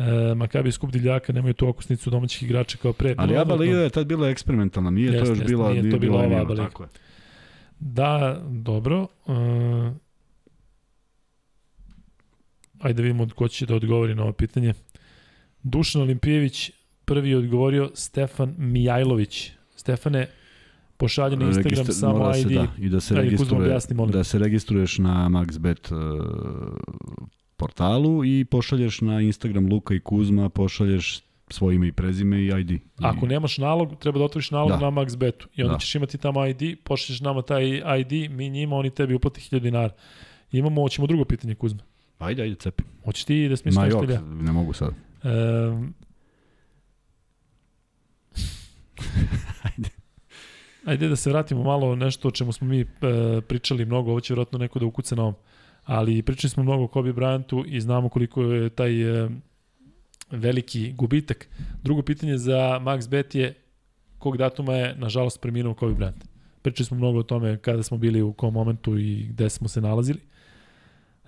E, Makabi skup divljaka nemaju tu okusnicu domaćih igrača kao pre. Ali Aba Liga je tad bila eksperimentalna, nije jest, to još jest, bila, nije, nije to bila ova Aba Liga. Da, dobro. E, ajde da vidimo ko će da odgovori na ovo pitanje. Dušan Olimpijević prvi je odgovorio Stefan Mijajlović. Stefane, pošalje na Instagram Registra- samo ID. da, i da se Kuzma, registruje, da se registruješ na MaxBet uh, portalu i pošalješ na Instagram Luka i Kuzma, pošalješ svoje ime i prezime i ID. I, Ako nemaš nalog, treba da otvoriš nalog Da. na MaxBetu i onda Da. ćeš imati tamo ID, pošalješ nama taj ID, mi njima, oni tebi uplati 1000 dinara. Imamo, hoćemo drugo pitanje, Kuzma. Ajde, ajde, cepi. Hoćeš ti da smisliš nešto ili ja? ne mogu sad. Um, Ajde da se vratimo malo nešto o čemu smo mi e, pričali mnogo, ovo će vjerojatno neko da ukuca na ovom, ali pričali smo mnogo o Kobe Bryantu i znamo koliko je taj e, veliki gubitak. Drugo pitanje za Max Bet je kog datuma je, nažalost, preminuo Kobe Bryant. Pričali smo mnogo o tome kada smo bili u kom momentu i gde smo se nalazili.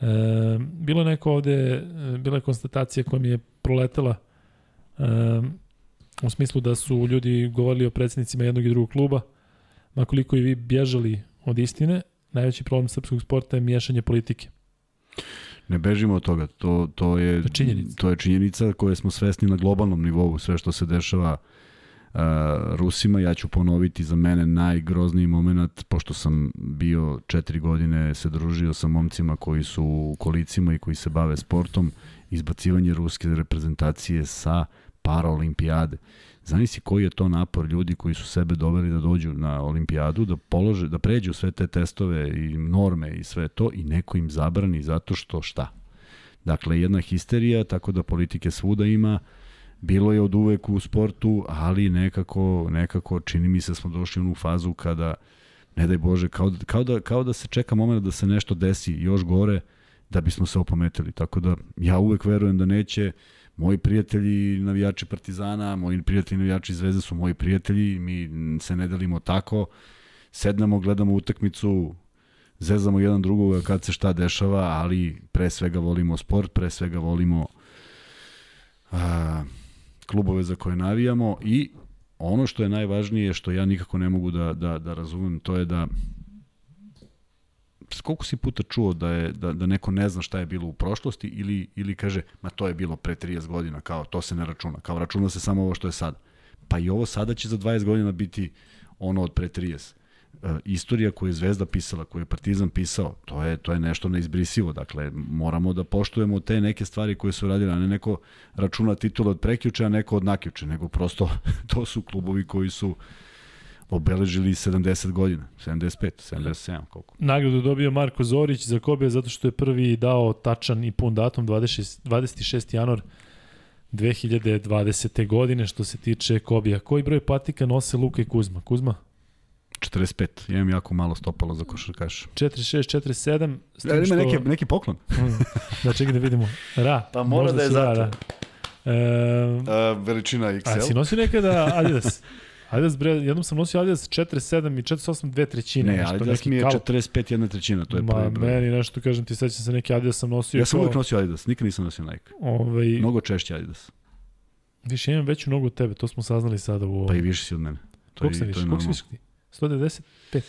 E, bilo je neko ovde, e, bila je konstatacija koja mi je proletela e, u smislu da su ljudi govorili o predsednicima jednog i drugog kluba, makoliko i vi bježali od istine, najveći problem srpskog sporta je miješanje politike. Ne bežimo od toga. To, to, je, To je činjenica. to je činjenica koje smo svesni na globalnom nivou. Sve što se dešava uh, Rusima, ja ću ponoviti za mene najgrozniji moment, pošto sam bio četiri godine se družio sa momcima koji su u kolicima i koji se bave sportom, izbacivanje ruske reprezentacije sa paraolimpijade. Zamisli koji je to napor ljudi koji su sebe doveli da dođu na olimpijadu, da polože, da pređu sve te testove i norme i sve to i neko im zabrani zato što šta? Dakle, jedna histerija, tako da politike svuda ima, bilo je od uvek u sportu, ali nekako, nekako čini mi se smo došli u fazu kada, ne daj Bože, kao, da- kao, da, kao da se čeka moment da se nešto desi još gore, da bismo se opometili. Tako da ja uvek verujem da neće, moji prijatelji navijači Partizana, moji prijatelji navijači Zvezde su moji prijatelji, mi se ne delimo tako, sednemo, gledamo utakmicu, zezamo jedan drugoga kad se šta dešava, ali pre svega volimo sport, pre svega volimo a, klubove za koje navijamo i ono što je najvažnije, što ja nikako ne mogu da, da, da razumem, to je da koliko si puta čuo da je da, da neko ne zna šta je bilo u prošlosti ili ili kaže ma to je bilo pre 30 godina kao to se ne računa kao računa se samo ovo što je sad pa i ovo sada će za 20 godina biti ono od pre 30 e, istorija koju je Zvezda pisala, koju je Partizan pisao, to je to je nešto neizbrisivo. Dakle, moramo da poštujemo te neke stvari koje su radile, a ne neko računa titula od prekjuče, a neko od nakjuče, nego prosto to su klubovi koji su obeležili 70 godina, 75, 77, koliko. Nagradu dobio Marko Zorić za Kobe zato što je prvi dao tačan i pun datum 26, 26. januar 2020. godine što se tiče Kobija. Koji broj patika nose Luka i Kuzma? Kuzma? 45, ja imam jako malo stopalo za košarkaš. 46, 47. S tim Da, ima što... neki, neki poklon. da, čekaj da vidimo. Ra. Pa mora možda da je su Ra, zato. da. E, Uh, veličina a si nosio nekada Adidas? Adidas, bre, jednom sam nosio Adidas 47 i 48 dve trećine. Ne, da neki mi je kalp. 45 jedna trećina, to je Ma, prvi broj. meni nešto, kažem ti, sećam se neki Adidas sam nosio. Ja sam kao- uvijek nosio Adidas, nikad nisam nosio Nike. Ovaj, Mnogo češće Adidas. Više imam veću nogu od tebe, to smo saznali sada u... Pa i više si od mene. To Koliko sam više? Koliko si više ti? 195.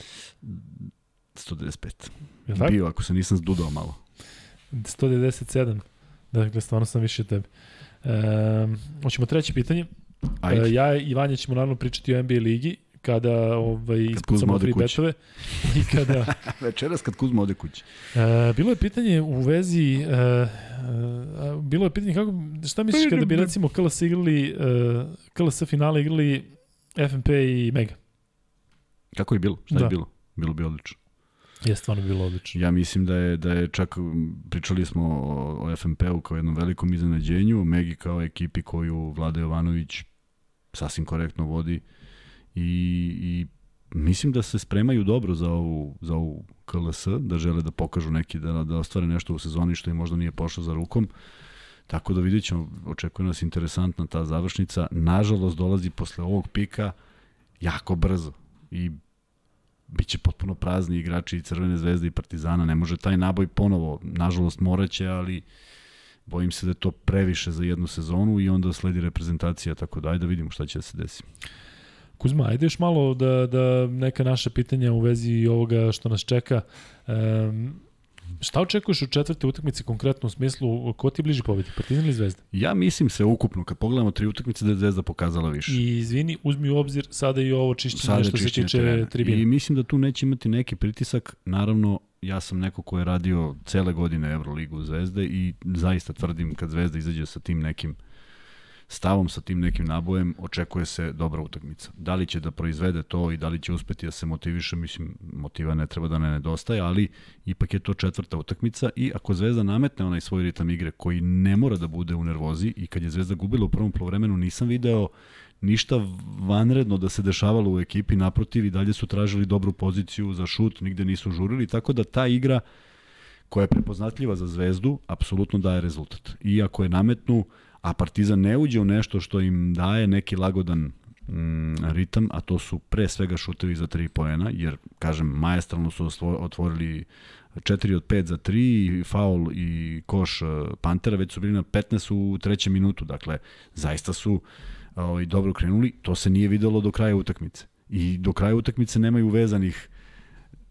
195. Je li tako? Bio, ako se nisam zdudao malo. 197. Dakle, stvarno sam više od tebe. Um, hoćemo treće pitanje. Ajde. E, ja i Vanja ćemo naravno pričati o NBA ligi kada ovaj, Kuzma ispucamo free kući. betove i kada Večeras kad Kuzma ode kući. E, bilo je pitanje u vezi e, e, bilo je pitanje kako šta misliš kada bi recimo KLS igrali e, KLS finale igrali FNP i Mega. Kako je bilo? Šta Da. je bilo? Bilo bi odlično. Je stvarno bilo odlično. Ja mislim da je, da je čak, pričali smo o, o FNP-u kao jednom velikom iznenađenju, Megi kao ekipi koju Vlada Jovanović sasvim korektno vodi i, i mislim da se spremaju dobro za ovu, za ovu KLS, da žele da pokažu neki, da, da ostvare nešto u sezoni što im možda nije pošlo za rukom. Tako da vidjet ćemo, očekuje nas interesantna ta završnica. Nažalost, dolazi posle ovog pika jako brzo i biće potpuno prazni igrači i Crvene zvezde i Partizana. Ne može taj naboj ponovo, nažalost moraće, ali bojim se da je to previše za jednu sezonu i onda sledi reprezentacija, tako da ajde da vidimo šta će da se desi. Kuzma, ajde još malo da, da neka naša pitanja u vezi ovoga što nas čeka. Um, šta očekuješ u četvrte utakmice konkretno u smislu ko ti je bliži pobedi, Partizan ili Zvezda? Ja mislim sve ukupno, kad pogledamo tri utakmice da je Zvezda pokazala više. I izvini, uzmi u obzir sada i ovo čišćenje što se tiče tribina. I mislim da tu neće imati neki pritisak, naravno ja sam neko ko je radio cele godine Euroligu Zvezde i zaista tvrdim kad Zvezda izađe sa tim nekim stavom, sa tim nekim nabojem, očekuje se dobra utakmica. Da li će da proizvede to i da li će uspeti da se motiviše, mislim, motiva ne treba da ne nedostaje, ali ipak je to četvrta utakmica i ako Zvezda nametne onaj svoj ritam igre koji ne mora da bude u nervozi i kad je Zvezda gubila u prvom polovremenu nisam video ništa vanredno da se dešavalo u ekipi, naprotiv i dalje su tražili dobru poziciju za šut, nigde nisu žurili, tako da ta igra koja je prepoznatljiva za Zvezdu, apsolutno daje rezultat. I ako je nametnu, a Partizan ne uđe u nešto što im daje neki lagodan mm, ritam, a to su pre svega šutevi za 3 poena, jer, kažem, majestralno su otvorili 4 od 5 za 3, faul i koš e, Pantera, već su bili na 15 u trećem minutu, dakle, zaista su ovaj, dobro krenuli, to se nije videlo do kraja utakmice. I do kraja utakmice nemaju vezanih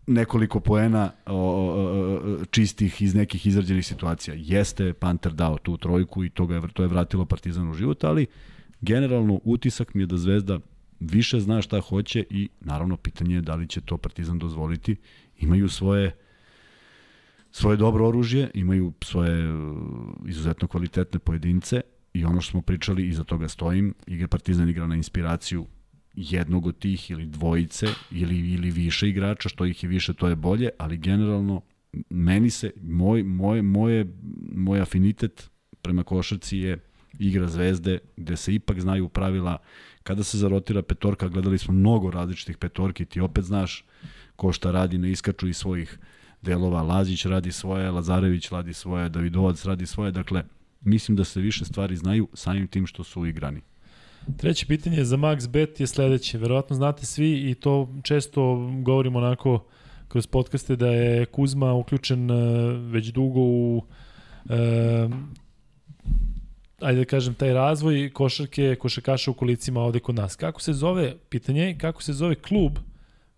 nekoliko poena o, o, čistih iz nekih izrađenih situacija. Jeste Panter dao tu trojku i to, ga je, to je vratilo Partizan u život, ali generalno utisak mi je da Zvezda više zna šta hoće i naravno pitanje je da li će to Partizan dozvoliti. Imaju svoje svoje dobro oružje, imaju svoje uh, izuzetno kvalitetne pojedince i ono što smo pričali, iza toga stojim, igra Partizan igra na inspiraciju jednog od tih ili dvojice ili, ili više igrača, što ih je više to je bolje, ali generalno meni se, moj, moj, moje, moj afinitet prema košarci je igra zvezde, gde se ipak znaju pravila. Kada se zarotira petorka, gledali smo mnogo različitih petorki, ti opet znaš ko šta radi, ne iskaču iz svojih delova, Lazić radi svoje, Lazarević radi svoje, Davidovac radi svoje, dakle, mislim da se više stvari znaju samim tim što su igrani. Treće pitanje za Max Bet je sledeće. Verovatno znate svi i to često govorimo onako kroz podcaste da je Kuzma uključen e, već dugo u e, ajde da kažem, taj razvoj košarke, košarkaša u kolicima ovde kod nas. Kako se zove, pitanje, kako se zove klub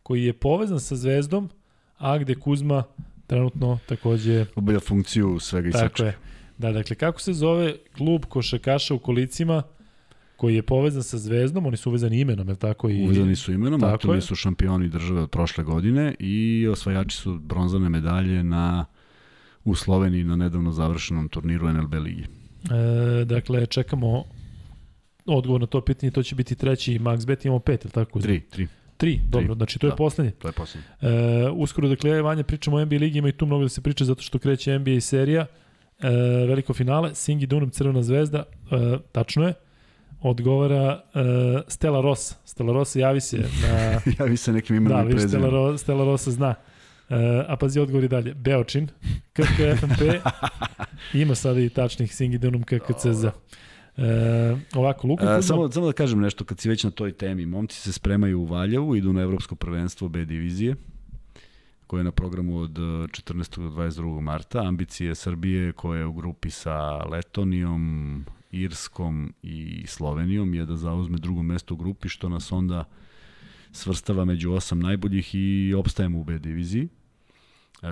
koji je povezan sa Zvezdom, a gde Kuzma trenutno takođe... Obavlja funkciju svega i Tako je. Da, dakle, kako se zove klub košarkaša u kolicima koji je povezan sa Zvezdom, oni su uvezani imenom, je tako? I... Uvezani su imenom, aktualni su šampioni države od prošle godine i osvajači su bronzane medalje na u Sloveniji na nedavno završenom turniru NLB ligi. E, dakle, čekamo odgovor na to pitanje, to će biti treći Max Bet, imamo pet, je tako? Tri, tri. Tri, dobro, tri. znači to da, je poslednje. To je poslednje. E, uskoro, dakle, ja i Vanja pričamo o NBA ligi, ima i tu mnogo da se priča zato što kreće NBA serija. E, veliko finale, Singi Dunam, Crvena zvezda, e, tačno je odgovara uh, Stella Rosa. Stella Rosa javi se na... javi se nekim imenom da, i prezimenom. Stella, Ro, Stella Rosa zna. Uh, a pazi odgovor i dalje. Beočin, KK FMP, ima sada i tačnih Singidunum KKCZ. E, ovako, Luka Kuzma... samo, samo da kažem nešto, kad si već na toj temi. Momci se spremaju u Valjevu, idu na evropsko prvenstvo B divizije, koje je na programu od 14. do 22. marta. Ambicije Srbije koje je u grupi sa Letonijom, Irskom i Slovenijom je da zauzme drugo mesto u grupi, što nas onda svrstava među osam najboljih i opstajemo u B diviziji.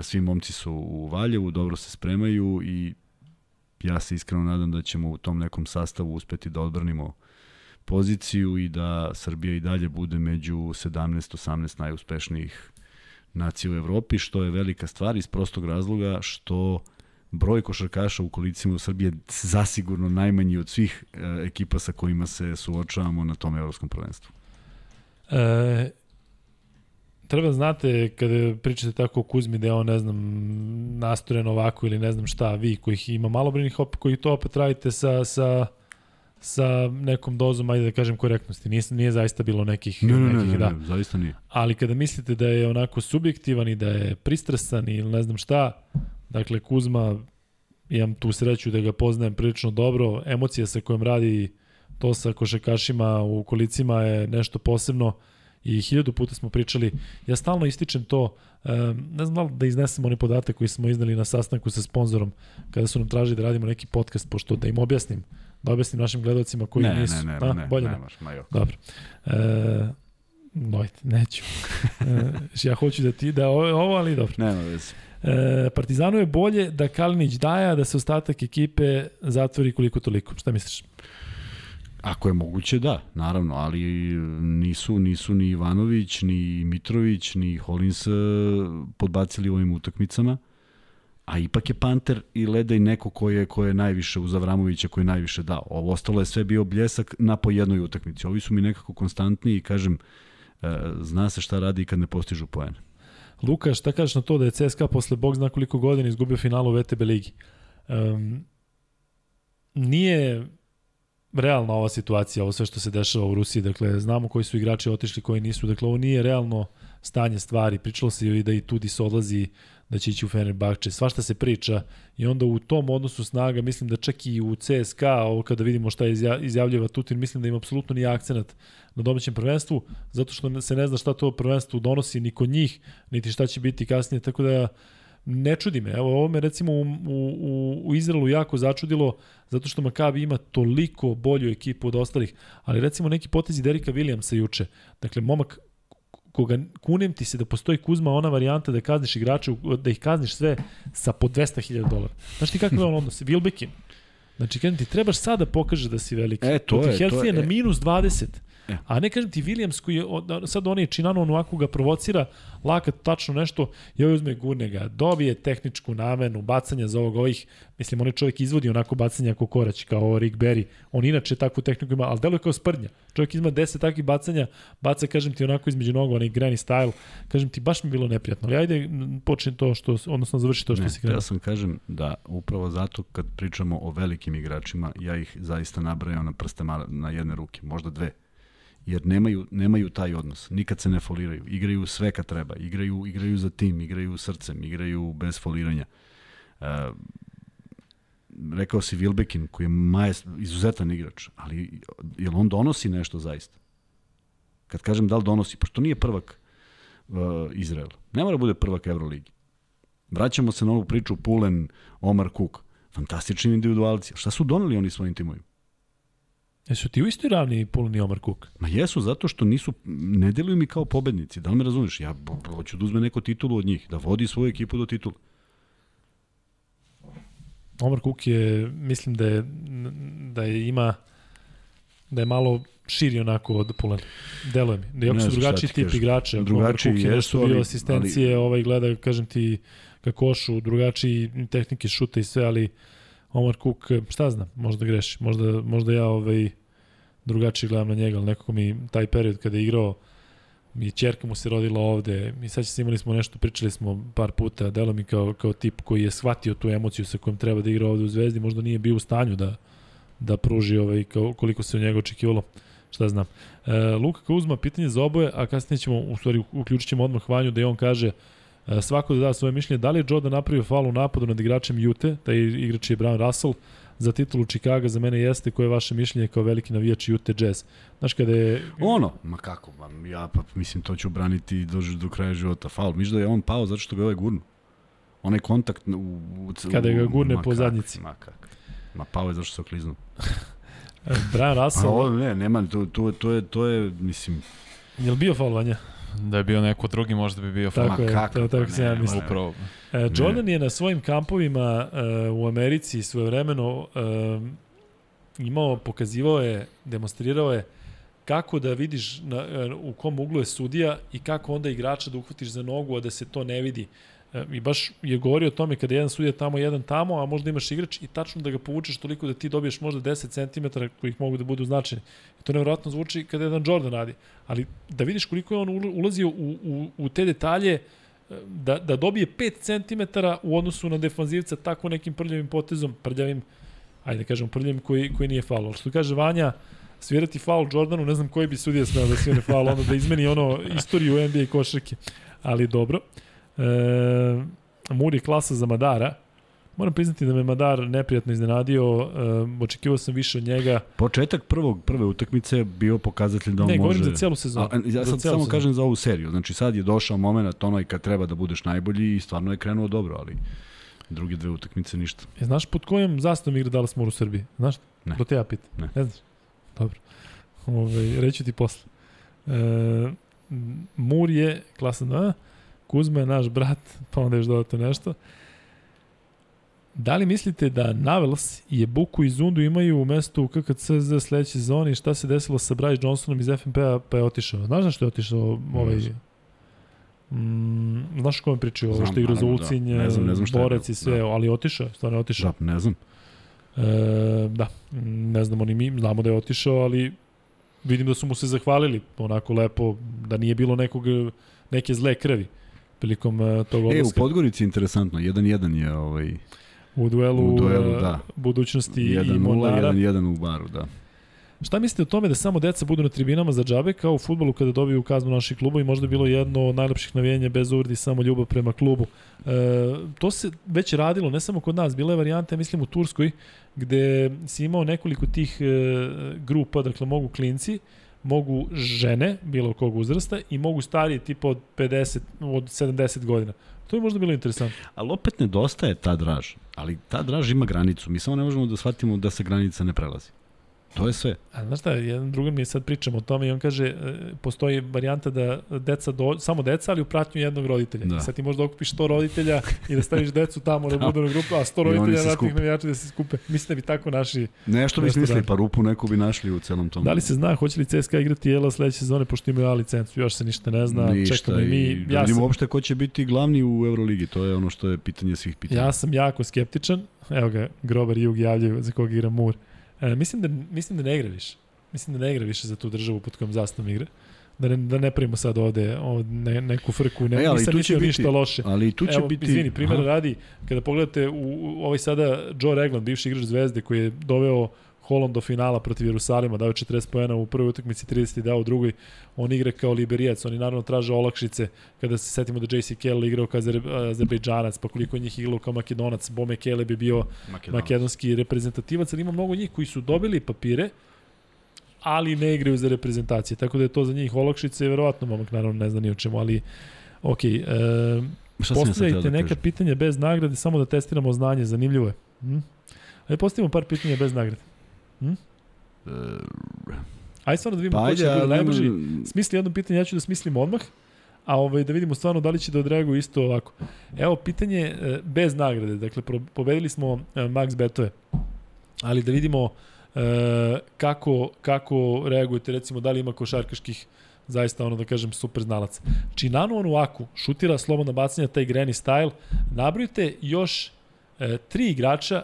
Svi momci su u Valjevu, dobro se spremaju i ja se iskreno nadam da ćemo u tom nekom sastavu uspeti da odbranimo poziciju i da Srbija i dalje bude među 17-18 najuspešnijih nacija u Evropi, što je velika stvar iz prostog razloga što broj košarkaša u kolicima u Srbiji je zasigurno najmanji od svih e, ekipa sa kojima se suočavamo na tom evropskom prvenstvu. E, treba znate kada pričate tako o Kuzmi da je on, ne znam, nastoren ovako ili ne znam šta, vi kojih ima malobrinih, op, koji to opet radite sa, sa, sa nekom dozom, ajde da kažem, korektnosti. Nije, nije zaista bilo nekih... Ne, ne, nekih, ne, ne, da. ne, zaista nije. Ali kada mislite da je onako subjektivan i da je pristrasan ili ne znam šta, Dakle, Kuzma, imam tu sreću da ga poznajem prilično dobro, emocija sa kojom radi to sa košekašima u kolicima je nešto posebno i hiljadu puta smo pričali, ja stalno ističem to, ne znam da, da iznesem oni podatak koji smo iznali na sastanku sa sponzorom, kada su nam tražili da radimo neki podcast, pošto da im objasnim, da objasnim našim gledalcima koji ne, nisu. Ne, ne, A, ne, bolje ne, ne, ne, Dobro. E, Dojte, neću. e, ja hoću da ti, da ovo, ali dobro. Nema veze. E, Partizanu je bolje da Kalinić daja, da se ostatak ekipe zatvori koliko toliko. Šta misliš? Ako je moguće, da, naravno, ali nisu, nisu ni Ivanović, ni Mitrović, ni Holins e, podbacili u ovim utakmicama. A ipak je Panter i Leda i neko ko je, ko je najviše uz Avramovića, koji je najviše dao. Ovo ostalo je sve bio bljesak na po jednoj utakmici. Ovi su mi nekako konstantni i kažem, e, zna se šta radi kad ne postižu poene. Luka, šta kažeš na to da je CSKA posle bog zna koliko godina izgubio finalu VTB ligi? Um, nije realna ova situacija, ovo sve što se dešava u Rusiji, dakle, znamo koji su igrači otišli, koji nisu, dakle, ovo nije realno stanje stvari, pričalo se i da i Tudis odlazi, da će ići u Fenerbahče, svašta se priča i onda u tom odnosu snaga, mislim da čak i u CSKA, ovo kada vidimo šta izjavljava Tutin, mislim da ima apsolutno nije akcenat na domaćem prvenstvu, zato što se ne zna šta to prvenstvo donosi ni kod njih, niti šta će biti kasnije, tako da ne čudi me. Evo, ovo me recimo u, u, u Izraelu jako začudilo, zato što Makabi ima toliko bolju ekipu od ostalih, ali recimo neki potezi Derika Williamsa juče. Dakle, momak koga kunem ti se da postoji Kuzma ona varijanta da kazniš igrače, da ih kazniš sve sa po 200.000 dolara. Znaš ti kakav je on odnos? Wilbekin. Znači, kada ti trebaš sad da pokažeš da si veliki. E, to je, to je. na e. minus 20. E. A ne kažem ti Williams koji je, sad on je Činano on ovako ga provocira, lakat tačno nešto i ovaj uzme gurne ga, dobije tehničku namenu, bacanja za ovog ovih, mislim on je čovjek izvodi onako bacanja ako korać, kao Rick Berry, on inače takvu tehniku ima, ali deluje kao sprdnja. Čovjek ima 10 takvih bacanja, baca, kažem ti, onako između nogu, onaj granny style, kažem ti, baš mi bilo neprijatno, ali ajde počne to što, odnosno završi to što ne, si krenuo. Ja sam kažem da upravo zato kad pričamo o velikim igračima, ja ih zaista nabrajam na prste na jedne ruke, možda dve jer nemaju, nemaju taj odnos. Nikad se ne foliraju. Igraju sve kad treba. Igraju, igraju za tim, igraju srcem, igraju bez foliranja. Uh, rekao si Vilbekin, koji je majest, izuzetan igrač, ali jel on donosi nešto zaista? Kad kažem da li donosi, pošto nije prvak uh, Izrael. Ne mora da bude prvak Euroligi. Vraćamo se na ovu priču Pulen, Omar Cook. Fantastični individualci. Šta su doneli oni svojim timovima? Jesu ti u istoj ravni Pulin i Omar Cook? Ma jesu, zato što nisu, ne deluju mi kao pobednici. Da li me razumeš? Ja hoću da uzme neko titulu od njih, da vodi svoju ekipu do titula. Omar Cook je, mislim da je, da je ima, da je malo širi onako od Pulen. Deluje mi. Da je su drugačiji tip kažem. igrača. Drugačiji je jesu, ali... asistencije, ali... ovaj gleda, kažem ti, ka košu, drugačiji tehnike šuta i sve, ali Omar Cook, šta znam, možda greši, možda, možda ja ovaj, drugačije gledam na njega, ali nekako mi taj period kada je igrao, mi čerka mu se rodila ovde, mi sad se imali smo nešto, pričali smo par puta, delo mi kao, kao tip koji je shvatio tu emociju sa kojom treba da igra ovde u Zvezdi, možda nije bio u stanju da, da pruži ovaj, kao, koliko se u njega očekivalo, šta znam. E, Luka Kauzma, pitanje za oboje, a kasnije ćemo, u stvari, uključit ćemo odmah Vanju da i on kaže E, svako da da svoje mišljenje. Da li je Jordan napravio faul u napadu nad igračem Jute, taj igrač je Brown Russell, za titulu Chicago za mene jeste koje je vaše mišljenje kao veliki navijač Jute Jazz. Znaš kada je... Ono, ma kako, ma, ja pa mislim to ću braniti do, do kraja života. Faul, miš da je on pao zato što ga je ovaj gurnu. Onaj kontakt u... u kada ga gurne po zadnjici. Ma kak. Ma pao je zato što se okliznuo. Brian Russell... A ovo ne, nema, to, to, to, je, to je, mislim... Je li bio faul, Vanja? Da je bio neko drugi, možda bi bio Tako je, kako, to, tako se ja mislim. Upravo. E, Jordan ne. je na svojim kampovima uh, u Americi svoje vremeno uh, imao, pokazivao je, demonstrirao je kako da vidiš na, uh, u kom uglu je sudija i kako onda igrača da uhvatiš za nogu, a da se to ne vidi. E, I baš je govorio o tome kada jedan sudija tamo, jedan tamo, a možda imaš igrač i tačno da ga povučeš toliko da ti dobiješ možda 10 cm kojih mogu da budu značajni. I to nevjerojatno zvuči kada jedan Jordan radi. Ali da vidiš koliko je on ulazio u, u, u te detalje, e, da, da dobije 5 cm u odnosu na defanzivca tako nekim prljavim potezom, prljavim, ajde da kažem prljavim koji, koji nije faul. Što kaže Vanja, svirati faul Jordanu, ne znam koji bi sudija smeo da svire faul, onda da izmeni ono istoriju NBA košarke. Ali dobro. E, Muri klasa za Madara. Moram priznati da me Madar neprijatno iznenadio, e, očekivao sam više od njega. Početak prvog, prve utakmice bio pokazatelj da on ne, može... Ne, govorim za celu sezonu. A, ja sad samo sezonu. kažem za ovu seriju. Znači sad je došao moment ono i kad treba da budeš najbolji i stvarno je krenuo dobro, ali druge dve utakmice ništa. E, znaš pod kojom zastavom igra Dallas Moore u Srbiji? Znaš? Ne. To te ja pitam. Ne. ne znaš? Dobro. Ove, reću ti posle. E, Mur je klasa 2, Kuzma je naš brat, pa onda još dodatno nešto. Da li mislite da Navels i Buku i Zundu imaju u mestu u KKC za sledeće sezoni i šta se desilo sa Bryce Johnsonom iz FNP-a pa je otišao? Znaš zašto je otišao ovaj... Mm, znaš o kome pričaju? Ovo što igra za Ulcinj, da. ne znam, ne znam Borec i sve, da. ali otišao, stvarno je otišao. Da, ne znam. E, da, ne znamo ni mi, znamo da je otišao, ali vidim da su mu se zahvalili onako lepo, da nije bilo nekog, neke zle krvi prilikom uh, tog odlaska. E, u Podgorici interesantno, 1-1 je ovaj... U duelu, u duelu da. budućnosti 1 i Molnara. 1-1 u baru, da. Šta mislite o tome da samo deca budu na tribinama za džabe kao u futbolu kada dobiju kaznu naših kluba i možda bilo jedno od najlepših navijenja bez uvrdi samo ljubav prema klubu. E, to se već radilo, ne samo kod nas, bila je varijanta, mislim u Turskoj, gde si imao nekoliko tih e, grupa, dakle mogu klinci, mogu žene, bilo kog uzrasta, i mogu starije tipa od 50, od 70 godina. To je možda bilo interesantno. Ali opet nedostaje ta draž. Ali ta draž ima granicu. Mi samo ne možemo da shvatimo da se granica ne prelazi. To je sve. A znaš šta, jedan drugan mi sad pričamo o tome i on kaže, e, postoji varijanta da deca, do, samo deca, ali u pratnju jednog roditelja. Da. sad ti možda okupiš 100 roditelja i da staviš decu tamo da budu na grupu, a 100 roditelja na tih navijača da se skupe. Mislim da bi tako naši... Nešto bi smislili, pa rupu neku bi našli u celom tom. Da li se zna, hoće li CSKA igrati Jela sledeće sezone, pošto imaju A licencu, još se ništa ne zna, ništa, čekamo i mi. Da ja vidimo sam, uopšte ko će biti glavni u Euroligi, to je ono što je pitanje svih pitanja. Ja sam jako skeptičan, evo ga, Grover i Jug javljaju za koga igra Mur. E, mislim, da, mislim da ne igra više. Mislim da ne igra više za tu državu pod kojom zastavom igra. Da ne, da ne pravimo sad ovde, ovde ne, neku frku, ne, e, ali nisam mislio ništa loše. Ali tu će Evo, biti... Izvini, primjer Aha. radi, kada pogledate u, u ovaj sada Joe Regland, bivši igrač Zvezde, koji je doveo Holland do finala protiv Jerusalima, dao 40 pojena u prvoj utakmici, 30 dao u drugoj. On igra kao liberijac, oni naravno traže olakšice kada se setimo da JC Kell igrao kao Azerbejdžanac, pa koliko njih igrao kao Makedonac, Bome Kele bi bio Makedonac. makedonski reprezentativac, ali ima mnogo njih koji su dobili papire, ali ne igraju za reprezentacije, tako da je to za njih olakšice verovatno momak naravno ne zna ni o čemu, ali ok, e, postavljajte da neka pitanja bez nagrade, samo da testiramo znanje, zanimljivo je. Hm? Ajde postavimo par pitanja bez nagrade. Hm? Uh, Ajde stvarno da vidimo pa, ko će da bude najbrži. Smisli jedno pitanje, ja ću da smislim odmah, a ovaj, da vidimo stvarno da li će da odreaguju isto ovako. Evo, pitanje e, bez nagrade. Dakle, pobedili smo e, Max Betove, ali da vidimo e, kako, kako reagujete, recimo, da li ima košarkaških zaista ono da kažem super znalac. Činanu Onuaku šutira slobodna bacanja, taj granny style. Nabrojite još e, tri igrača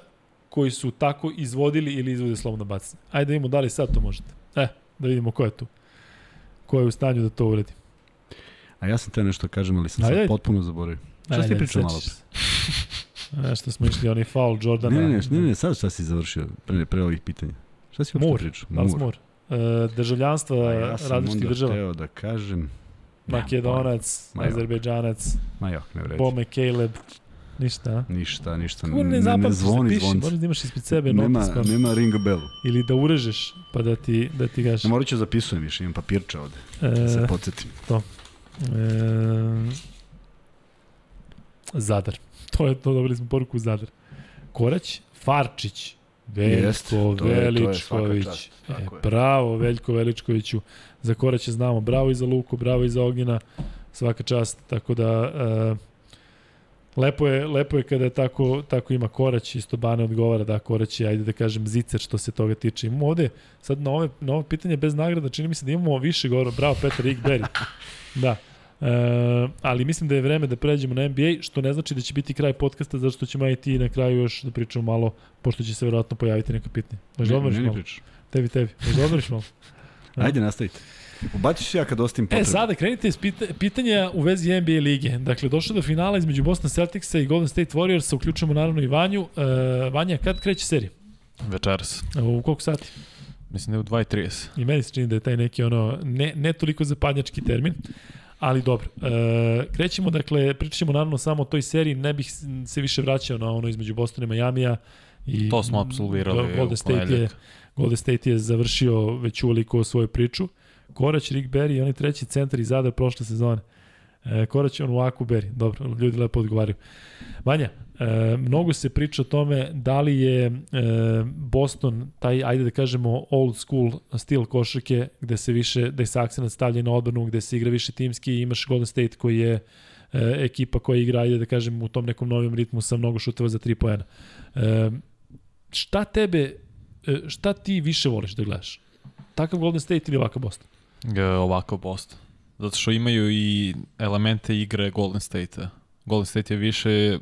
koji su tako izvodili ili izvode slobodno bacanje. Ajde da vidimo da li sad to možete. E, da vidimo ko je tu. Ko je u stanju da to uredi. A ja sam te nešto kažem, ali sam ajde, sad potpuno zaboravio. Šta si pričao malo? Nešto smo išli, onaj faul Jordana. Ne, ne, ne, ne, sad šta si završio pre, pre ovih pitanja? Šta si uopšte pričao? Mur. Mur. E, državljanstva ja različitih država. Ja sam onda da kažem... Makedonac, Azerbejdžanac, ne vredi. Bome Caleb, Ništa, a? Ništa, ništa. Kako ne, ne, ne zvoni zvonci. Moraš da imaš ispred sebe nema, notis. Nema ring bell. Ili da urežeš, pa da ti, da ti gaš. Ne morat ću da zapisujem više, imam papirče ovde. E, da se podsjetim. To. E, Zadar. To je to, dobili smo poruku Zadar. Korać, Farčić, Veljko Jest, to Veličković. Je, to je e, bravo, Veljko Veličkoviću. Za Koraća znamo. Bravo i za Luku, bravo i za Ognjena. Svaka čast. Tako da... E, Lepo je, lepo je kada tako, tako ima Korać, isto Bane odgovara da Korać je, ajde da kažem, zicer što se toga tiče. Imamo ovde, sad na, ove, na ovo pitanje bez nagrada, čini mi se da imamo više govora. Bravo, Petar Igberry. Da. E, ali mislim da je vreme da pređemo na NBA, što ne znači da će biti kraj podcasta, zato što ćemo i ti na kraju još da pričamo malo, pošto će se verovatno pojaviti neka pitanja. Možda odmoriš malo? Tebi, tebi. Možda odmoriš malo? Ajde, nastavite. Ubaciš se ja kad ostim potrebu. E, sada krenite iz pita pitanja u vezi NBA lige. Dakle, došlo do finala između Boston Celticsa i Golden State Warriorsa, uključujemo naravno i Vanju. E, Vanja, kad kreće serija? Večeras. U koliko sati? Mislim da je u 2.30. I meni se čini da je taj neki ono, ne, ne toliko zapadnjački termin. Ali dobro, e, krećemo, dakle, pričat ćemo naravno samo o toj seriji, ne bih se više vraćao na ono između Bostona i Majamija. I to smo absolvirali Golden State je, Golden State je završio već uveliko svoju priču. Korać, Rick Berry i onaj treći centar iz Zadar prošle sezone. E, Korać, on u Aku Berry. Dobro, ljudi lepo odgovaraju. Vanja, e, mnogo se priča o tome da li je e, Boston taj, ajde da kažemo, old school stil košarke, gde se više, da se akcent stavlja na odbranu, gde se igra više timski i imaš Golden State koji je e, ekipa koja igra, ajde da kažem, u tom nekom novom ritmu sa mnogo šuteva za 3 poena. E, šta tebe, e, šta ti više voliš da gledaš? Takav Golden State ili ovakav Boston? Ovako Boston. Zato što imaju i elemente igre Golden State-a. Golden State je više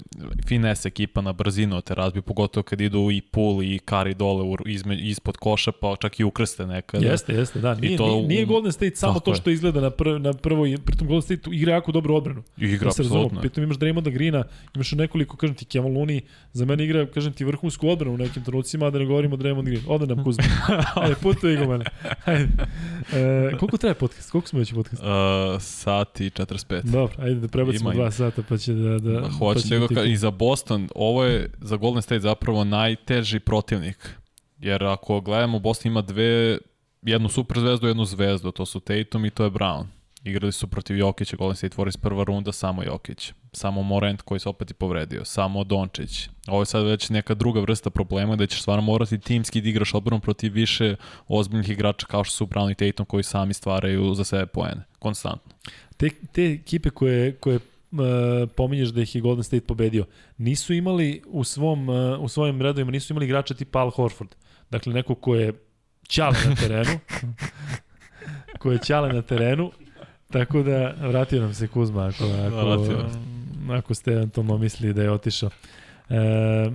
finesse ekipa na brzinu te razbiju, pogotovo kad idu i pull i kari dole u, izme, ispod koša, pa čak i ukrste nekada. Jeste, jeste, da. Nije, to nije, nije Golden State samo Tako to je. što izgleda na, prv, na prvo, pritom Golden State igra jako dobro odbranu. Igra, Da apsolutno. pritom imaš Draymonda Greena, imaš nekoliko, kažem ti, Kevin Looney, za mene igra, kažem ti, vrhunsku odbranu u nekim trenucima, a da ne govorimo o Draymond Green. Ode nam Kuzma. Ajde, putuje Igo mene. Ajde. E, koliko traje podcast? Koliko smo već u podcastu? Uh, sat i 45. Dobro, ajde da prebacimo ima. dva sata, pa će da... da Ma, pa da i za Boston, ovo je za Golden State zapravo najteži protivnik. Jer ako gledamo, Boston ima dve, jednu super zvezdu, jednu zvezdu, to su Tatum i to je Brown. Igrali su protiv Jokića, Golden State Warriors prva runda, samo Jokić. Samo Morant koji se opet i povredio, samo Dončić. Ovo je sad već neka druga vrsta problema da ćeš stvarno morati timski da igraš odbranu protiv više ozbiljnih igrača kao što su Brown i Tatum koji sami stvaraju za sebe poene, konstantno. Te, te ekipe koje, koje uh, pominješ da ih je Golden State pobedio, nisu imali u svom uh, u svojim redovima nisu imali igrača tipa Al Horford. Dakle neko ko je ćale na terenu. ko je ćale na terenu. Tako da vratio nam se Kuzma ako, ako, nam se. ako ste eventualno mislili da je otišao. E,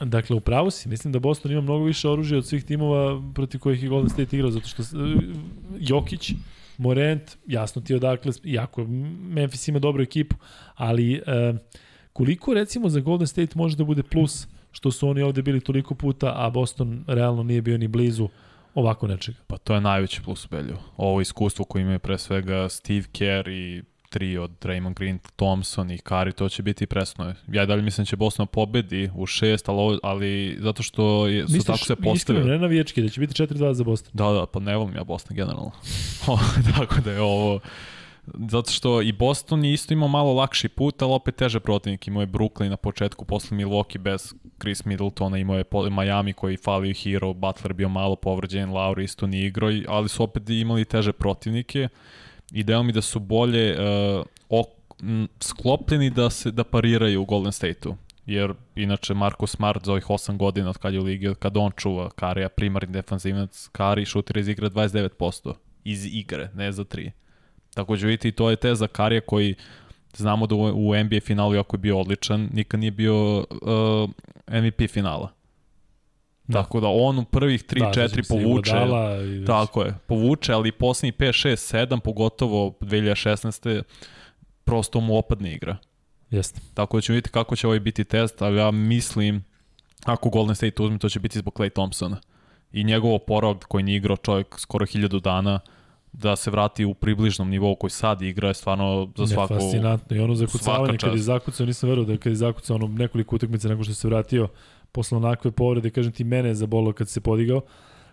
dakle, upravo si. Mislim da Boston ima mnogo više oružja od svih timova protiv kojih je Golden State igrao, zato što e, Jokić, Morant, jasno ti je odakle, jako Memphis ima dobru ekipu, ali e, koliko recimo za Golden State može da bude plus što su oni ovde bili toliko puta, a Boston realno nije bio ni blizu ovako nečega. Pa to je najveći plus u Belju. Ovo iskustvo koje imaju pre svega Steve Kerr i tri od Draymond Green, Thompson i Kari, to će biti presno. Ja i dalje mislim da će Boston pobedi u šest, ali, ovo- ali zato što je, su tako se iskreno, postavili. ne navijački, da će biti 4-2 za Boston. Da, da, pa ne volim ja Boston generalno. tako da je ovo... Zato što i Boston je isto imao malo lakši put, ali opet teže protivnik. Imao je Brooklyn na početku, posle Milwaukee bez Chris Middletona, imao je Miami koji falio Hero, Butler bio malo povređen, Lauri isto nije igrao, i- ali su opet imali teže protivnike. I deo mi da su bolje uh, ok, m, sklopljeni da se da pariraju u Golden State-u. Jer inače Marko Smart za ovih 8 godina od kad je u ligi, od kad on čuva Karija, primarni defanzivac, Kari šutira iz igre 29%. Iz igre, ne za 3. Takođe vidite i to je teza Karija koji znamo da u, u NBA finalu jako je bio odličan, nikad nije bio uh, MVP finala. Da. Tako da on u prvih 3-4 sećam se i povuče. Iguodala i već- Tako je, povuče, ali poslednji 5, 6, 7, pogotovo 2016. prosto mu opadne igra. Jeste. Tako da ćemo vidjeti kako će ovaj biti test, ali ja mislim, ako Golden State uzme, to će biti zbog Clay Thompsona. I njegov oporavak koji nije igrao čovjek skoro hiljadu dana, da se vrati u približnom nivou koji sad igra je stvarno za Ne, svaku... fascinantno. I ono zakucavanje, kad je zakucao, nisam verovao da kad je zakucao ono nekoliko utakmica nakon što se vratio posle onakve povrede, kažem ti, mene je zabolao kad se podigao.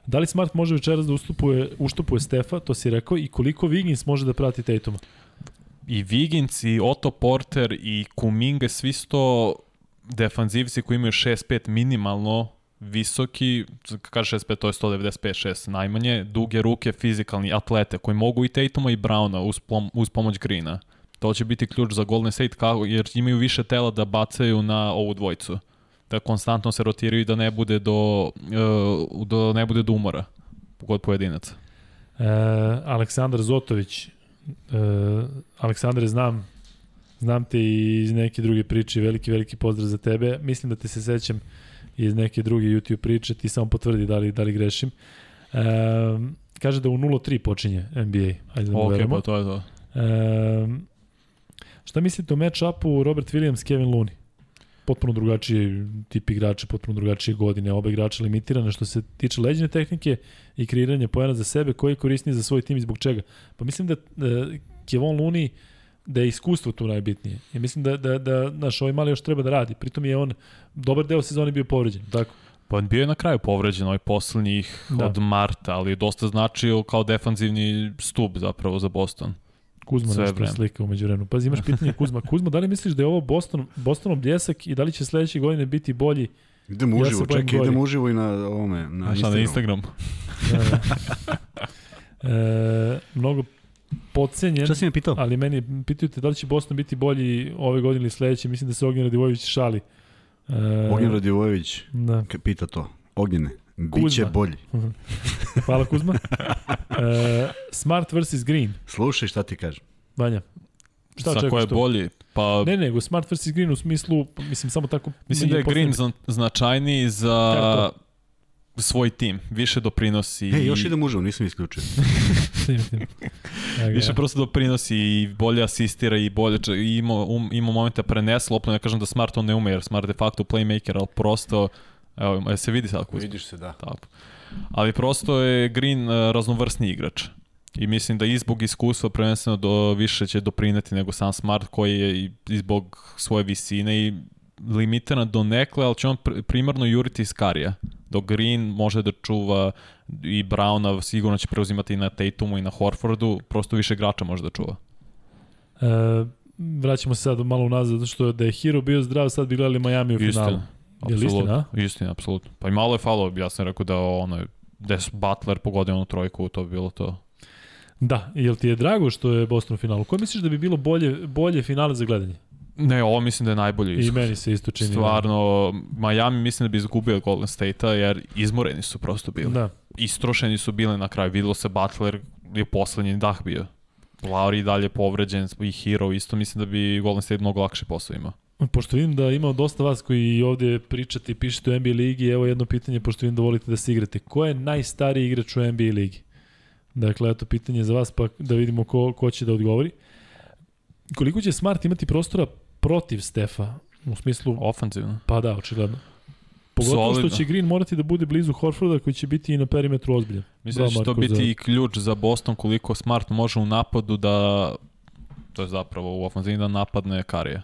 Da li Smart može večeras da ustupuje, uštupuje Stefa, to si rekao, i koliko Wiggins može da prati Tatuma? i Wiggins i Otto Porter i Kuminga, svi su to defanzivci koji imaju 6-5 minimalno visoki, kaže 6-5 to je 195-6 najmanje, duge ruke, fizikalni atlete koji mogu i Tatuma i Browna uz, pom uz pomoć Greena. To će biti ključ za Golden State kako, jer imaju više tela da bacaju na ovu dvojicu. Da konstantno se rotiraju i da ne bude do, uh, do, ne bude do umora kod pojedinaca. E, Aleksandar Zotović. E, Aleksandre, znam, znam te i iz neke druge priče, veliki, veliki pozdrav za tebe. Mislim da te se sećam iz neke druge YouTube priče, ti samo potvrdi da li, da li grešim. E, kaže da u 0-3 počinje NBA. Ajde da mu Ok, verujemo. pa to je to. E, šta mislite o match-upu Robert Williams, Kevin Looney? Potpuno drugačiji tip igrača, potpuno drugačije godine, oba igrača limitirane što se tiče leđene tehnike i kreiranja pojena za sebe, koji je korisniji za svoj tim i zbog čega. Pa mislim da e, Kevon Looney da je iskustvo tu najbitnije. I mislim da, da, da naš, ovaj mali još treba da radi. Pritom je on dobar deo sezone bio povređen. Tako? Pa bio je na kraju povređen ovaj poslednjih da. od marta, ali je dosta značio kao defanzivni stup zapravo za Boston. Kuzma Sve nešto vreme. slika umeđu vremenu. Pazi, imaš pitanje Kuzma. Kuzma, da li misliš da je ovo Boston, Bostonov bljesak i da li će sledeće godine biti bolji Idemo Ja uživo, čekaj, gori. idemo uživo i na ovome, na Šta na. Instagram? E, e, mnogo pocenjen, Šta si me pitao? ali meni pitaju te da li će Boston biti bolji ove godine ili sledeće, mislim da se Ognjen Radivojević šali. E, Ognjen Radivojević Da. pita to. Ognjene, Kuzma. bolji. Hvala Kuzma. E, smart versus Green. Slušaj šta ti kažem. Vanja. Šta Sa ko očekuješ je bolji? Pa Ne, nego Smart versus Green u smislu, mislim samo tako... Mislim da je Green zna, značajniji za Kako svoj tim. Više doprinosi. Ej, i- još idem uživo, nisam isključio. Više prosto doprinosi i bolje asistira i bolje i ima, um, ima momente prenese loptu, ne kažem da Smart to ne ume, jer Smart de facto playmaker, ali prosto, evo, e, se vidi sad Kuzma? Vidiš se, da. Tako. Ali prosto je Green uh, raznovrsni igrač. I mislim da i zbog iskustva prvenstveno do, više će doprineti nego sam Smart koji je i, i zbog svoje visine i limitiran do nekle, ali će on pr primarno juriti iz karija. Dok Green može da čuva i Browna sigurno će preuzimati i na Tatumu i na Horfordu, prosto više igrača može da čuva. E, vraćamo se sad malo unazad, zato što da je Hero bio zdrav, sad bi gledali Miami u finalu. Je li istina? Istina, apsolutno. Pa i malo je falo, ja sam rekao da ono, da je Butler pogodio onu trojku, to bi bilo to. Da, jel ti je drago što je Boston u finalu? Koje misliš da bi bilo bolje, bolje finale za gledanje? Ne, ovo mislim da je najbolji I ishod. meni se isto čini. Stvarno, Miami mislim da bi izgubio Golden State-a jer izmoreni su prosto bili. Da. Istrošeni su bili na kraju. Videlo se Butler je poslednji dah bio. Lauri i dalje povređen i Hero isto mislim da bi Golden State mnogo lakše posao imao. Pošto vidim da ima dosta vas koji ovde pričate i pišete u NBA ligi, evo jedno pitanje, pošto vidim da volite da se igrate. Ko je najstariji igrač u NBA ligi? Dakle, eto pitanje za vas, pa da vidimo ko, ko će da odgovori. Koliko će Smart imati prostora protiv Stefa? U smislu, Ofanzivno. pa da, očigledno. Pogotovo Solidno. što će Green morati da bude blizu Horforda koji će biti i na perimetru ozbiljan. Mislim da će to biti za- i ključ za Boston koliko Smart može u napadu da to je zapravo u ofanzivni da napadne Karija.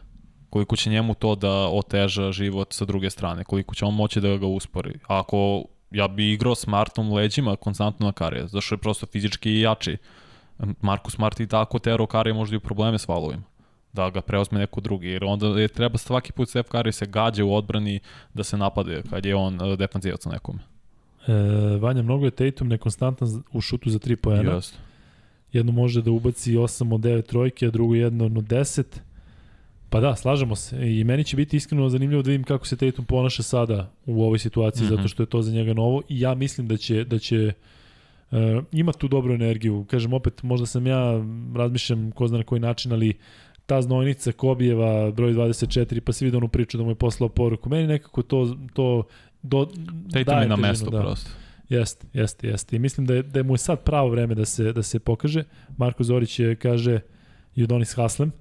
Koliko će njemu to da oteža život sa druge strane, koliko će on moći da ga uspori. Ako ja bi igrao Smartom leđima konstantno na Karija, zašto je prosto fizički jači. Marko Smart i tako tero Karija možda i u probleme s falovima da ga preozme neko drugi, jer onda je treba svaki put Steph Curry se gađa u odbrani da se napade kad je on uh, defanzivac na nekom. E, Vanja, mnogo je Tatum nekonstantan u šutu za 3 poena. Jeste. Jedno može da ubaci 8 od 9 trojke, a drugo jedno od 10. Pa da, slažemo se. I meni će biti iskreno zanimljivo da vidim kako se Tatum ponaša sada u ovoj situaciji, mm. -hmm. zato što je to za njega novo. I ja mislim da će, da će uh, ima tu dobru energiju. Kažem opet, možda sam ja, razmišljam ko zna na koji način, ali ta znojnica Kobijeva, broj 24, pa si vidio onu priču da mu je poslao poruku. Meni nekako to, to do, Tatum daje je na težinu, mestu da. prosto. Jeste, jeste, jeste. I mislim da je, da je mu je sad pravo vreme da se, da se pokaže. Marko Zorić je, kaže, Judonis Haslem.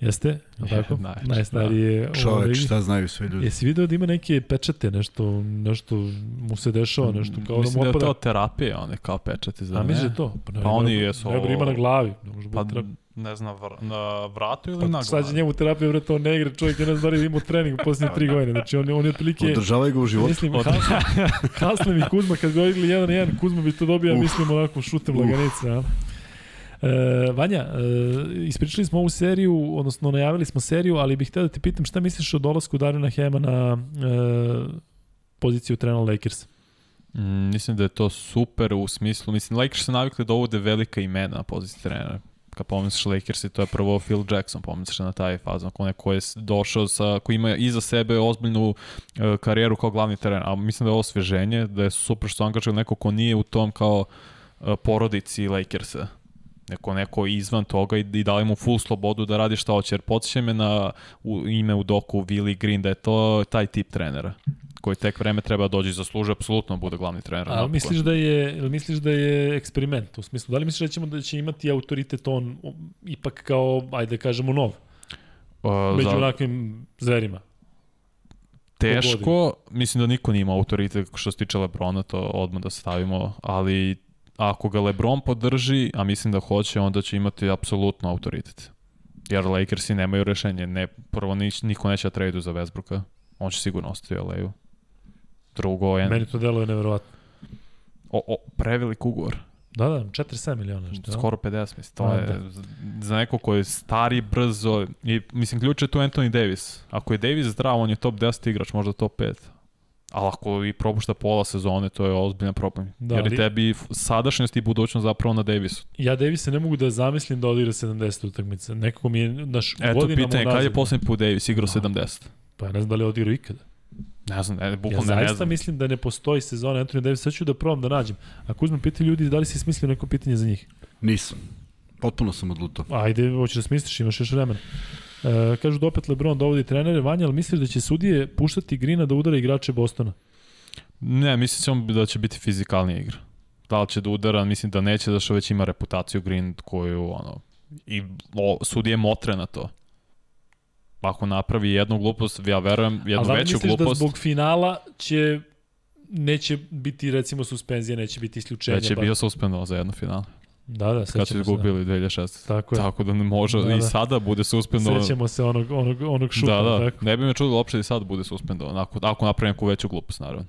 Jeste? Je, Je, tako? najjači, Najstariji je u Čoveč, ligi. šta znaju sve ljudi? Jesi video da ima neke pečate, nešto, nešto mu se dešava, nešto kao da Mislim mu da je opada. to terapija, one kao pečati, za A ne? misliš da je to? Pa, ne, Pa oni ne, jesu Ne, bre, ima ovo- na glavi. Ne može Pa pa, ne znam, vr na vratu ili pa na sad će glavi? njemu terapija, bre, to ne igra čovjek, ja ne znam da li je imao trening u posljednje tri godine. Znači, on, on je otprilike... Održavaj ga u životu. Mislim, Haslem, Haslem i Kuzma, kad bi jedan na jedan, Kuzma bi to dobio, ja mislim, onako šutem Uf. laganica. A? E, Vanja, e, ispričali smo ovu seriju, odnosno najavili smo seriju, ali bih htio da te pitam šta misliš o dolasku Darina Hema na e, poziciju trenera Lakers? Mm, mislim da je to super u smislu, mislim, Lakers se navikli da uvode velika imena na poziciji trenera. Kad pomisliš Lakers to je prvo Phil Jackson, pomisliš na taj fazon, onaj ko je došao sa, koji ima iza sebe ozbiljnu e, karijeru kao glavni trener, a mislim da je ovo osveženje, da je super što su angažali neko ko nije u tom kao e, porodici Lakersa neko, neko izvan toga i, i dali mu full slobodu da radi šta hoće, jer podsjeća me na u, ime u doku Willi Green, da je to taj tip trenera koji tek vreme treba da dođe i zasluže apsolutno da bude glavni trener. Ali napokon. misliš da je, misliš da je eksperiment u smislu, da li misliš da ćemo da će imati autoritet on ipak kao, ajde da kažemo, nov, Uh, među za- onakvim zverima? Teško, mislim da niko nije imao autoritet što se tiče Lebrona, to odmah da stavimo, ali ako ga Lebron podrži, a mislim da hoće, onda će imati apsolutno autoritet. Jer Lakersi nemaju rešenje. Ne, prvo, nič, niko neće da tradu za Westbrooka. On će sigurno ostati u LA-u. Drugo, je, Meni to deluje neverovatno. o, o, prevelik ugovor. Da, da, 47 miliona. Što, Skoro 50, mislim. To A, je da. za- za neko ko je stari, brzo. I, mislim, ključ je tu Anthony Davis. Ako je Davis zdrav, on je top 10 igrač, možda top 5. Ali ako i propušta pola sezone, to je ozbiljan problem. Da, Jer ali- i tebi sadašnjost i budućnost zapravo na Davisu. Ja Davisa ne mogu da zamislim da odigra 70 utakmica. Nekako mi je naš Eto godinama pitanje, kad je poslednji put Davis igrao Da. 70? Pa ja ne znam da li je odigrao ikada. Ne znam, ne, Ja bukvalno ne zaista znam. mislim da ne postoji sezona Anthony Davis. Sad ću da probam da nađem. Ako uzmem pitanje ljudi, da li si smislio neko pitanje za njih? Nisam. Potpuno sam odlutao. Ajde, hoćeš da smisliš, imaš još vremena. E, kažu da opet LeBron dovodi trenere. Vanja, ali misliš da će sudije puštati Grina da udara igrače Bostona? Ne, mislim da će biti fizikalnija igra. Da li će da udara, mislim da neće, da što već ima reputaciju Green koju, ono, i o, sudije motre na to. Ako napravi jednu glupost, ja verujem, jednu da li veću misliš da glupost, zbog finala će neće biti recimo suspenzija, neće biti isključenja. već je bio suspendovao za jednu finale. Da, da, Kad su sećamo se. Da. izgubili 2016. Tako je. Tako da ne može, Da, da, i da. sada bude suspendovan. Sećamo se onog, onog, onog šuta. Da, da, Tako. ne bi me čudilo uopšte da i sad bude suspendovan, ako, ako napravi neku veću glupost, naravno.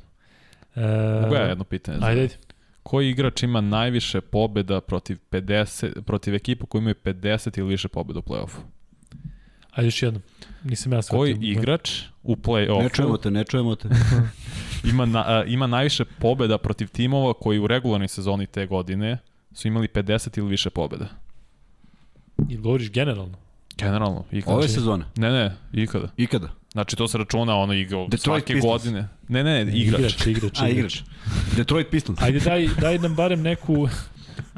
E, Mogu ja jedno pitanje? Ajde, ajde. Koji igrač ima najviše pobeda protiv 50, protiv ekipa koji imaju 50 ili više pobeda u play-offu? Ajde još jednom. Nisam ja shvatio. Koji igrač u Ne čujemo play-offu te, ne čujemo te. ima, na, ima najviše pobeda protiv timova koji u regularnoj sezoni te godine su imali 50 ili više pobeda? Ili govoriš generalno? Generalno, ikada. Ove sezone. Ne, ne, ikada. Ikada. Znači to se računa ono igrao Detroit svake Pistons. godine. Ne, ne, ne, igrač. Igrač, igrač, A, igrač. Detroit Pistons. Ajde, daj, daj nam barem neku,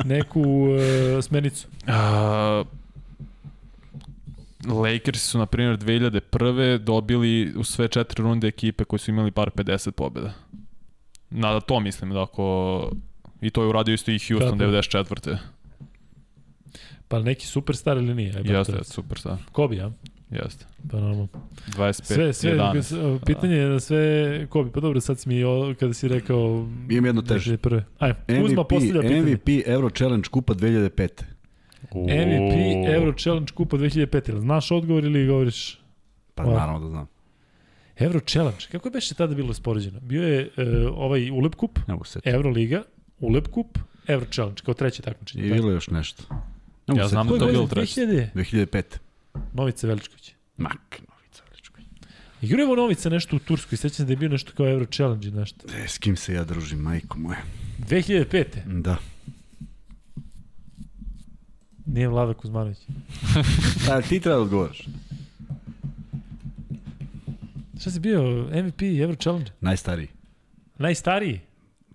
neku uh, smernicu. A, Lakers su, na primjer, 2001. dobili u sve četiri runde ekipe koji su imali par 50 pobjeda. Na to mislim da ako... I to je uradio isto i Houston Kako? 94. Pa neki superstar ili nije? Ajde, Jeste, jeste, super star. Kobe, ja? Jeste. Pa normalno. 25, Sve, sve, 11. s- pitanje je da sve Kobe. Pa dobro, sad si mi kada si rekao... Imam jedno teže. 2001. Ajde, MVP, postavlja pitanje. MVP Euro Challenge Kupa 2005. MVP Uuu. Euro Challenge Kupa 2005. Jel Znaš odgovor ili govoriš? Pa Ovako. naravno da znam. Euro Challenge. Kako je beše tada bilo spoređeno? Bio je uh, ovaj Ulep Kup, Ne mogu se setiti. Euro Liga, Ulep Kup, Euro Challenge, kao treće takmičenje. I bilo još nešto. Ne Ja znam da to bilo treće. 2000? 2005. Novice Veličković. Mak, Novica Veličković. Je Novica nešto u Turskoj, sećam se da je bio nešto kao Euro Challenge nešto. E, s kim se ja družim, majko moje. 2005. Da. Nije Vlada Kuzmanović. A ti treba da odgovoriš. Šta si bio? MVP Euro Challenge? Najstariji. Najstariji?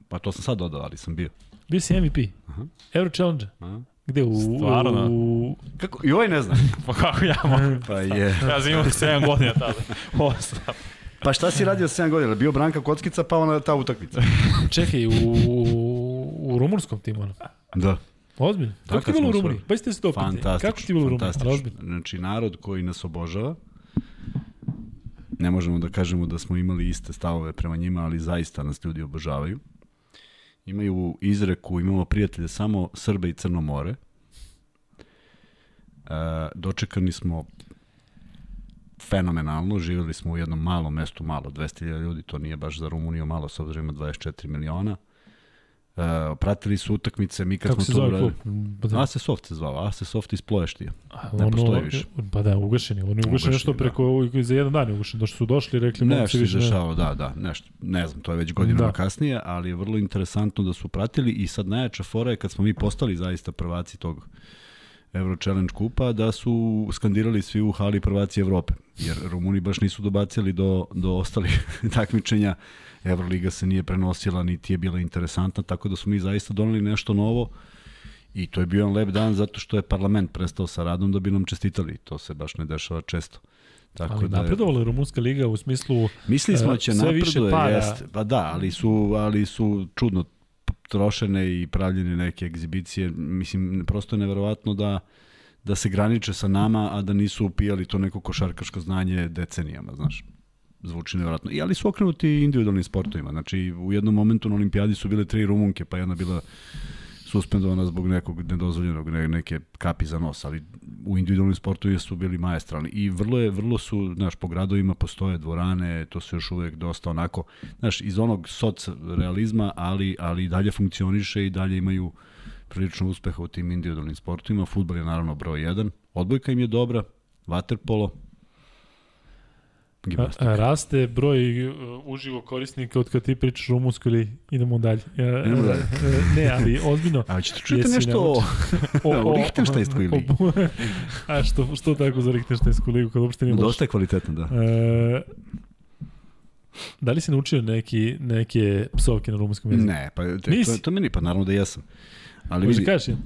Pa to sam sad dodao, ali sam bio. Bio si MVP. Aha. Euro Challenge. A? Gde? U, Stvarno? U, Kako? I ovaj ne zna. Pa kako ja mogu? Pa je. Ja sam imao 7 godina tada. Osam. Pa šta si radio sa 7 godina? Bio Branka Kockica, pa ona ta utakmica. čekaj, u, u, rumunskom timu. Ono. Da. Ozbiljno. Kako ti je bilo u Rumuniji? Pa ste se to. Fantastično. Kako ti je bilo u Rumuniji? Znači, narod koji nas obožava, ne možemo da kažemo da smo imali iste stavove prema njima, ali zaista nas ljudi obožavaju. Imaju izreku, imamo prijatelje samo Srbe i Crno more. E, dočekani smo fenomenalno, živjeli smo u jednom malom mestu, malo, 200.000 ljudi, to nije baš za Rumuniju malo, s obzirom ima 24 miliona. E, pratili su utakmice, mi kad Kako smo to uradili-? Pa da, Ase Soft se zvao, Ase Soft iz Ploještija. ne postoji više. Pa da, ugašeni. Oni ugašeni Ugašeni, nešto da. preko, za jedan dan je ugašen. Došto su došli i rekli, Nešto se više ne. dešavalo, da, da, nešto, ne znam, to je već godinama da. kasnije, ali je vrlo interesantno da su pratili i sad najjača fora je kad smo mi postali zaista prvaci tog Euro Challenge kupa, da su skandirali svi u hali prvaci Evrope, jer Rumuni baš nisu dobacili do, do ostalih takmičenja, Euroliga se nije prenosila, niti je bila interesantna, tako da smo mi zaista doneli nešto novo i to je bio jedan lep dan zato što je parlament prestao sa radom da bi nam čestitali, to se baš ne dešava često. Tako Ali da napredovala je Rumunska liga u smislu Mislili smo E, da će napreduje, para. jeste. Pa da, ali su, ali su čudno trošene i pravljene neke egzibicije. Mislim, prosto je neverovatno da da se graniče sa nama, a da nisu upijali to neko košarkaško znanje decenijama, znaš. Zvuči nevjerojatno. I ali su okrenuti individualnim sportovima. Znači, u jednom momentu na olimpijadi su bile tri rumunke, pa jedna bila suspendovana zbog nekog nedozvoljenog ne, neke kapi za nos, ali u individualnim sportovima su bili maestralni i vrlo je vrlo su, znaš, po gradovima postoje dvorane, to se još uvek dosta onako, znaš, iz onog soc realizma, ali ali dalje funkcioniše i dalje imaju prilično uspeha u tim individualnim sportovima. Fudbal je naravno broj 1. Odbojka im je dobra, vaterpolo, a, gimnastika. raste broj uh, uživo korisnika od kad ti pričaš rumunsko ili idemo dalje. E, Idemo dalje. e, ne, ali ozbiljno. A ćete Jesi nešto o, naučio? o Lichtensteinskoj ligi? o- A što, što tako za Lichtensteinsku ligu kad uopšte nije? Dosta je kvalitetno, da. E, da li si naučio neki, neke psovke na rumunskom jeziku? Ne, pa te, to, Nisi? to meni, pa naravno da jesam. Ali Možeš vidi, da je?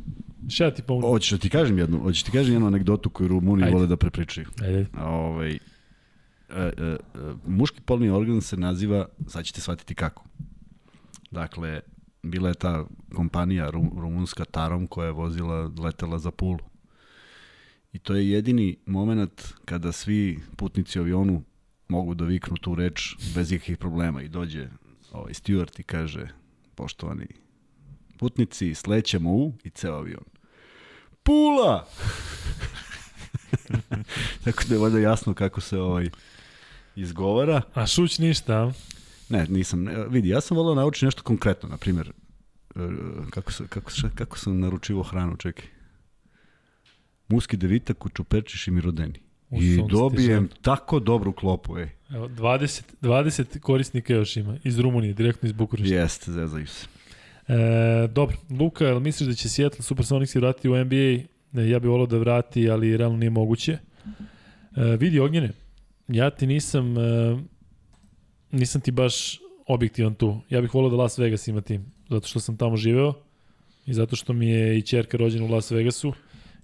Šta ti pomoći? hoćeš da ti kažem jednu, hoćeš da ti kažem jednu anegdotu koju Rumuni Ajde. vole da prepričaju. Ajde. Ovaj, e, e, e, muški polni organ se naziva, sad ćete shvatiti kako. Dakle, bila je ta kompanija ru, rumunska Tarom koja je vozila, letela za Pulu. I to je jedini moment kada svi putnici u avionu mogu da viknu tu reč bez ikakvih problema i dođe ovaj steward i kaže poštovani putnici, slećemo u i ceo avion. Pula! Tako da je valjda jasno kako se ovaj izgovara. A šuć ništa? Ne, nisam. ne, Vidi, ja sam volao naučiti nešto konkretno, na primjer, e, kako, kako, kako sam naručivo hranu, čekaj. Muski devita, kučuperčiš i mirodeni. U I dobijem tako dobru klopu, ej. Evo, 20, 20 korisnika još ima, iz Rumunije, direktno iz Bukurešta. Jeste, zezaju se. E, dobro, Luka, jel misliš da će Seattle Supersonics vratiti u NBA? Ne, ja bih volao da vrati, ali realno nije moguće. E, vidi Ognjene, ja ti nisam e, nisam ti baš objektivan tu. Ja bih volao da Las Vegas ima tim, zato što sam tamo živeo i zato što mi je i čerka rođena u Las Vegasu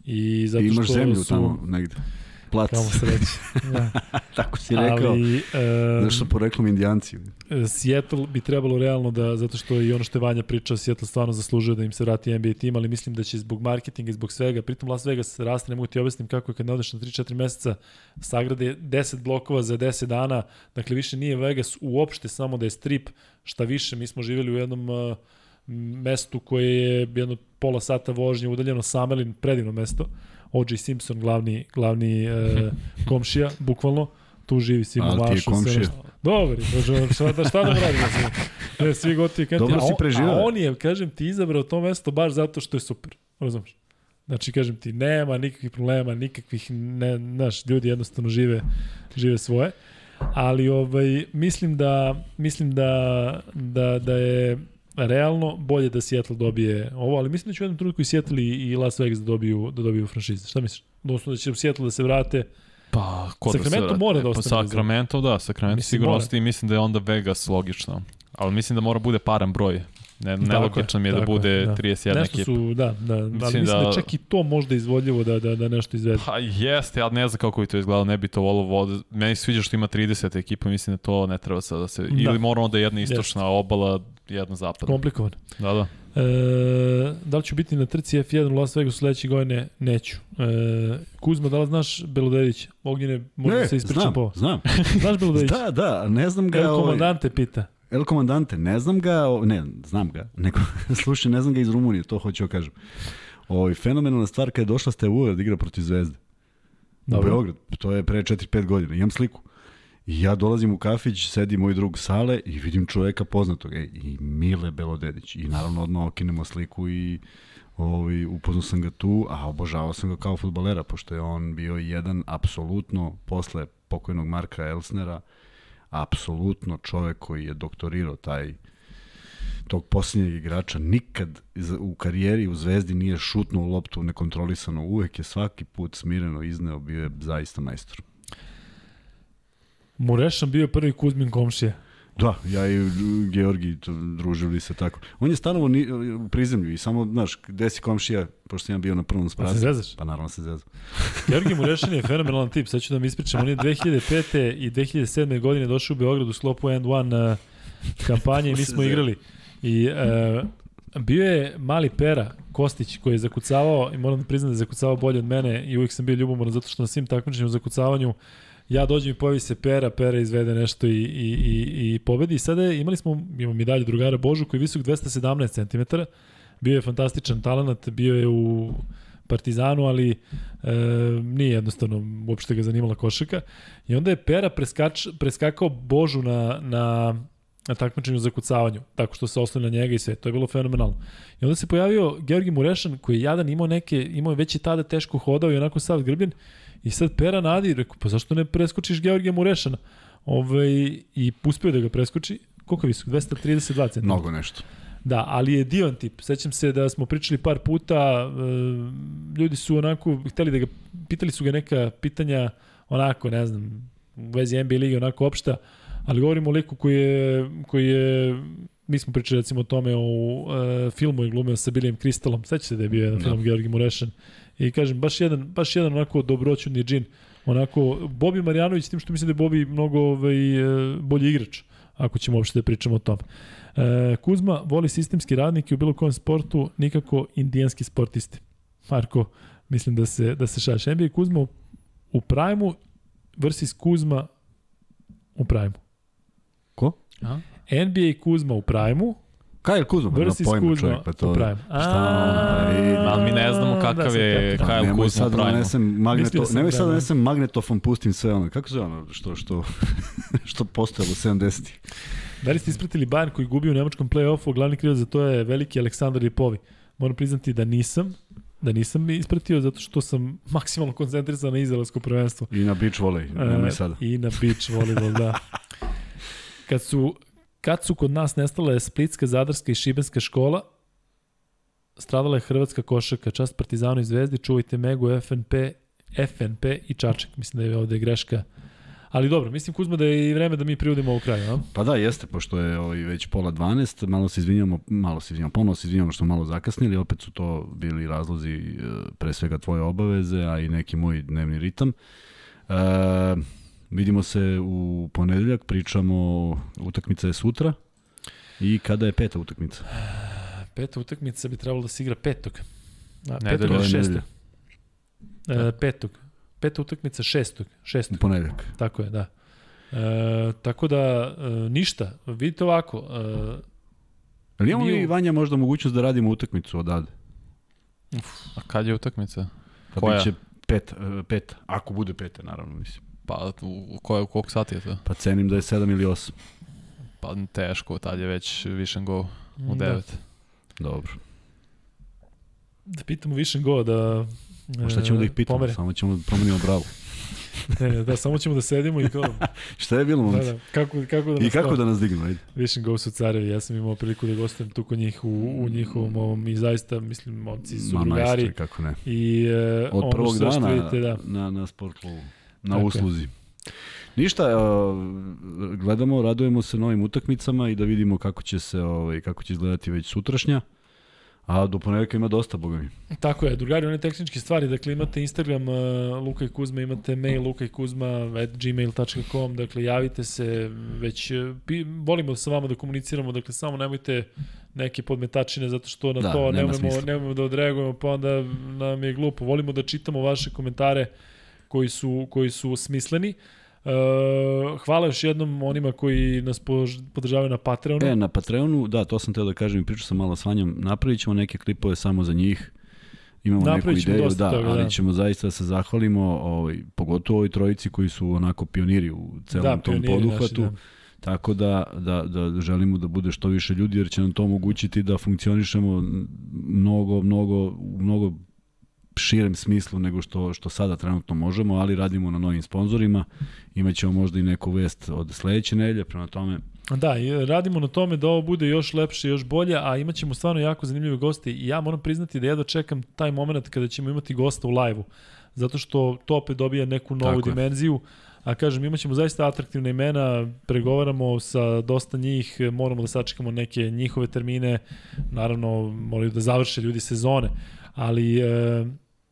i zato I imaš što zemlju su... tamo negde. Plac, Kamo sreće. Da. tako si rekao. Ali, e, Znaš što poreklom indijanci. Seattle bi trebalo realno da, zato što i ono što je Vanja pričao, Seattle stvarno zaslužuje da im se vrati NBA tim, ali mislim da će zbog marketinga i zbog svega, pritom Las Vegas raste, ne mogu ti objasnim kako je kad ne odeš na 3-4 meseca, sagrade 10 blokova za 10 dana, dakle više nije Vegas uopšte samo da je strip, šta više, mi smo živjeli u jednom uh, mestu koje je jedno pola sata vožnje udaljeno Samelin, predivno mesto, O.J. Simpson, glavni, glavni uh, komšija, bukvalno, tu živi Simo Ali ti je sve komšija. nešto. Dobar, bože, šta, da, šta da mu radimo? sve? Ne, svi gotivi kanti. Dobro si preživeo. A on je, kažem ti, izabrao to mesto baš zato što je super. Razumeš? Znači, kažem ti, nema nikakvih problema, nikakvih, ne, znaš, ljudi jednostavno žive, žive svoje. Ali ovaj, mislim da, mislim da, da, da je realno bolje da Seattle dobije ovo, ali mislim da će u jednom trenutku i Seattle i, Las Vegas da dobiju, da dobiju franšize. Šta misliš? Odnosno da će u Seattle da se vrate Pa, ko da se Sacramento mora da Pa ostane Sacramento, da, Sacramento Mislim, sigurno mora. ostaje i mislim da je onda Vegas logično. Ali mislim da mora bude paran broj. Ne, je, nelogično mi je da je, bude da. 31 nešto ekipa. su, da, da, ali mislim da, da- da čak i to možda izvodljivo da, da, da nešto izvede. Pa jeste, ja ne znam kako bi to izgledalo, ne bi to volio vode. Meni se sviđa što ima 30 ekipa, mislim da to ne treba sad da se... Da. Ili mora onda jedna istočna obala, jedna zapadna. Komplikovan. Da, da. E, da li ću biti na trci F1 u Las Vegasu sledeće godine? Neću. E, Kuzma, da li znaš Belodedić? Ognjene, možda Ne, se ispričam znam, po. znam. Znaš Belodedić? Da, da, ne znam ga... El ovaj- komandante pita. El komandante, ne znam ga, ne, znam ga, nego, slušaj, ne znam ga iz Rumunije, to hoću da kažem. Ovaj fenomenalna stvar kad je došla Stevu da igra protiv Zvezde. U Dobro. Beograd, to je pre 4-5 godina, imam sliku. Ja dolazim u kafić, sedi moj drug Sale i vidim čoveka poznatog, ej, i Mile Belodedić. I naravno odmah okinemo sliku i ovaj, upoznao sam ga tu, a obožavao sam ga kao futbalera, pošto je on bio jedan apsolutno posle pokojnog Marka Elsnera, apsolutno čovek koji je doktorirao taj tog posljednjeg igrača nikad u karijeri u Zvezdi nije šutnuo loptu nekontrolisano, uvek je svaki put smireno izneo, bio je zaista majstor. Murešan bio prvi Kuzmin komšija. Da, ja i Georgi družili se tako. On je stanovao ni, u prizemlju i samo, znaš, gde si komšija, pošto sam ja bio na prvom Pa se spratu. zezaš? Pa naravno se zezao. Georgi Murešan je fenomenalan tip, sad ću da mi ispričam. On je 2005. i 2007. godine došao u Beograd u sklopu End One uh, kampanje i mi smo igrali. I uh, bio je mali Pera Kostić koji je zakucavao i moram da priznam da je zakucavao bolje od mene i uvijek sam bio ljubomoran zato što na svim takmičenjima u zakucavanju ja dođem i pojavi se Pera, Pera izvede nešto i, i, i, i pobedi. I sada imali smo, imamo i dalje drugara Božu koji je visok 217 cm, bio je fantastičan talent, bio je u Partizanu, ali e, nije jednostavno uopšte ga zanimala košaka. I onda je Pera preskač, preskakao Božu na, na, na takmičenju za kucavanju, tako što se oslonio na njega i sve. To je bilo fenomenalno. I onda se pojavio Georgi Murešan, koji je jadan imao neke, imao je već i tada teško hodao i onako sav grbljen. I sad Pera nadi, rekao, pa zašto ne preskočiš Georgija Murešana? ovaj, i uspeo da ga preskoči. Koliko je visok? 232 cm. Mnogo nešto. Da, ali je divan tip. Sećam se da smo pričali par puta, e, ljudi su onako, hteli da ga, pitali su ga neka pitanja, onako, ne znam, u vezi NBA lige, onako opšta, ali govorimo o liku koji je, koji je mi smo pričali recimo o tome o uh, filmu i glumio sa Bilijem Kristalom, sećate da je bio jedan Da. film Georgi Murešan i kažem, baš jedan, baš jedan onako dobroćudni džin, onako, Bobi Marjanović, tim što mislim da je Bobi mnogo ovaj, e, bolji igrač, ako ćemo uopšte da pričamo o tome. E, Kuzma voli sistemski radnik i u bilo kojem sportu nikako indijanski sportisti. Marko, mislim da se, da se šaš. NBA Kuzma u, u prajmu versus Kuzma u prajmu. Ko? A? NBA Kuzma u prajmu Kyle Kuzma, versus nema pojma Kuzma čovjek, pa to... prajmu. Šta? Ej, Ali mi ne znamo kakav da, je kapira. Kyle nemoj Kuzma sad da prajmu. donesem magneto, sam nemoj da, sad da da. donesem magnetofon, pustim sve ono. Kako se zove ono što, što, što postojalo u 70-ih? Da li ste ispratili Bayern koji gubi u nemačkom play-offu, glavni krivac za to je veliki Aleksandar Lipovi. Moram priznati da nisam, da nisam ispratio zato što sam maksimalno koncentrisan na izraelsko prvenstvo. I na beach volley, nemoj sada. E, I na beach volleyball, da. Kad su, kad su kod nas nestale Splitska, Zadarska i Šibenska škola, stradala je Hrvatska košaka, čast Partizanu i Zvezdi, čuvajte Megu, FNP, FNP i Čačak. Mislim da je ovde greška. Ali dobro, mislim Kuzma da je i vreme da mi privodimo ovu kraju, a? Pa da, jeste, pošto je ovaj, već pola 12, malo se izvinjamo, malo se izvinjamo, ponovno se izvinjamo što malo zakasnili, opet su to bili razlozi e, pre svega tvoje obaveze, a i neki moj dnevni ritam. E, vidimo se u ponedeljak, pričamo, utakmica je sutra i kada je peta utakmica? Peta utakmica bi trebalo da se igra petog. A, Nedelja. petog ili šestog? E, petog. Peta utakmica šestog. U Šestog. ponedeljak. Tako je, da. E, tako da, e, ništa. Vidite ovako, e, Ali imamo li u- Vanja možda mogućnost da radimo utakmicu odavde? A kad je utakmica? Pa Koja? biće pet, e, pet, ako bude pete, naravno, mislim. Pa u, u, koje, u koliko sati je to? Pa cenim da je 7 ili 8. Pa teško, tad je već Vision Go u Da. 9. Dobro. da pitamo više go da... A šta ćemo da ih pitamo? pomere. Samo ćemo da promenimo bravo. Ne, ne, da, samo ćemo da sedimo i kao... Šta je bilo, da, momci? da, kako, kako da I kako to- da nas dignu, ajde. Vision Go su carevi, ja sam imao priliku da gostujem tu kod njih u, u njihovom ovom i zaista, mislim, momci su Ma drugari kako ne. i e, Od prvog dana vidite, da. na, na sport klubu. Na Tako je. usluzi. Ništa, uh, gledamo, radujemo se novim utakmicama i da vidimo kako će se ovaj kako će izgledati već sutrašnja. A do ponedjeljka ima dosta, boga mi. Tako je, drugari, one tehničke stvari, dakle imate Instagram uh, Luka i Kuzma, imate mail luka i Kuzma at gmail.com, dakle javite se, već uh, pi, volimo sa vama da komuniciramo, dakle samo nemojte neke podmetačine zato što na Da, to nema nemamo, da odreagujemo, pa onda nam je glupo. Volimo da čitamo vaše komentare koji su, koji su smisleni. Uh, hvala još jednom onima koji nas podržavaju na Patreonu. E, na Patreonu, da, to sam teo da kažem i pričao sam malo s Vanjom, napravit ćemo neke klipove samo za njih. Imamo neku Napravit ćemo ideju, da, toga, ali da. ćemo zaista da se zahvalimo, ovaj, pogotovo ovoj trojici koji su onako pioniri u celom da, tom poduhvatu. Naši, da. Tako da, da, da želimo da bude što više ljudi jer će nam to omogućiti da funkcionišemo mnogo, mnogo, mnogo širem smislu nego što, što sada trenutno možemo, ali radimo na novim sponzorima. Imaćemo možda i neku vest od sledeće nedelje, prema tome Da, radimo na tome da ovo bude još lepše, još bolje, a imat ćemo stvarno jako zanimljive goste i ja moram priznati da jedva čekam taj moment kada ćemo imati gosta u live-u, zato što to opet dobija neku novu Tako je. dimenziju, a kažem, imat ćemo zaista atraktivne imena, pregovaramo sa dosta njih, moramo da sačekamo neke njihove termine, naravno moraju da završe ljudi sezone, ali e,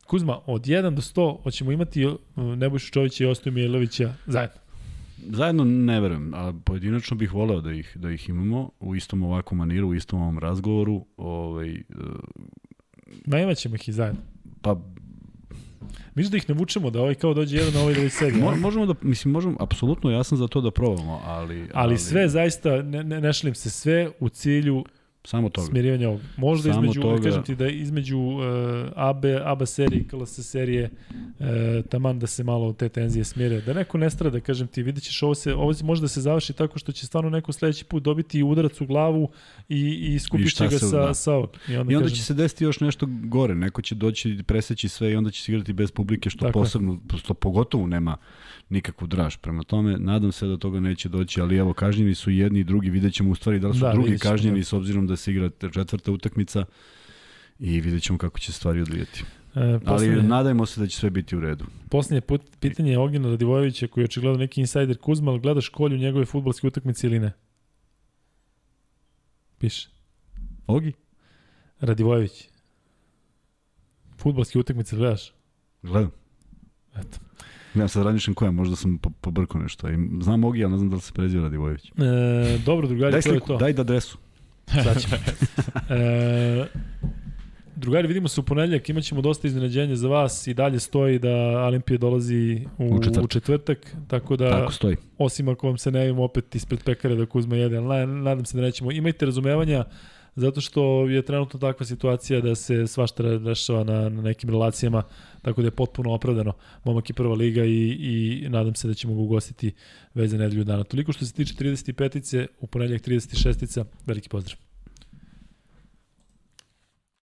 Kuzma, od 1 do 100 hoćemo imati Nebojšu Čovića i Ostoju Mijailovića zajedno. Zajedno ne verujem, a pojedinačno bih voleo da ih, da ih imamo u istom ovakvom maniru, u istom ovom razgovoru. Ovaj, e, Ma imat ćemo ih i zajedno. pa Mislim da ih ne vučemo, da ovaj kao dođe jedan, ovaj da sedi. mo, možemo da, mislim, možemo, apsolutno ja sam za to da probamo, ali... Ali sve zaista, ne, ne, ne šalim se, sve u cilju Samo toga. smirivanja ovog. Možda Samo između, toga. kažem ti da između uh, AB, ABA serije i KLS serije uh, taman da se malo te tenzije smire. Da neko ne strada, kažem ti, vidjet ćeš ovo, se, ovo može da se završi tako što će stvarno neko sledeći put dobiti udarac u glavu i, i I skupit će ga se- sa, da. sa ovog. I onda, I onda kažem, će se desiti još nešto gore, neko će doći preseći sve i onda će se igrati bez publike, što Tako je. posebno, što pogotovo nema nikakvu draž. Prema tome, nadam se da toga neće doći, ali evo, kažnjeni su jedni i drugi, vidjet ćemo u stvari da li su Da, drugi kažnjeni da. s obzirom da se igra četvrta utakmica i vidjet ćemo kako će stvari odvijeti. E, Ali nadajmo se da će sve biti u redu. poslednje put, pitanje je Ognjena Radivojevića koji je očigledno neki insider Kuzma, ali gledaš kolju njegove futbolske utakmice ili ne? Piše. Ogi? Radivojević. Futbolske utakmice gledaš? Gledam. Eto. Ja sad razmišljam koja, možda sam po, pobrkao nešto. I Znam Ogi, ali ne znam da li se preziva Radivojević. E, dobro, drugari, Daj to je sliku, to. daj da adresu. Sad ćemo. E, drugari, vidimo se u ponedljak, imat ćemo dosta iznenađenja za vas i dalje stoji da Olimpija dolazi u, U četvrtak. u četvrtak, tako da Tako stoji. osim ako vam se ne javimo opet ispred pekare da Kuzma jede, nadam se da nećemo. Imajte razumevanja zato što je trenutno takva situacija da se svašta dešava na, na nekim relacijama, tako da je potpuno opravdano. Momak je prva liga i, i nadam se da ćemo ga ugostiti već za nedelju dana. Toliko što se tiče 35-ice, u ponedljak 36-ica, veliki pozdrav.